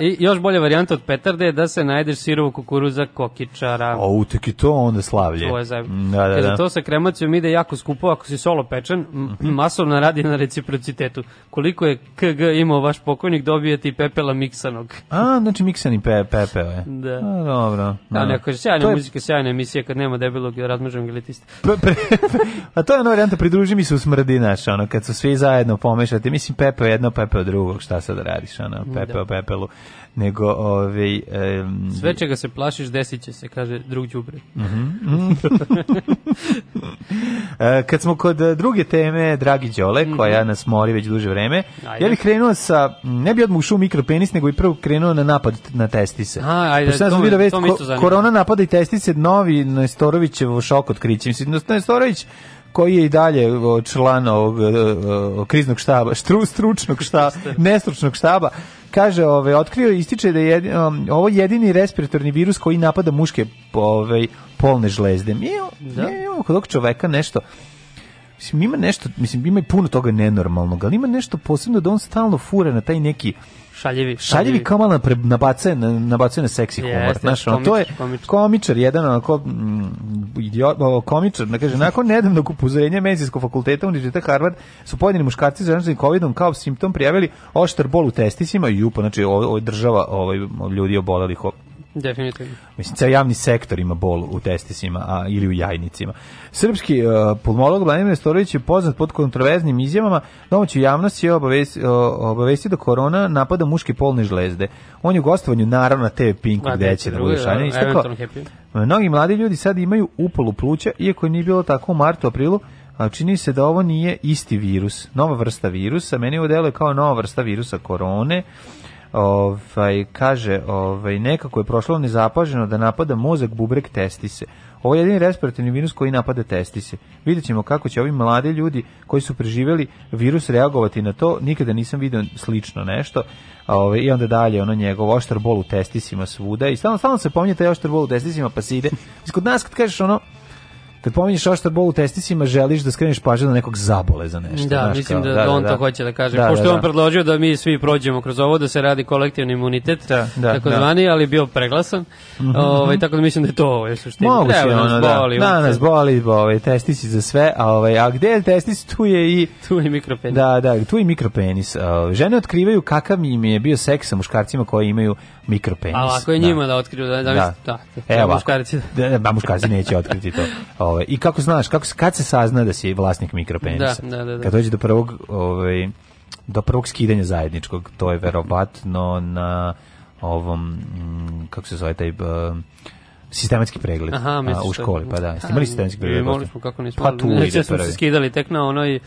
I još bolja varijanta od petarde je da se najdeš sirovu kukuruza kokičara. O, utek i to onda slavlje. To je zav... Mm, da, da, da. Za to sa kremacijom ide jako skupo ako si solo pečen, mhm. masovno radi na reciprocitetu. Koliko je KG imao vaš pokojnik, dobijete i pepela miksanog. A, znači miksani pe, pepeo je. Da. A, dobro. Da, ja, da. neko je sjajna je... muzika, sjajna emisija kad nema debelog razmažnog elitista. a to je ona varijanta pridu pridruži mi se u smrdi, ono, kad su svi zajedno pomešati, mislim, pepe jedno, pepe od drugog, šta sad radiš, ono, da. pepe da. o pepelu, nego, ovaj... Um, Sve čega se plašiš, desit će se, kaže drug đubre. Mhm. Uh -huh. E, kad smo kod e, druge teme, dragi Đole, mhm. koja nas mori već duže vreme, ajde. ja bih krenuo sa, ne bi odmah ušao mikropenis, nego i prvo krenuo na napad na testise. A, ajde, Pošto to, mi, vest, to ko, Korona napada i testise, novi Nestorovićevo šok otkriće. Mislim, Nestorović koji je i dalje član ovog e, kriznog štaba, štru, stručnog štaba, nestručnog štaba, kaže, ovaj otkrio ističe da je jedin, ovo jedini respiratorni virus koji napada muške ovaj polne žlezde. Mi da. imamo kod čoveka nešto Mislim, ima nešto, mislim, ima i puno toga nenormalnog, ali ima nešto posebno da on stalno fura na taj neki šaljivi. Šaljivi kao malo nabacaju na, nabacaju na seksi humor. Yes, Znaš, komičar, to je komičar, komičar jedan onako mm, idiot, komičar, da kaže, nakon nedavnog upozorenja medicinskog fakulteta Univerziteta Harvard su pojedini muškarci zaraženi covidom kao simptom prijavili oštar bol u testisima i upo, znači ovo država ovaj, ljudi obolelih Definitivno. Mislim, ceo javni sektor ima bol u testisima a, ili u jajnicima. Srpski uh, pulmolog Vladimir Storović je poznat pod kontroverznim izjavama. Domaću javnost je obavesti, e, obavesti da korona napada muške polne žlezde. On je u gostovanju, naravno, na TV Pinku, Ma, da, gde će da bude šanje. Mnogi mladi ljudi sad imaju upalu pluća, iako nije bilo tako u martu, aprilu, a čini se da ovo nije isti virus, nova vrsta virusa. Meni ovo deluje kao nova vrsta virusa korone, ovaj, kaže, ovaj, nekako je prošlo nezapaženo da napada mozak, bubreg, testise. Ovo je jedini respiratorni virus koji napada testise. Vidjet ćemo kako će ovi mladi ljudi koji su preživjeli virus reagovati na to. Nikada nisam vidio slično nešto. Ove, ovaj, I onda dalje ono njegov oštar bol u testisima svuda. I stalno, stalno se pominje taj oštar bol u testisima pa se ide. Kod nas kad kažeš ono, kad pominješ oštar bol u testisima, želiš da skreneš pažnju na nekog zabole za nešto. Da, znaš, mislim kao, da, da, on da, to da. hoće da kaže. Da, Pošto da, da. on predložio da mi svi prođemo kroz ovo, da se radi kolektivni imunitet, da, da, tako da. zvani, ali bio preglasan. Mm ovaj, tako da mislim da je to ovaj suština. Moguće, Treba, ono, da. Boli, da, nas boli, ovaj, testisi za sve, a, ovaj, a gde je testis, tu je i... Tu je mikropenis. Da, da, tu je i mikropenis. Ovaj. žene otkrivaju kakav im je bio seks sa muškarcima koji imaju mikropenis. A ako je da. njima da, da otkriju, da, da, da. da, da Evo, da, muškarci. Da, da, muškarci neće otkriti to. Ove, I kako znaš, kako, kad se sazna da si vlasnik mikropenisa? Da, da, da, da. Kad dođe do prvog, ovaj, do prvog skidanja zajedničkog, to je verovatno na ovom, mm, kako se zove taj... sistematski pregled Aha, a, u školi, pa da. Jeste imali sistematski pregled? Imali smo, kako nismo. Pa tu ide prvi. se skidali tek na onoj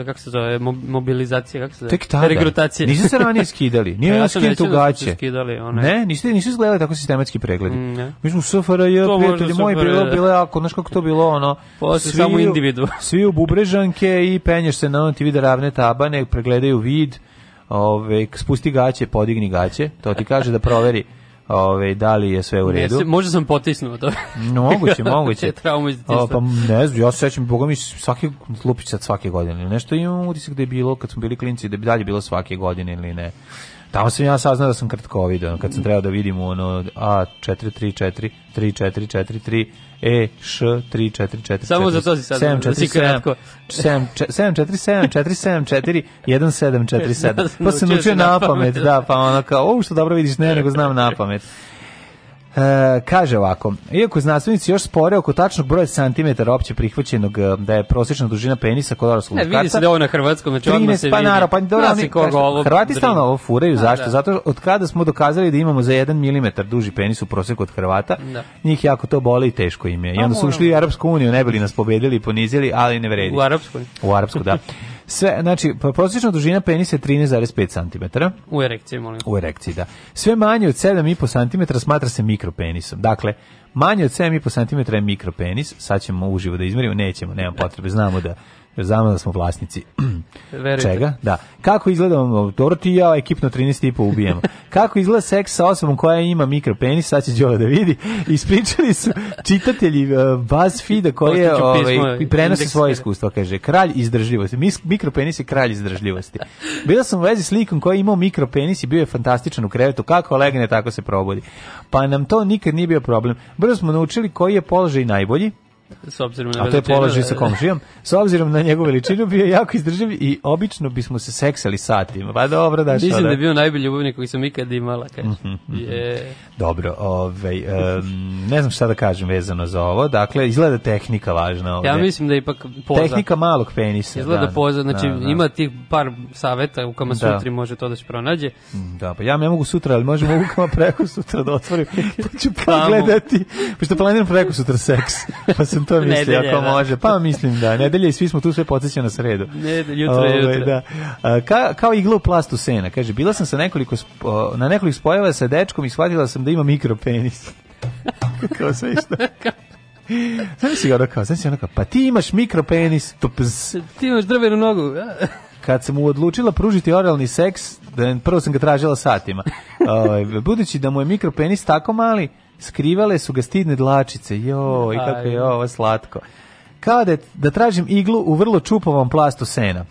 E, kako se zove, mobilizacija, kako se zove, Tek tada. regrutacija. Nisu se ranije skidali, nije ja skinuti u da gaće. Skidali, one. Ne, nisu, nisu izgledali tako sistematski pregledi. Mm, Mi smo SFRJ, prijatelji moji, bilo, da. bilo jako, znači kako to bilo, ono, svi, samo individu. svi u bubrežanke i penješ se na ono, ti vide ravne tabane, pregledaju vid, ove, spusti gaće, podigni gaće, to ti kaže da proveri Ove, da li je sve u redu? Ne, možda sam potisnuo to. no, moguće, moguće. o, pa ne znam, ja se sećam, boga mi svake lupića svake godine. Nešto imam utisak da je bilo kad smo bili klinci, da bi dalje bilo svake godine ili ne. Tamo sam ja saznao da sam kratko vidio, kad sam trebao da vidim ono A434, 3443, E, Š, 3, 4, 4, Samo 4, za to si sad, 7, 4, da, da pa si kratko. 7, 7, 4, 7, 4, 7, 4, 1, Pa sam učio na pamet, da, pa ono kao, ovo što dobro vidiš, ne, nego znam na pamet. E, kaže ovako, iako znanstvenici još spore oko tačnog broja santimetara opće prihvaćenog e, da je prosječna dužina penisa kod odraslog muškarca. Ne, vidi se da ovo na hrvatskom, znači odmah se pa, vidi. Naro, pa dobro, oni, Hrvati stalno ovo furaju, da, zašto? Da. Zato od kada smo dokazali da imamo za 1 mm duži penis u prosjeku od Hrvata, da. njih jako to boli i teško im je. I pa onda su ušli u Arapsku uniju, ne bili nas pobedili i ponizili, ali ne vredi. U Arapsku. U Arapsku, da. Sve, znači, pa prosječna dužina penisa je 13,5 cm. U erekciji, molim. U erekciji, da. Sve manje od 7,5 cm smatra se mikropenisom. Dakle, manje od 7,5 cm je mikropenis. Sad ćemo uživo da izmerimo, nećemo, nema potrebe, znamo da jer znamo da smo vlasnici Verite. čega. Da. Kako izgleda dobro ti ja ekipno 13 i po ubijemo. Kako izgleda seks sa osobom koja ima mikropenis, sad će Đole da vidi. Ispričali su čitatelji uh, BuzzFeeda koji je ovaj, prenosi svoje iskustva, kaže, kralj izdržljivosti. Mikropenis je kralj izdržljivosti. Bila sam u vezi s likom koji je imao mikropenis i bio je fantastičan u krevetu. Kako legne, tako se probodi. Pa nam to nikad nije bio problem. Brzo smo naučili koji je položaj najbolji, S obzirom na A to je položaj sa e, komšijom. S obzirom na njegovu veličinu bio je jako izdrživ i obično bismo se seksali satima. Pa dobro, da što Mislim da, da je bio najbolji ljubavnik koji sam ikad imala, Kaže. Mm -hmm, Yeah. Dobro, ovaj, um, ne znam šta da kažem vezano za ovo. Dakle, izgleda tehnika važna ovde. Ja mislim da je ipak poza. Tehnika malog penisa. Izgleda da, poza, znači da, da. ima tih par saveta u kama da. sutri može to da se pronađe. Mm, da, pa ja ne mogu sutra, ali možemo u kama preko sutra da otvorim. Pa ću pogledati, pošto planiram preko sutra seks. Pa sam to mislio, ako da. može. Pa mislim da, nedelje i svi smo tu sve podsjeća na sredu. Nedelje, jutro Ove, ovaj, jutro. Da. Ka, kao igla u plastu sena, kaže, bila sam sa nekoliko, na nekoliko spojeva sa dečkom i shvatila sam da ima mikropenis. kao sve što... Znaš si ga ono kao, znaš si ono kao, pa ti imaš mikropenis, tupz. Ti imaš drvenu nogu kad sam mu odlučila pružiti oralni seks, da prvo sam ga tražila satima. Ovaj budući da mu je mikropenis tako mali, skrivale su ga stidne dlačice. Jo, i kako je ovo slatko. Kao da, da tražim iglu u vrlo čupovom plastu sena.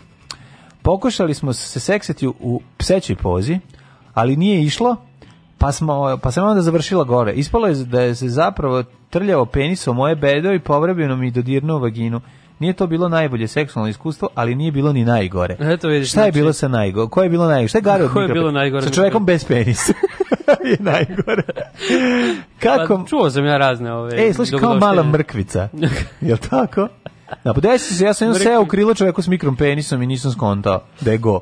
Pokušali smo se seksati u psećoj pozi, ali nije išlo, pa, smo, pa sam onda završila gore. Ispalo je da je se zapravo trljao penisom moje bedo i povrebljeno mi dodirnuo vaginu. Nije to bilo najbolje seksualno iskustvo, ali nije bilo ni najgore. Eto vidiš. Šta je znači... bilo sa najgore? Koje je bilo najgore? Šta je gore? Ko je bilo najgore? Sa čovjekom bez penisa. je najgore. Pa, Kako? Pa, čuo sam ja razne ove. Ej, slušaj, kao mala mrkvica. Jel tako? Da, pa se, ja sam jedan seo u krilo čoveku s mikrom penisom i nisam skontao da je go.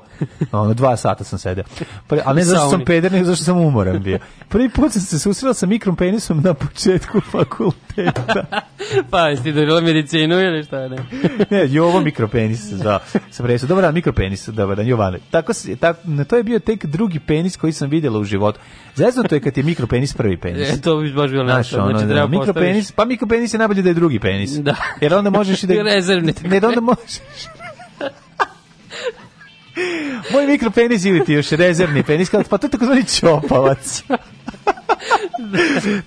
Ono, dva sata sam sedeo. Pa, a ne zašto sam peder, nego zašto sam umoran bio. Prvi put sam se susreo sa mikrom penisom na početku fakulteta. pa, jesi dobila medicinu ili šta ne? ne, Jovo mikropenis, da. Sam resao, dobar dan, mikropenis, dobar dan, Jovane. Tako, tako, to je bio tek drugi penis koji sam vidjela u životu. Zezno to je kad je mikropenis prvi penis. E, to bi baš bilo nešto. Znači, ono, znači, da, treba mikropenis, pa mikropenis je najbolje da je drugi penis. Da. Jer onda možeš i da rezervni. Ne, da onda možeš. Moj mikropenis ili ti još rezervni penis, pa to je takozvani čopavac.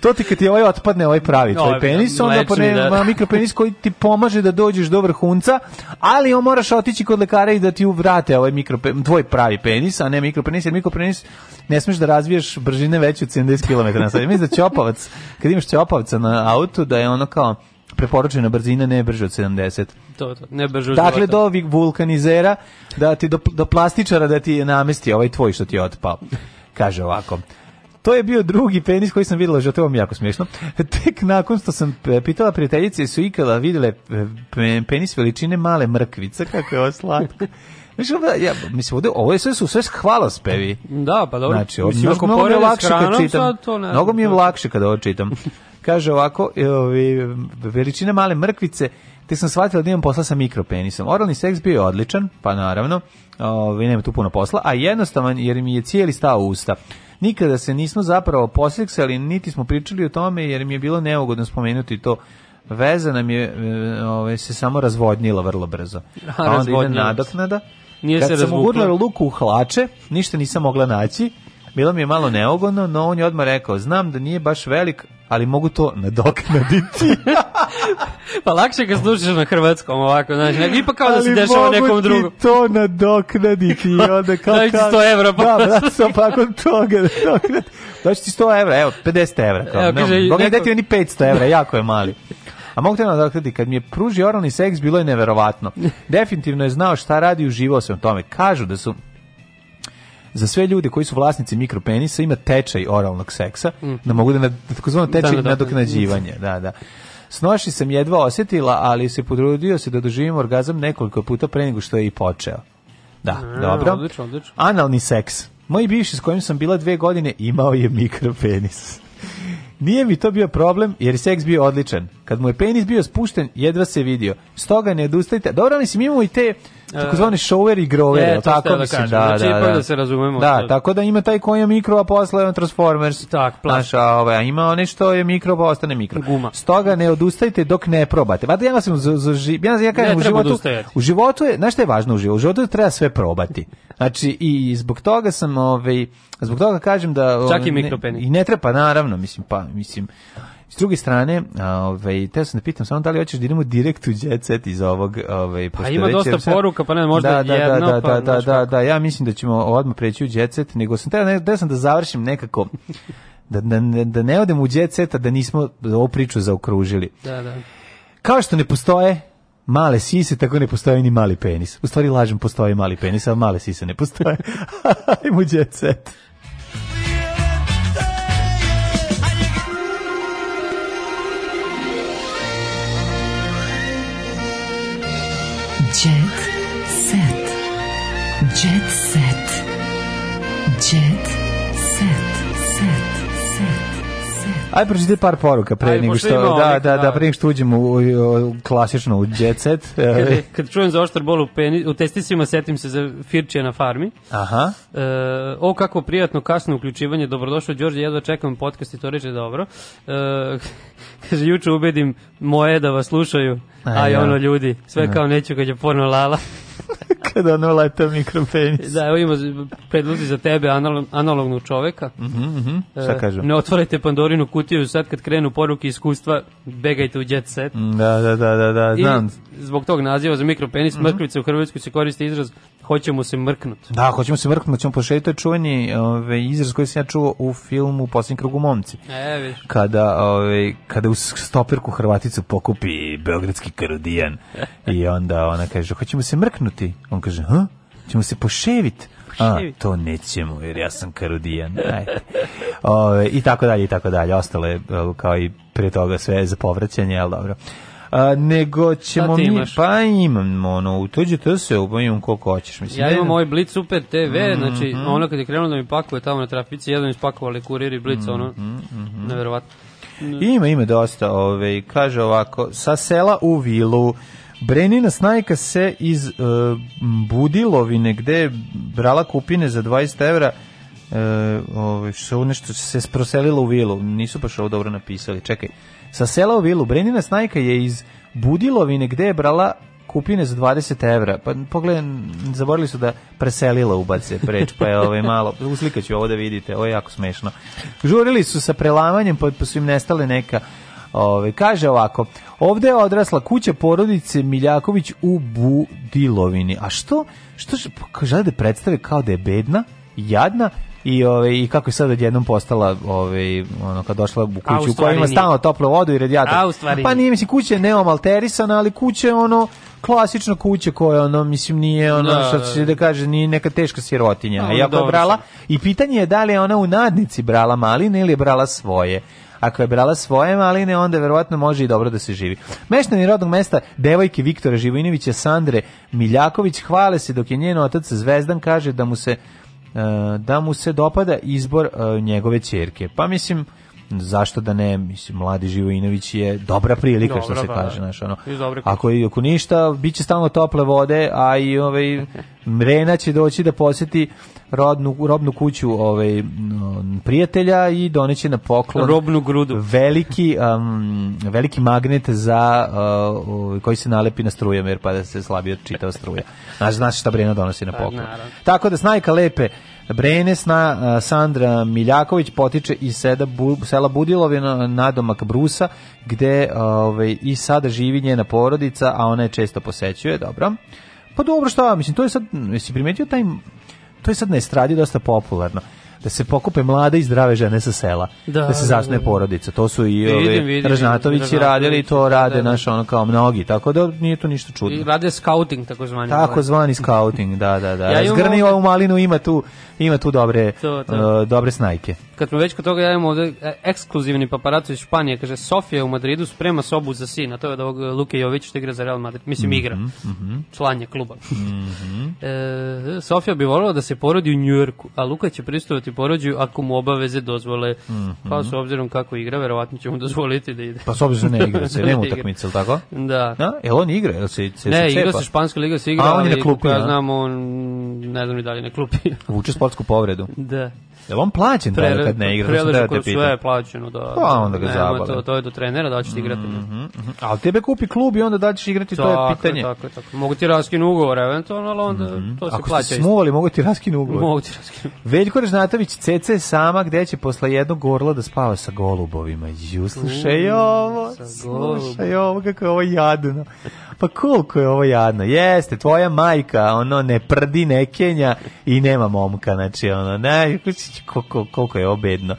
to ti kad ti ovaj otpadne, ovaj pravi tvoj ovaj, penis, onda pa ne, da. mikropenis koji ti pomaže da dođeš do vrhunca, ali on moraš otići kod lekara i da ti uvrate ovaj mikropenis, tvoj pravi penis, a ne mikropenis, jer mikropenis ne smeš da razviješ bržine veće od 70 km na sat. Mislim da čopavac, kad imaš čopavca na autu, da je ono kao preporučena brzina ne brže od 70. To, to, ne brže od Dakle, do ovih vulkanizera, da ti, do, do plastičara da ti namesti ovaj tvoj što ti je otpao. Kaže ovako. To je bio drugi penis koji sam videla, što je mi jako smiješno. Tek nakon što sam pitala prijateljice su ikada vidjele e, penis veličine male mrkvice, kako je ovo slatko. Mislim, ja, mislim, ovde, ovo je sve su sve hvalospevi. Da, pa dobro. Znači, mislim, mnogo, mnogo mi je lakše kad čitam. Mnogo mi je lakše kad ovo čitam. Kaže ovako, e, ovi, veličina male mrkvice, te sam shvatila da imam posla sa mikropenisom. Oralni seks bio je odličan, pa naravno, ovi, nema tu puno posla, a jednostavan jer mi je cijeli stao usta. Nikada se nismo zapravo poseksali, niti smo pričali o tome jer mi je bilo neugodno spomenuti to veza nam je e, ove, se samo razvodnila vrlo brzo. A, pa onda ide nadoknada. Nije Kad se sam ugurla luku u hlače, ništa nisam mogla naći. Bilo mi je malo neogodno, no on je odmah rekao, znam da nije baš velik, ali mogu to nadoknaditi. pa lakše ga slušaš na hrvatskom ovako, znači, nego ipak kao da se dešava nekom drugom. Ali mogu ti to nadoknaditi i onda kao... Daći 100 evra. Pa. Da, brate, pa da, nakon toga nadoknaditi. Daći ti 100 evra, evo, 50 evra. Kao. Evo, kaže, no, neko... Boga, ti oni 500 evra, jako je mali. A mogu te nadakljati, kad mi je pruži oralni seks, bilo je neverovatno. Definitivno je znao šta radi i uživao se u tome. Kažu da su za sve ljude koji su vlasnici mikropenisa ima tečaj oralnog seksa, mm. da mogu da na da takozvano tečaj da, da, da. nadoknađivanje. Da, da. Snoši sam jedva osjetila, ali se podrudio se da doživim orgazam nekoliko puta pre nego što je i počeo. Da, mm, dobro. Odlično, odlično. Analni seks. Moj bivši s kojim sam bila dve godine imao je mikropenis. Nije mi to bio problem, jer seks bio odličan. Kad mu je penis bio spušten, jedva se vidio. Stoga ne odustajte. Dobro, mislim, imamo i te takozvani shower i grower, e, tako da mislim, da, da, znači, da, da. da se razumemo. Da, sad. Znači. tako da ima taj koji je mikro, a posle on Transformers. Tak, plaš. Naša, ovaj, ima one što je mikro, pa ostane mikro. Guma. Stoga ne odustajte dok ne probate. Vada ja sam za, za ja, ja kažem, ne u životu, u životu je, znaš šta je važno u životu? U životu treba sve probati. Znači, i zbog toga sam, ovaj, zbog toga kažem da... Čak i ovaj, mikropenik. I ne treba, naravno, mislim, pa, mislim, S druge strane, ovaj te sam da pitam samo da li hoćeš da idemo direkt u jet iz ovog, ovaj Pa ima dosta sad, poruka, pa ne, možda da, da, da jedno, da, da, pa da, da, da, ja mislim da ćemo odmah preći u jet nego sam teo da sam da završim nekako da, da, da ne odem u jet da nismo ovu priču zaokružili. Da, da. Kao što ne postoje male sise, tako ne postoji ni mali penis. U stvari lažem, postoji mali penis, a male sise ne postoje. Ajmo jet set. Aj pročitaj par poruka pre nego što da da da pre nego što uđemo u, u, u klasično u jet set. kad, kad čujem za oštar bol u, peni, u testisima setim se za Firče na farmi. Aha. E, o kako prijatno kasno uključivanje. Dobrodošao Đorđe, jedva čekam podcast i to reče dobro. E, kaže juče ubedim moje da vas slušaju, Aj, i ono ljudi. Sve kao neću kad je porno lala. Kada ono leta mikropenis. Da, evo ima predlozi za tebe analog, analognog čoveka. Mm -hmm, Šta kažu? Ne otvorite Pandorinu kutiju sad kad krenu poruke iskustva, begajte u jet set. Da, da, da, da, da znam. I zbog tog naziva za mikropenis, mm -hmm. mrkvice u Hrvatskoj se koriste izraz hoćemo se mrknuti. Da, hoćemo se mrknuti, ćemo pošetiti, je čuveni ovaj izraz koji sam ja čuo u filmu Posljednji krug u momci. E, viš. Kada, ovaj, kada u stoperku Hrvaticu pokupi beogradski karudijan i onda ona kaže, hoćemo se mrknuti. On kaže, ha? Hm? Ćemo se poševiti. A, to nećemo, jer ja sam karudijan. Ove, I tako dalje, i tako dalje. Ostale, kao i pre toga, sve je za povraćanje, ali dobro a, nego ćemo mi, imaš? pa imam, ono, u tuđu to se upamim koliko hoćeš. Mislim, ja imam ovaj Blitz Super TV, mm -hmm. znači, ono kad je krenulo da mi pakuje tamo na trafici, jedan mi spakovali kurir i Blitz, mm -hmm. ono, mm -hmm. neverovatno. Ima, ima dosta, ove, ovaj, kaže ovako, sa sela u vilu, Brenina snajka se iz e, Budilovine, gde je brala kupine za 20 evra, e, ove, ovaj, što nešto se proselila u vilu, nisu baš ovo dobro napisali, čekaj, Sa sela u vilu, Brenina Snajka je iz Budilovine gde je brala kupine za 20 evra. Pa pogledaj, zaborili su da preselila ubace preč, pa je ovaj malo, uslikaću ovo da vidite, ovo je jako smešno. Žurili su sa prelamanjem, pa, pa su im nestale neka Ove, ovaj, kaže ovako, ovde je odrasla kuća porodice Miljaković u Budilovini. A što? Što žele da predstave kao da je bedna, jadna, i ovaj i kako je sad odjednom postala ovaj ono kad došla u kuću u kojoj ima stalno toplu vodu i radijator. Pa nije mi se kuća neomalterisana, ali kuća ono klasično kuće koje ono mislim nije ono da, što se da, da. da kaže ni neka teška sirotinja. A jako je brala i pitanje je da li je ona u nadnici brala maline ili je brala svoje. Ako je brala svoje maline, onda verovatno može i dobro da se živi. Meštani rodnog mesta devojke Viktora Živojinovića Sandre Miljaković hvale se dok je njen otac Zvezdan kaže da mu se E, da mu se dopada izbor e, njegove ćerke. Pa mislim, zašto da ne, mislim, mladi Živojinović je dobra prilika, Dobro, što se pa kaže, da. znaš, ono, ako, ako ništa, bit će stalno tople vode, a i ovaj, Mrena će doći da posjeti rodnu, robnu kuću ovaj, prijatelja i doneće na poklon robnu grudu. Veliki, um, veliki magnet za uh, koji se nalepi na strujama jer pa da se slabi od čitava struja. Znaš, znaš šta Brena donosi na pa, poklon. Tako da snajka lepe Brenesna Sandra Miljaković potiče iz seda, bu, sela Budilovina na nadomak Brusa, gde ove, ovaj, i sada živi njena porodica, a ona je često posećuje, dobro. Pa dobro, što mislim, to je sad, jesi primetio taj To je sad na estradi dosta popularno da se pokupe mlade i zdrave žene sa sela, da, da se da, zasne da. porodica. To su i ovi Ražnatovići radili, to da, rade naš ono kao mnogi, tako da nije to ništa čudno. I rade scouting takozvani. Takozvani ovaj. scouting, da, da, da. Ja Zgrni ovu malinu ima tu ima tu dobre to, to. Uh, dobre snajke. Kad smo već kod toga ja imamo ovde e, ekskluzivni paparaco iz Španije, kaže Sofija u Madridu sprema sobu za sina, to je od ovog e, Luke Jović što igra za Real Madrid, mislim mm -hmm, igra. Mm -hmm. Član je kluba. Mm -hmm. e, Sofija bi voljela da se porodi u Njujorku, a Luka će pristovati porođaju ako mu obaveze dozvole. Mm -hmm. Pa s obzirom kako igra, verovatno će mu dozvoliti da ide. Pa s obzirom da ne igra se, nema da utakmice, tako? Da. Da, jel on igra, jel se, se Ne, igra se španska liga, se igra, A, on klupi, ja da. znam, on ne znam ni da li na klupi. Vuče sportsku povredu. da. Jel on plaćen Pre, da kad ne igra? Preležu da kod sve je plaćeno, da. Pa onda ga zabave. To, to je do trenera da ćeš igrati. Mm -hmm. Ali tebe kupi klub i onda da ćeš igrati, tako, to je pitanje. Tako, tako. Mogu ti raskinu ugovor, eventualno, ali onda mm -hmm. to se Ako plaća. Ako ste smuvali, mogu ti raskinu ugovor. Mogu ti raskinu. Veljko Režnatović Popović CC sama gde će posle jednog gorla da spava sa golubovima. Ju, slušaj mm, ovo, slušaj ovo, kako je ovo jadno. Pa koliko je ovo jadno. Jeste, tvoja majka, ono, ne prdi, ne kenja i nema momka, znači, ono, ne, koliko, koliko je ovo bedno.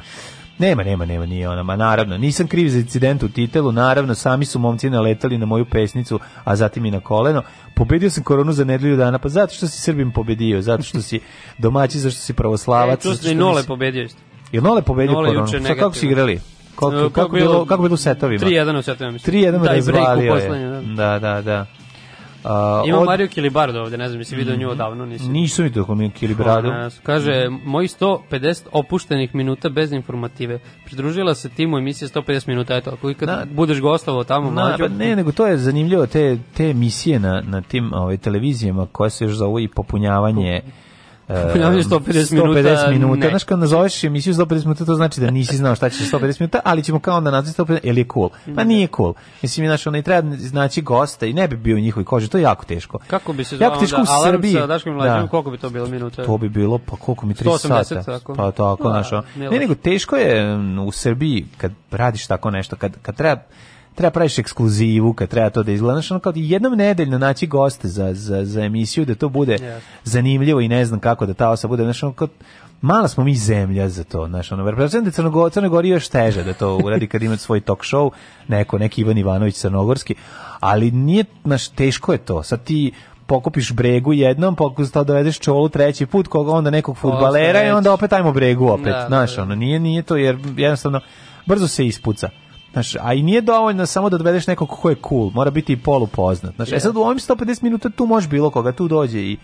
Nema, nema, nema, nije ona. Ma naravno, nisam kriv za incident u titelu, naravno, sami su momci naletali na moju pesnicu, a zatim i na koleno. Pobedio sam koronu za nedelju dana, pa zato što si Srbim pobedio, zato što si domaći, zato što si pravoslavac. E, tu ste i Nole nisi... pobedio isto. Jel Nole pobedio Nole koronu? Sa kako si igrali? Koliko, e, kako, kako, bilo, kako bilo u setovima? 3-1 u setovima, mislim. 3-1 razvalio Da, da, da. da. Uh, Ima od... Mario Kilibardo ovde, ne znam, jesi vidio mm -hmm. nju odavno, nisi. Nisam vidio kom Kilibardo. Kaže, mhm. moji 150 opuštenih minuta bez informative. Pridružila se timu emisije 150 minuta, eto, ako ikad na, budeš gostovao tamo, na, mlađo. Pa ne, nego to je zanimljivo, te, te emisije na, na tim ovaj, televizijama koje se još zove i popunjavanje... Pup E, Ponavljanje 150 minuta. 150 minuta. Ne. Znaš, kad nazoveš emisiju 150 minuta, to znači da nisi znao šta će 150 minuta, ali ćemo kao onda nazvati 150, ili je cool. Pa nije cool. Mislim, znaš, onaj treba znači gosta i ne bi bio u njihovoj koži, to je jako teško. Kako bi se zvao jako teško onda, u Srbiji. sa Daškom da. Mlađom, da. koliko bi to bilo minuta? To bi bilo, pa koliko mi, 3 180, sata. Tako. Pa tako, da, znaš, ne, nego teško je mm, u Srbiji kad radiš tako nešto, kad, kad treba treba praviš ekskluzivu, kad treba to da izgledaš, ono kao jednom nedeljno naći goste za, za, za emisiju, da to bude yes. zanimljivo i ne znam kako da ta osoba bude, znaš, ono kao, mala smo mi zemlja za to, znaš, ono, pretpostavljam da Crnogor, Crnogori još teže da to uradi kad ima svoj talk show, neko, neki Ivan Ivanović crnogorski, ali nije, znaš, teško je to, sad ti pokupiš bregu jednom, pokupiš da dovedeš čolu treći put, koga onda nekog futbalera i onda opet ajmo bregu opet, da, znaš, da. ono, nije, nije to, jer jednostavno, brzo se ispuca. Znaš, a i nije dovoljno samo da dovedeš nekog ko je cool, mora biti i polupoznat. Znaš, yeah. e sad u ovim 150 minuta tu može bilo koga, tu dođe i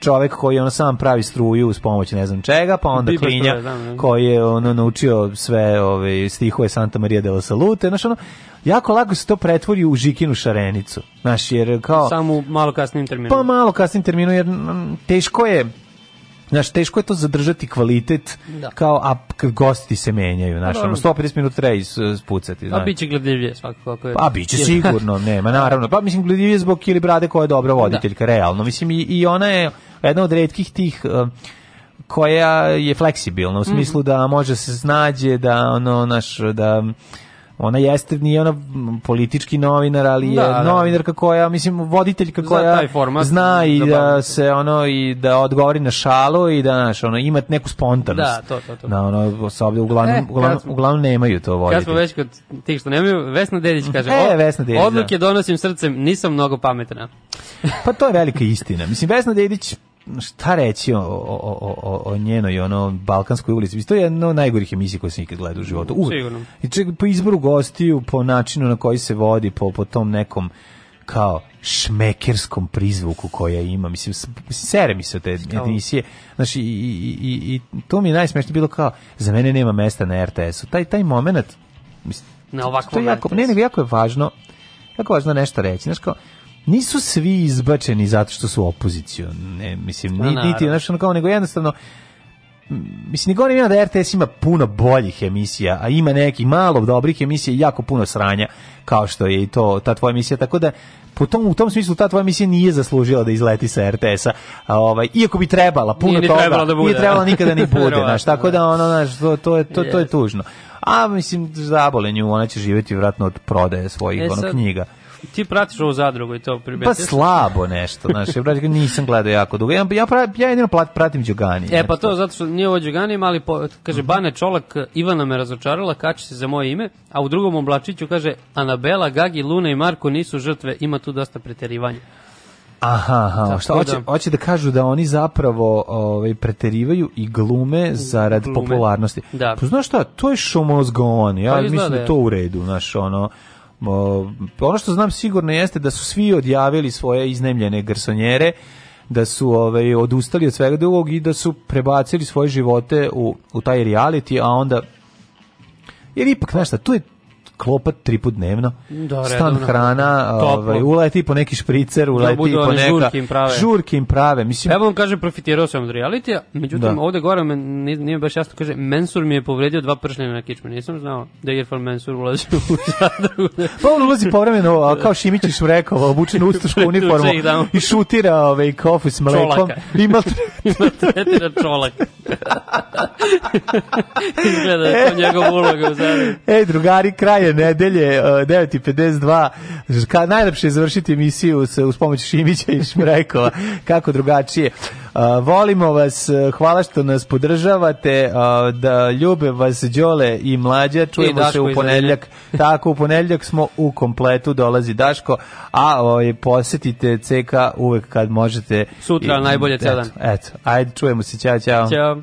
čovek koji ono sam pravi struju uz pomoć ne znam čega, pa onda Biba klinja da, da. koji je ono naučio sve ove stihove Santa Maria della Salute, znaš ono, jako lako se to pretvori u Žikinu šarenicu, znaš, jer kao... Samo malo kasnim terminu. Pa malo kasnim terminu, jer teško je, znaš, teško je to zadržati kvalitet da. kao, a gosti se menjaju, znaš, pa ono, 150 minuta treba ispucati. E, pa znaš. A biće će gledljivije svakako. je... A pa biće će sigurno, nema, naravno. Pa mislim, gledljivije zbog Kili Brade koja je dobra da. voditeljka, da. realno. Mislim, i, i ona je jedna od redkih tih... Uh, koja je fleksibilna u smislu mm -hmm. da može se snađe da ono naš da ona jeste nije ona politički novinar, ali je da, da. novinarka koja, mislim, voditeljka koja taj format, zna da i da se ono i da odgovori na šalu i da naš ono ima neku spontanost. Da, to to to. Na da, ono sa uglavnom, e, uglavnom, smo, uglavnom nemaju to voditelji. Kad smo već kod tih što nemaju, Vesna Dedić kaže, e, Vesna Dedić, odluke da. donosim srcem, nisam mnogo pametna. pa to je velika istina. Mislim Vesna Dedić šta reći o, o, o, o o njenoj ono balkanskoj ulici. To je jedno od najgorih emisija koje sam ikad gledao u životu. Uvijek. Sigurno. I ček, po izboru gostiju, po načinu na koji se vodi, po, po tom nekom kao šmekerskom prizvuku koja ima, mislim, sere mi se te emisije, znači, i, i, i, i to mi je najsmešnije bilo kao, za mene nema mesta na RTS-u, taj, taj moment, mislim, na ovakvom to je jako, ne, nego jako je važno, jako važno nešto reći, znaš kao, nisu svi izbačeni zato što su opoziciju. Ne, mislim, pa niti, niti, znaš, ono kao, nego jednostavno, mislim, ne govorim ja da RTS ima puno boljih emisija, a ima neki malo dobrih emisija i jako puno sranja, kao što je i to, ta tvoja emisija, tako da, po tom, u tom smislu ta tvoja emisija nije zaslužila da izleti sa RTS-a. Ovaj iako bi trebala, puno nije toga, trebala da bude. nije trebala nikada ni bude, znaš, tako da. da ono, znaš, to, to je to, yes. to je tužno. A mislim zabolenju ona će živjeti vratno od prodaje svojih e, ono, knjiga ti pratiš ovu zadrugu i to primetio? Pa slabo nešto, znaš, ja pratim, nisam gledao jako dugo. Ja, ja, ja jedino pratim Đugani. E, pa to zato što nije ovo Đugani, ali po, kaže, mm -hmm. Bane Čolak, Ivana me razočarala, kači se za moje ime, a u drugom oblačiću kaže, Anabela, Gagi, Luna i Marko nisu žrtve, ima tu dosta preterivanja. Aha, aha. šta hoće, da- hoće da kažu da oni zapravo ovaj preterivaju i glume zarad glume. popularnosti. Da. Pa znaš šta, to je šomozgon. Ja pa mislim da je to u redu, znaš, ono ono što znam sigurno jeste da su svi odjavili svoje iznemljene garsonjere, da su ovaj, odustali od svega drugog i da su prebacili svoje živote u, u taj reality, a onda jer ipak, znaš šta, tu je, klopa tri put dnevno. Da, Stan hrana, ovaj, uleti po neki špricer, da uleti po neka... Žurkim prave. Žurki prave. Mislim... Evo vam kaže, profitirao sam od realitija, međutim, da. ovde gore, men, nije baš jasno, kaže, Mensur mi je povredio dva pršljena na kičmu. Nisam znao da je Irfan Mensur ulazi u zadrugu. pa on ulazi povremeno, a kao Šimić je rekao, obučen u ustušku uniformu i šutira ovaj, kofu s mlekom. Ima tretira čolak. Izgleda da je to njegov uloga u zadrugu. Ej, drugari, kraj je nedelje, 9.52. E, najlepše je završiti emisiju s, uz pomoć Šimića i Šmrekova. Kako drugačije. E, volimo vas, e, hvala što nas podržavate, da ljube vas Đole i Mlađa, čujemo I se u ponedljak. Tako, u ponedljak smo u kompletu, dolazi Daško, a oj, ovaj, posetite CK uvek kad možete. Sutra, I, najbolje cedan. Eto, ajde, čujemo se, ćao, ćao. Ćao.